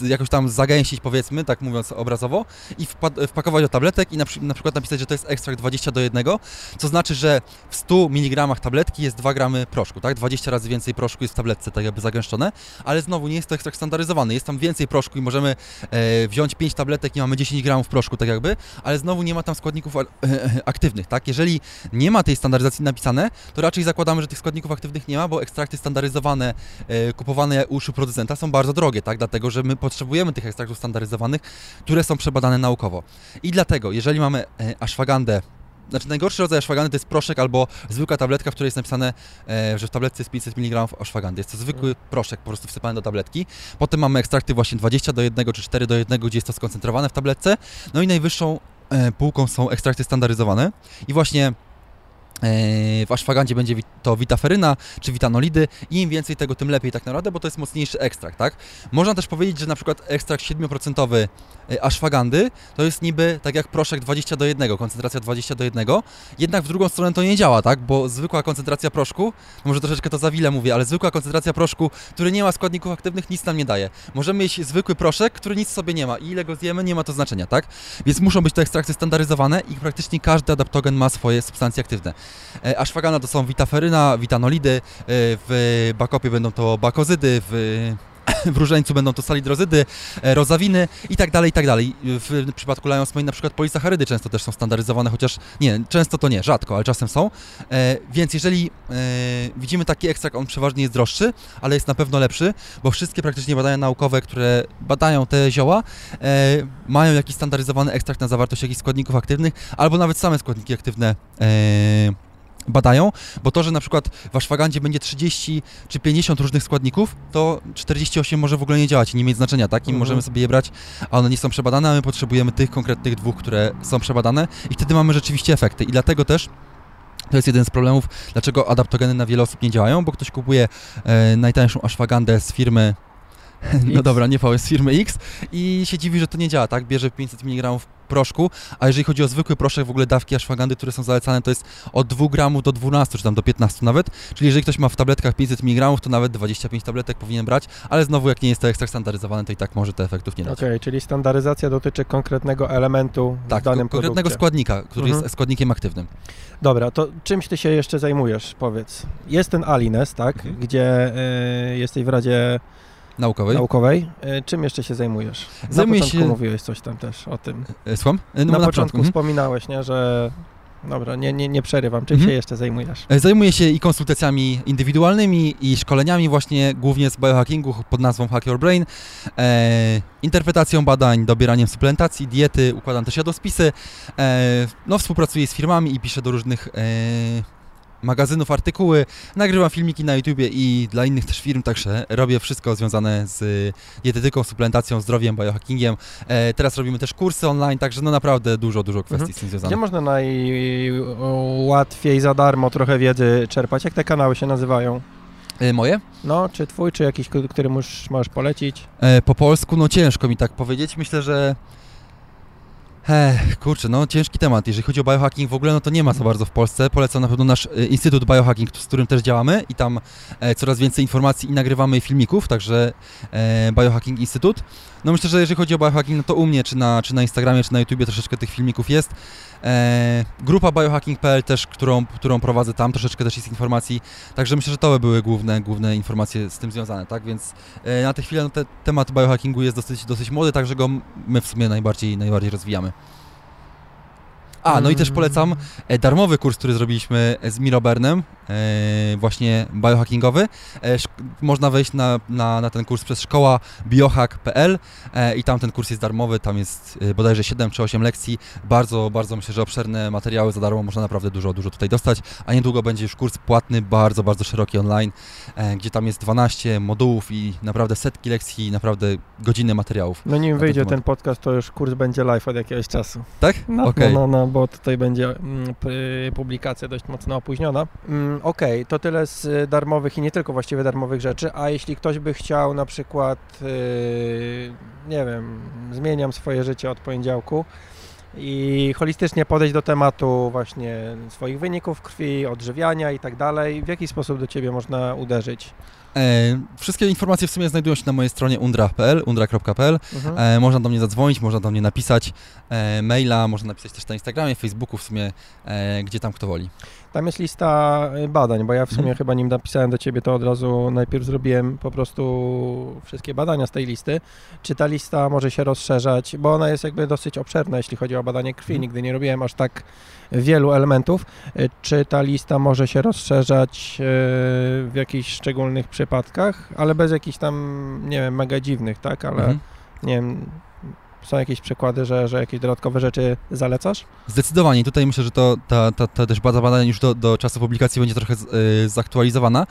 jakoś tam zagęścić powiedzmy, tak mówiąc obrazowo i wpa- wpakować do tabletek i na, przy- na przykład napisać, że to jest ekstrakt 20 do 1, co znaczy, że w 100 mg tabletki jest 2 gramy proszku, tak? 20 razy więcej proszku jest w tabletce tak jakby zagęszczone, ale znowu nie jest to ekstrakt standaryzowany, jest tam więcej proszku i możemy e, wziąć 5 tabletek i mamy 10 gramów proszku tak jakby, ale znowu nie ma tam składników a- aktywnych, tak? Jeżeli nie ma tej standaryzacji napisane, to raczej zakładamy, że tych składników aktywnych nie ma, bo ekstrakty standaryzowane, e, kupowane u producenta są bardzo drogie, tak? Dlatego, że my potrzebujemy tych ekstraktów standaryzowanych, które są przebadane naukowo. I dlatego, jeżeli mamy e, ashwagandę znaczy najgorszy rodzaj ashwagandy to jest proszek albo zwykła tabletka, w której jest napisane, e, że w tabletce jest 500 mg ashwagandy. Jest to zwykły proszek po prostu wsypany do tabletki. Potem mamy ekstrakty właśnie 20 do 1 czy 4 do 1, gdzie jest to skoncentrowane w tabletce. No i najwyższą e, półką są ekstrakty standaryzowane. I właśnie w ashwagandzie będzie to witaferyna czy witanolidy i im więcej tego, tym lepiej tak naprawdę, bo to jest mocniejszy ekstrakt, tak? Można też powiedzieć, że na przykład ekstrakt 7% e, ashwagandy to jest niby tak jak proszek 20 do 1, koncentracja 20 do 1, jednak w drugą stronę to nie działa, tak? Bo zwykła koncentracja proszku, może troszeczkę to za wiele mówię, ale zwykła koncentracja proszku, który nie ma składników aktywnych, nic nam nie daje. Możemy mieć zwykły proszek, który nic sobie nie ma i ile go zjemy, nie ma to znaczenia, tak? Więc muszą być to ekstrakcje standaryzowane i praktycznie każdy adaptogen ma swoje substancje aktywne. E, ashwagana to są witaferyna, witanolidy, e, w bakopie będą to bakozydy, w w różańcu będą to salidrozydy, e, rozawiny i tak dalej, i tak dalej. W przypadku Lions Mane na przykład polisacharydy często też są standaryzowane, chociaż nie, często to nie, rzadko, ale czasem są. E, więc jeżeli e, widzimy taki ekstrakt, on przeważnie jest droższy, ale jest na pewno lepszy, bo wszystkie praktycznie badania naukowe, które badają te zioła, e, mają jakiś standaryzowany ekstrakt na zawartość jakichś składników aktywnych, albo nawet same składniki aktywne e, badają, bo to, że na przykład w ashwagandzie będzie 30 czy 50 różnych składników, to 48 może w ogóle nie działać i nie mieć znaczenia, tak? I mhm. możemy sobie je brać, a one nie są przebadane, a my potrzebujemy tych konkretnych dwóch, które są przebadane i wtedy mamy rzeczywiście efekty. I dlatego też to jest jeden z problemów, dlaczego adaptogeny na wiele osób nie działają, bo ktoś kupuje e, najtańszą ashwagandę z firmy no dobra, nie VS firmy X i się dziwi, że to nie działa, tak? Bierze 500 mg proszku, a jeżeli chodzi o zwykły proszek, w ogóle dawki ashwagandy, które są zalecane, to jest od 2 gramów do 12, czy tam do 15 nawet, czyli jeżeli ktoś ma w tabletkach 500 mg, to nawet 25 tabletek powinien brać, ale znowu jak nie jest to ekstrakt standaryzowany, to i tak może te efektów nie dać. Okej, okay, czyli standaryzacja dotyczy konkretnego elementu tak, w danym ko- konkretnego produkcie. składnika, który mhm. jest składnikiem aktywnym. Dobra, to czymś ty się jeszcze zajmujesz, powiedz? Jest ten Alines, tak, mhm. gdzie y, jesteś w Radzie Naukowej. Naukowej. E, czym jeszcze się zajmujesz? Zajmuję Na początku się... mówiłeś coś tam też o tym. E, słucham? E, no, na, na, początku mhm. wspominałeś, nie, że Dobra, nie, nie, nie przerywam. Czym mhm. się jeszcze zajmujesz? Zajmuję się i konsultacjami indywidualnymi, i szkoleniami właśnie, głównie z biohackingu pod nazwą Hack Your Brain, e, interpretacją badań, dobieraniem suplementacji, diety, układam też jadospisy, e, no współpracuję z firmami i piszę do różnych e, magazynów artykuły, nagrywam filmiki na YouTubie i dla innych też firm, także robię wszystko związane z dietetyką, suplementacją, zdrowiem, biohackingiem. E, teraz robimy też kursy online, także no naprawdę dużo, dużo kwestii mhm. z tym związanych. Gdzie można najłatwiej za darmo trochę wiedzy czerpać? Jak te kanały się nazywają? E, moje? No, czy twój, czy jakiś, który możesz, możesz polecić? E, po polsku, no ciężko mi tak powiedzieć. Myślę, że Ech, kurczę, no ciężki temat. Jeżeli chodzi o biohacking w ogóle, no to nie ma co bardzo w Polsce. Polecam na pewno nasz e, Instytut Biohacking, z którym też działamy i tam e, coraz więcej informacji i nagrywamy filmików, także e, Biohacking Instytut. No myślę, że jeżeli chodzi o biohacking, no to u mnie, czy na, czy na Instagramie, czy na YouTubie troszeczkę tych filmików jest. E, grupa biohacking.pl też, którą, którą prowadzę tam, troszeczkę też jest informacji, także myślę, że to były główne, główne informacje z tym związane, tak, więc e, na tę chwilę no, te, temat biohackingu jest dosyć, dosyć młody, także go my w sumie najbardziej, najbardziej rozwijamy. A, no i też mm. polecam e, darmowy kurs, który zrobiliśmy z Mirobernem, e, właśnie biohackingowy. E, można wejść na, na, na ten kurs przez szkoła biohack.pl i tam ten kurs jest darmowy, tam jest bodajże 7 czy 8 lekcji. Bardzo, bardzo myślę, że obszerne materiały za darmo, można naprawdę dużo, dużo tutaj dostać, a niedługo będzie już kurs płatny, bardzo, bardzo szeroki online, gdzie tam jest 12 modułów i naprawdę setki lekcji, naprawdę godziny materiałów. No nim wyjdzie ten, ten podcast, to już kurs będzie live od jakiegoś czasu. Tak? No, okay. no, no, no bo tutaj będzie mm, publikacja dość mocno opóźniona. Mm, okej, okay, to tyle z darmowych i nie tylko właściwie darmowych rzeczy, a jeśli ktoś by chciał na przykład, y, nie wiem, zmieniam swoje życie od poniedziałku, i holistycznie podejść do tematu właśnie swoich wyników krwi, odżywiania i tak dalej. W jaki sposób do Ciebie można uderzyć? E, wszystkie informacje w sumie znajdują się na mojej stronie undra.pl, undra.pl. Mhm. E, można do mnie zadzwonić, można do mnie napisać e, maila, można napisać też na Instagramie, Facebooku w sumie, e, gdzie tam kto woli. Tam jest lista y, badań, bo ja w sumie hmm. chyba nim napisałem do Ciebie, to od razu najpierw zrobiłem po prostu wszystkie badania z tej listy. Czy ta lista może się rozszerzać, bo ona jest jakby dosyć obszerna, jeśli chodzi o badanie krwi. Hmm. Nigdy nie robiłem aż tak wielu elementów. Y, czy ta lista może się rozszerzać y, w jakichś szczególnych przypadkach, ale bez jakichś tam, nie wiem, mega dziwnych, tak? Ale hmm. nie wiem, są jakieś przykłady, że, że jakieś dodatkowe rzeczy zalecasz? Zdecydowanie. Tutaj myślę, że to, ta, ta, ta też baza badań już do, do czasu publikacji będzie trochę z, y, zaktualizowana,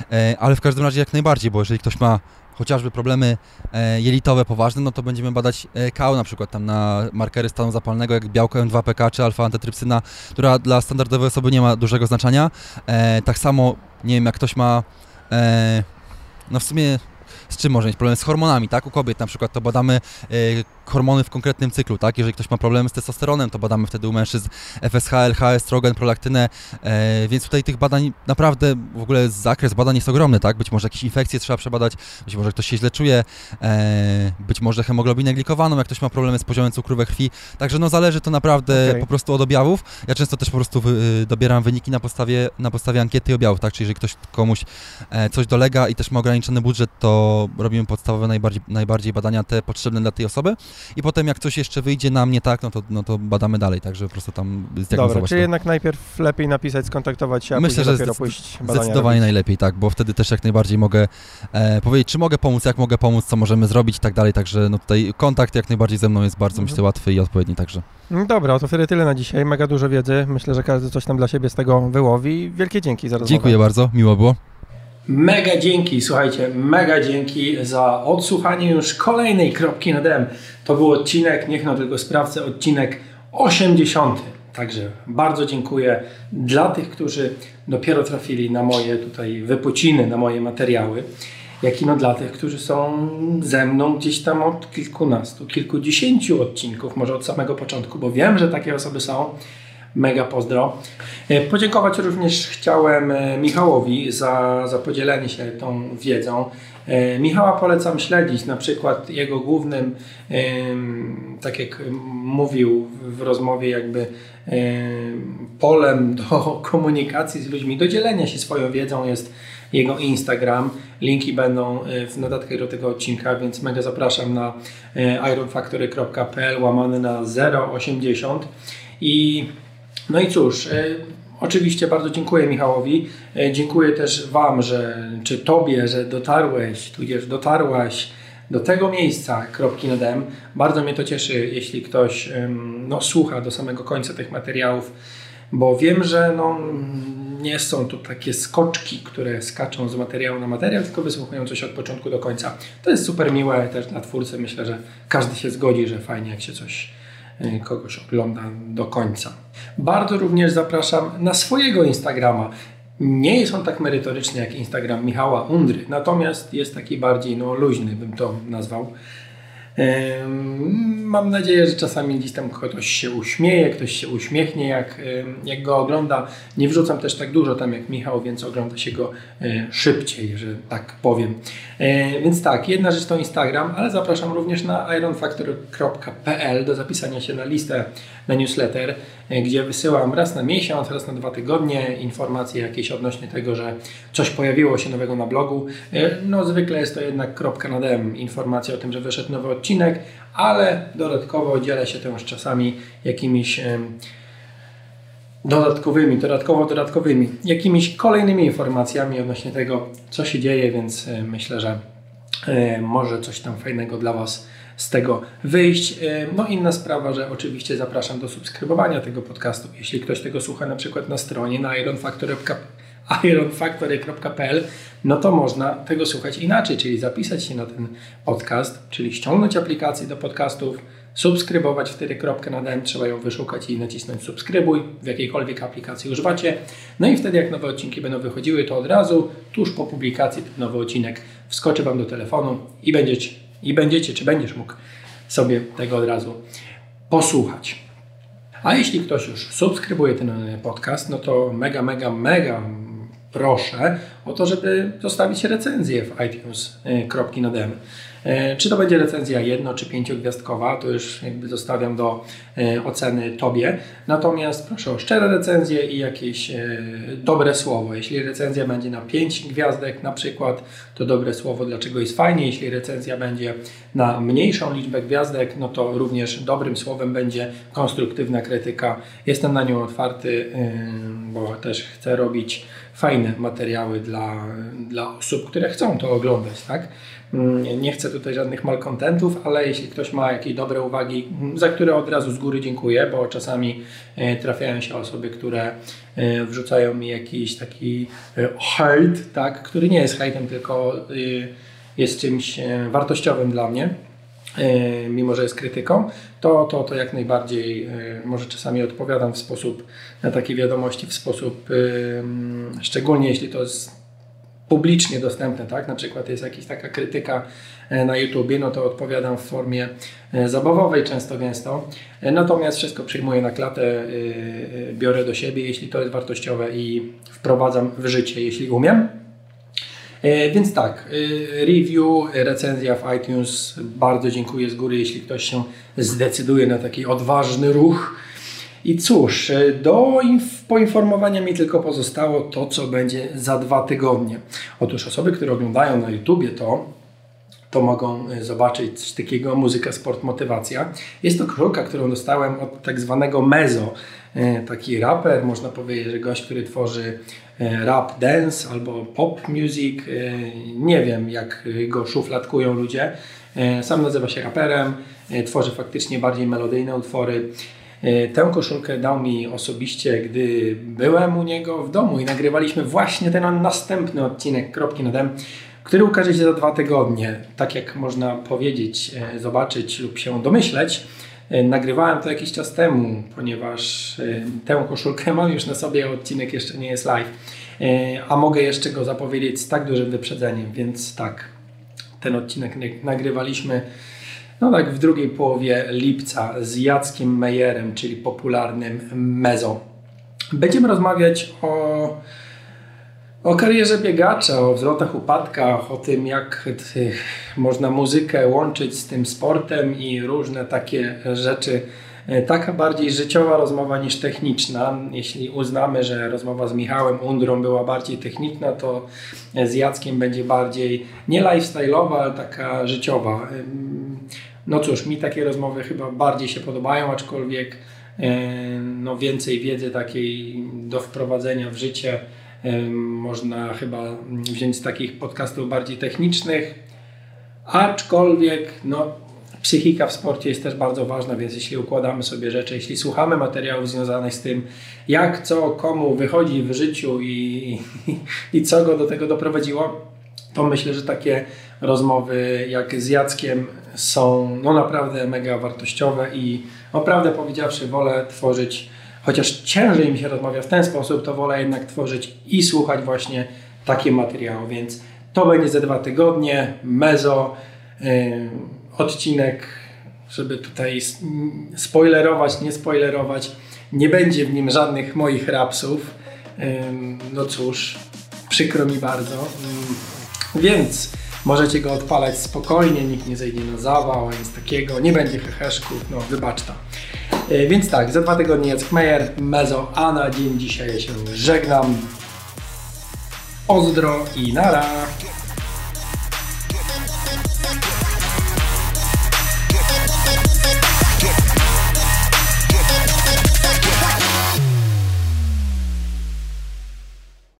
y, ale w każdym razie jak najbardziej, bo jeżeli ktoś ma chociażby problemy e, jelitowe poważne, no to będziemy badać e, kał na przykład tam na markery stanu zapalnego, jak białko M2PK czy alfa-antitrypsyna, która dla standardowej osoby nie ma dużego znaczenia. E, tak samo, nie wiem, jak ktoś ma, e, no w sumie z czym może mieć problem? Z hormonami, tak? U kobiet na przykład to badamy e, hormony w konkretnym cyklu, tak? Jeżeli ktoś ma problemy z testosteronem, to badamy wtedy u mężczyzn FSH, LH, estrogen, prolaktynę, e, więc tutaj tych badań naprawdę w ogóle zakres badań jest ogromny, tak? Być może jakieś infekcje trzeba przebadać, być może ktoś się źle czuje, e, być może hemoglobinę glikowaną, jak ktoś ma problemy z poziomem cukru we krwi, także no zależy to naprawdę Okej. po prostu od objawów. Ja często też po prostu wy, dobieram wyniki na podstawie, na podstawie ankiety i objawów, tak? Czyli jeżeli ktoś komuś e, coś dolega i też ma ograniczony budżet, to robimy podstawowe najbardziej, najbardziej badania te potrzebne dla tej osoby i potem jak coś jeszcze wyjdzie nam nie tak, no to, no to badamy dalej, tak, żeby po prostu tam Dobra, to. jednak najpierw lepiej napisać, skontaktować się, a Myślę, później że dopiero pójść Zdecydowanie robić. najlepiej, tak, bo wtedy też jak najbardziej mogę e, powiedzieć, czy mogę pomóc, jak mogę pomóc, co możemy zrobić i tak dalej, także no tutaj kontakt jak najbardziej ze mną jest bardzo, Mhm. myślę, łatwy i odpowiedni także. Mm, Dobra, to wtedy tyle na dzisiaj. Mega dużo wiedzy. Myślę, że każdy coś tam dla siebie z tego wyłowi. Wielkie dzięki za rozmowę. Dziękuję bardzo, miło było. Mega dzięki, słuchajcie, mega dzięki za odsłuchanie już kolejnej kropki na dem. To był odcinek, niech no tylko sprawdzę, odcinek 80. Także bardzo dziękuję dla tych, którzy dopiero trafili na moje tutaj wypociny, na moje materiały, jak i no dla tych, którzy są ze mną gdzieś tam od kilkunastu, kilkudziesięciu odcinków, może od samego początku, bo wiem, że takie osoby są. Mega pozdro. E, Podziękować również chciałem e, Michałowi za, za podzielenie się tą wiedzą. E, Michała polecam śledzić, na przykład jego głównym, tak jak mówił w- rozmowie, jakby em, polem do komunikacji z ludźmi, do dzielenia się swoją wiedzą jest jego Instagram. Linki będą w notatkach do tego odcinka, więc mega zapraszam na ironfactory.pl łamany na 080 i no i cóż, e, oczywiście bardzo dziękuję Michałowi. E, dziękuję też Wam, że, czy Tobie, że dotarłeś, tudzież dotarłaś do tego miejsca, kropki nad M. Bardzo mnie to cieszy, jeśli ktoś no, słucha do samego końca tych materiałów, bo wiem, że no, nie są to takie skoczki, które skaczą z materiału na materiał, tylko wysłuchują coś od początku do końca. To jest super miłe też dla twórcy. Myślę, że każdy się zgodzi, że fajnie jak się coś kogoś ogląda do końca. Bardzo również zapraszam na swojego Instagrama. Nie jest on tak merytoryczny jak Instagram Michała Undry, natomiast jest taki bardziej no, luźny, bym to nazwał. Mam nadzieję, że czasami gdzieś tam ktoś się uśmieje, ktoś się uśmiechnie, jak, em, jak go ogląda. Nie wrzucam też tak dużo tam jak Michał, więc ogląda się go e, szybciej, że tak powiem. E, Więc tak, jedna rzecz to Instagram, ale zapraszam również na ironfactor.pl do zapisania się na listę na newsletter, gdzie wysyłam raz na miesiąc, raz na dwa tygodnie informacje jakieś odnośnie tego, że coś pojawiło się nowego na blogu. No zwykle jest to jednak kropka na dem, informacja o tym, że wyszedł nowy odcinek, ale dodatkowo dzielę się też czasami jakimiś dodatkowymi, dodatkowo dodatkowymi, jakimiś kolejnymi informacjami odnośnie tego, co się dzieje, więc e, myślę, że e, może coś tam fajnego dla Was z tego wyjść. E, No inna sprawa, że oczywiście zapraszam do subskrybowania tego podcastu. Jeśli ktoś tego słucha na przykład na stronie na ironfactory.pl ironfactory.pl, no to można tego słuchać inaczej, czyli zapisać się na ten podcast, czyli ściągnąć aplikację do podcastów, subskrybować wtedy kropkę na D, trzeba ją wyszukać i nacisnąć subskrybuj w jakiejkolwiek aplikacji używacie. No i wtedy jak nowe odcinki będą wychodziły, to od razu tuż po publikacji ten nowy odcinek wskoczy Wam do telefonu i będziecie, i będziecie czy będziesz mógł sobie tego od razu posłuchać. A jeśli ktoś już subskrybuje ten podcast, no to mega, mega, mega proszę o to, żeby zostawić recenzję w iTunes kropki. E, Czy to będzie recenzja jedno czy pięciogwiazdkowa, to już jakby zostawiam do e, oceny Tobie. Natomiast proszę o szczere recenzje i jakieś e, dobre słowo. Jeśli recenzja będzie na 5 gwiazdek na przykład, to dobre słowo, dlaczego jest fajnie. Jeśli recenzja będzie na mniejszą liczbę gwiazdek, no to również dobrym słowem będzie konstruktywna krytyka. Jestem na nią otwarty, bo też chcę robić fajne materiały dla, dla osób, które chcą to oglądać, tak? Nie nie chcę tutaj żadnych malkontentów, ale jeśli ktoś ma jakieś dobre uwagi, za które od razu z góry dziękuję, bo czasami e, trafiają się osoby, które e, wrzucają mi jakiś taki e, hejt, tak, który nie jest hejtem, tylko jest czymś wartościowym dla mnie, mimo że jest krytyką, to, to, to jak najbardziej może czasami odpowiadam w sposób na takie wiadomości w sposób szczególnie jeśli to jest publicznie dostępne, tak? Na przykład jest jakaś taka krytyka na YouTubie, no to odpowiadam w formie zabawowej często gęsto. Natomiast wszystko przyjmuję na klatę, biorę do siebie, jeśli to jest wartościowe i wprowadzam w życie, jeśli umiem. E, więc tak, e, review, recenzja w iTunes. Bardzo dziękuję z góry, jeśli ktoś się zdecyduje na taki odważny ruch. I cóż, e, do poinformowania mi tylko pozostało to, co będzie za dwa tygodnie. Otóż osoby, które oglądają na YouTubie to, to mogą zobaczyć coś takiego muzyka, sport, motywacja. Jest to koszulka, którą dostałem od tak zwanego Mezo. Taki raper, można powiedzieć, że gość, który tworzy E, rap dance albo pop music. E, nie wiem, jak go szufladkują ludzie. E, sam nazywa się raperem, tworzy faktycznie bardziej melodyjne utwory. Tę koszulkę dał mi osobiście, gdy byłem u niego w domu i nagrywaliśmy właśnie ten następny odcinek Kropki na który ukaże się za dwa tygodnie. Tak jak można powiedzieć, zobaczyć lub się domyśleć, nagrywałem to jakiś czas temu, ponieważ tę koszulkę mam już na sobie, odcinek jeszcze nie jest live. E, a mogę jeszcze go zapowiedzieć z tak dużym wyprzedzeniem, więc tak, ten odcinek nagrywaliśmy no tak w drugiej połowie lipca z Jackiem Mejerem, czyli popularnym Mezo. Będziemy rozmawiać o, o karierze biegacza, o wzlotach, upadkach, o tym jak można muzykę łączyć z tym sportem i różne takie rzeczy E, taka bardziej życiowa rozmowa niż techniczna. Jeśli uznamy, że rozmowa z Michałem Undrą była bardziej techniczna, to z Jackiem będzie bardziej nie lifestyle'owa, ale taka życiowa. No cóż, mi takie rozmowy chyba bardziej się podobają, aczkolwiek e, no więcej wiedzy takiej do wprowadzenia w życie można chyba wziąć z takich podcastów bardziej technicznych, aczkolwiek no, psychika w sporcie jest też bardzo ważna, więc jeśli układamy sobie rzeczy, jeśli słuchamy materiałów związanych z tym, jak co komu wychodzi w życiu i, i, i co go do tego doprowadziło, to myślę, że takie rozmowy jak z Jackiem są no naprawdę mega wartościowe i naprawdę powiedziawszy wolę tworzyć, chociaż ciężej mi się rozmawia w ten sposób, to wolę jednak tworzyć i słuchać właśnie takie materiały, więc to będzie za dwa tygodnie, mezo, yy, odcinek, żeby tutaj spoilerować, nie spoilerować. Nie będzie w nim żadnych moich rapsów. No cóż, przykro mi bardzo. Więc możecie go odpalać spokojnie, nikt nie zejdzie na zawał, nic takiego, nie będzie heheszków, no wybacz to. E, więc tak, za dwa tygodnie Jacek Meyer, Mezo, a na dzień dzisiaj się żegnam. Pozdro i nara!